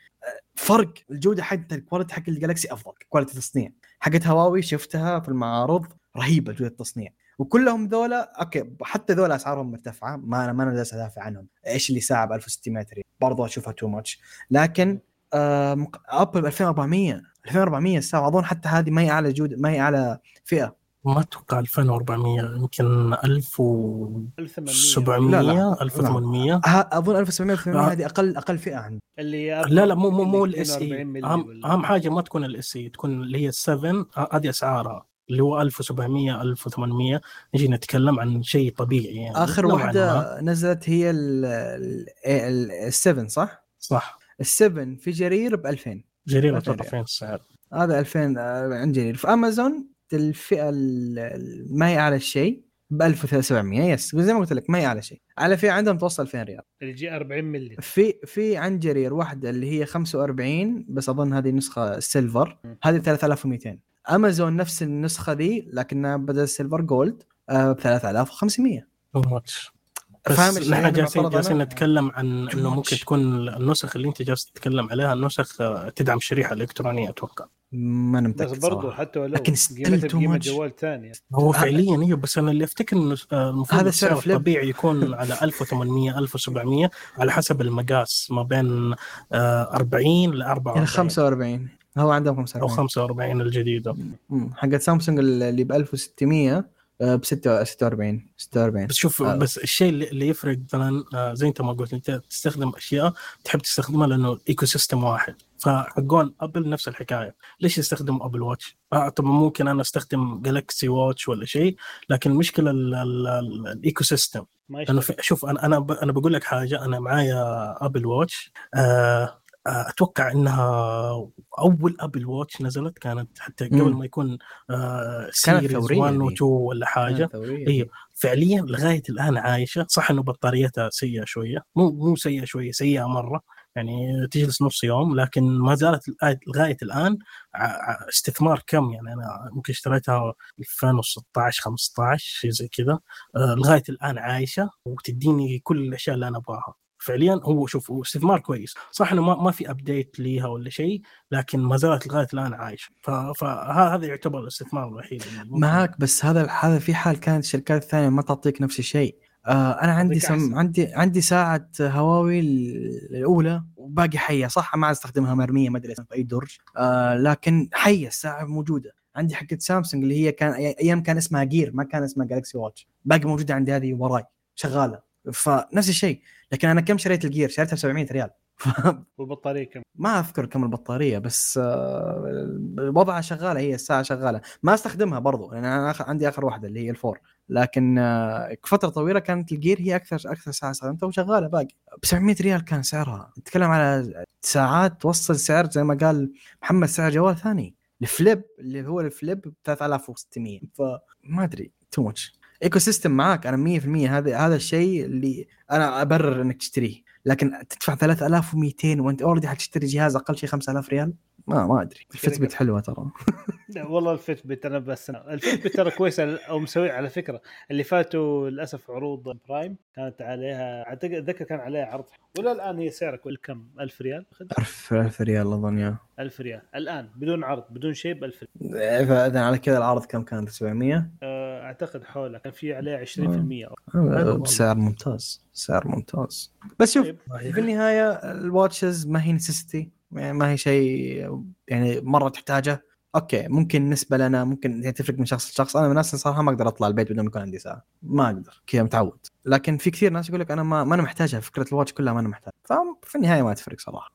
فرق الجودة حتى ال quality حق ال Galaxy أفضل. quality تصنيع. حقت هواوي شفتها في المعارض. رهيبة جودة التصنيع. وكلهم ذولا okay حتى ذولا أسعارهم مرتفعة ما أنا ما أنا جالس أدافع عنهم. إيش اللي ساعة ب 1600 ريال برضو أشوفها too much لكن آه ابل ب 2400 2400 الساعة أظن حتى هذه ما هي أعلى جوده ما هي أعلى فئة. ما أتوقع 2400 يمكن 1700 لا، لا. 1800 ها- أظن 1700 1800 آه. هذه أقل أقل فئة عندي. اللي لا لا مو مو مو الاس 42 اي ملي اهم حاجة ما تكون الاس اي تكون اللي هي ال 7 هذه أسعارها. اللي هو 1700 1800 نجي نتكلم عن شيء طبيعي يعني آخر. واحدة نزلت هي ال7 صح؟ صح. ال7 في جرير ب 2000 جريره ألفين طرفين السعر هذا 2000 آه، عند جرير. في أمازون الفئة ال- ال- ما هي أعلى شيء؟ ب 1700 yes زي ما قلت لك ما هي أعلى شيء. أعلى فئة عندهم توصل 2000 ريال. اللي يجي 40 ملي في في عند جرير واحدة اللي هي 45 بس أظن هذه نسخة silver. هذه 3200 امازون نفس النسخة ذي لكنها بدل silver gold ب 3500 تو ماتش بس فاهم الشيء نحن اللي جالسين جالسين؟ نتكلم عن إنه. ممكن تكون النسخ اللي أنت جالس تتكلم عليها النسخ آه، تدعم شريحة إلكترونية أتوقع ما أنا بس متاكد برضو صراحة حتى ولو لكن too بقيمة much. جوال ثاني هو فعليا أيوه بس أنا اللي أفتكر إنه آه، المفروض هذا السعر. الطبيعي يكون *laughs* على 1800 1700 على حسب المقاس ما بين آه، 40 ل 44 يعني 45 هو عندهم أو 45 45 الجديدة. حقت سامسونج اللي ب 1600 ب 46 46 بس شوف آه. بس الشيء اللي اللي يفرق مثلا آه، زي انت ما قلت انت تستخدم أشياء تحب تستخدمها لأنه ecosystem واحد. فحقون Apple نفس الحكاية. ليش يستخدم Apple Watch؟ آه طبعا ممكن أنا أستخدم Galaxy Watch ولا شيء لكن المشكلة ال- ال- ال- ال ecosystem ما لأنه شوف أنا أنا ب- أنا بقول لك حاجة أنا معايا Apple Watch آه، أتوقع إنها أول Apple Watch نزلت كانت حتى قبل. ما يكون series ثورية 1 دي. و 2 ولا حاجة. أيوه فعليا لغاية الآن عايشة. صح إنه بطاريتها سيئة شوية. مو مو سيئة شوية سيئة مرة. يعني تجلس نص يوم لكن ما زالت لغاية الآن استثمار كم؟ يعني أنا ممكن اشتريتها 2016 15 شيء زي كذا. آه، لغاية الآن عايشة وتديني كل الأشياء اللي أنا أبغاها. فعليا هو شوف هو استثمار كويس. صح إنه ما, ما في update ليها ولا شيء لكن ما زالت لغاية الآن عايشة. فهذا يعتبر الاستثمار الوحيد معك بس هذا هذا في حال كانت الشركات الثانية ما تعطيك نفس الشيء. آه أنا عندي. سم عندي عندي ساعة هواوي الأولى وباقي حية. صح ما أستخدمها مرمية ما أدري في أي درج. آه لكن حية الساعة موجودة. عندي حقت سامسونج اللي هي كان أيام كان اسمها Gear ما كان اسمها Galaxy Watch باقي موجودة عندي هذه وراي شغالة. فنفس الشيء. لكن أنا كم شريت ال Gear؟ شريتها ب 700 ريال. *laughs* والبطارية كم؟ ما أذكر كم البطارية بس آه، وضعها شغالة هي الساعة شغالة. ما أستخدمها برضو لأن أنا آخر عندي آخر واحدة اللي هي ال four لكن آه، فترة طويلة كانت ال Gear هي أكثر أكثر ساعة استخدمتها وشغالة باقي. ب 700 ريال كان سعرها. نتكلم على ساعات توصل سعر زي ما قال محمد سعر جوال ثاني. ال Flip اللي هو ال Flip ب 3600 فما أدري too much ecosystem معاك أنا 100% هذا هذا الشيء اللي أنا أبرر إنك تشتريه. لكن تدفع 3200 وأنت already حتشتري جهاز أقل شيء 5000 ريال؟ ما ما أدري. ال Fitbit حلوة ترى. *laughs* لا والله ال Fitbit أنا بس ال Fitbit ترى كويسه أو مسوي على فكرة اللي فاتوا للأسف عروض Prime كانت عليها اعتقد أتذكر كان عليها عرض ولا الان هي سعرها كل كم؟ 1000 ريال؟ 1000 1000 ريال أظن يا. 1000 ريال. الآن بدون عرض بدون شيء ب 1000 فاذا على كذا العرض كم كان؟ 700 أه، أعتقد حولها كان في عليها 20% آه، بسعر ممتاز سعر ممتاز. بس شوف طيب. في النهاية ال watches ما هي necessity يعني ما هي شيء يعني مرة تحتاجه. okay ممكن بالنسبة لنا ممكن يعني تفرق من شخص لشخص. أنا من الناس صراحة ما أقدر أطلع البيت بدون ما يكون عندي ساعه ما أقدر كذا متعود. لكن في كثير ناس يقول لك أنا ما, ما أنا محتاجها فكرة ال watch كلها ما أنا محتاج ففي النهاية ما تفرق صراحة.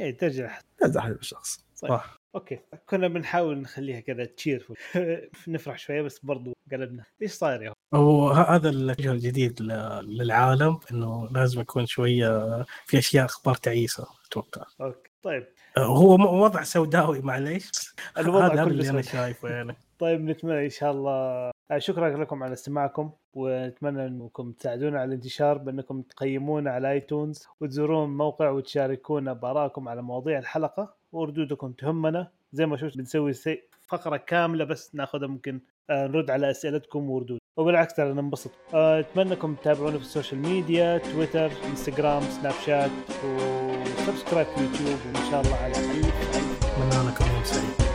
إيه ترجع. هذا حسب الشخص. طيب. صح. okay كنا بنحاول نخليها كذا cheer *laughs* نفرح شوية بس برضو قلبنا. إيش صاير يا هو؟ هذا الوجه الجديد للعالم إنه لازم يكون شوية في أشياء أخبار تعيسة أتوقع. okay طيب. آه، هو وضع سوداوي معليش. *laughs* الوضع هذا اللي أنا. شايفه يعني. *laughs* طيب نتمنى إن شاء الله. آه، شكرا لكم على استماعكم ونتمنى إنكم تساعدونا على الانتشار بإنكم تقيمونا على iTunes وتزورون الموقع وتشاركونا بآرائكم على مواضيع الحلقة. وردودكم تهمنا. زي ما شفت بنسوي فقرة كاملة بس ناخذها ممكن آه، نرد على أسئلتكم وردود. وبالعكس ترى ننبسط آه، أتمنى أنكم تتابعونا في ال social media Twitter Instagram Snapchat و subscribe في يوتيوب وإن شاء الله على ألف ألف. أتمنى لكم يوم سعيد.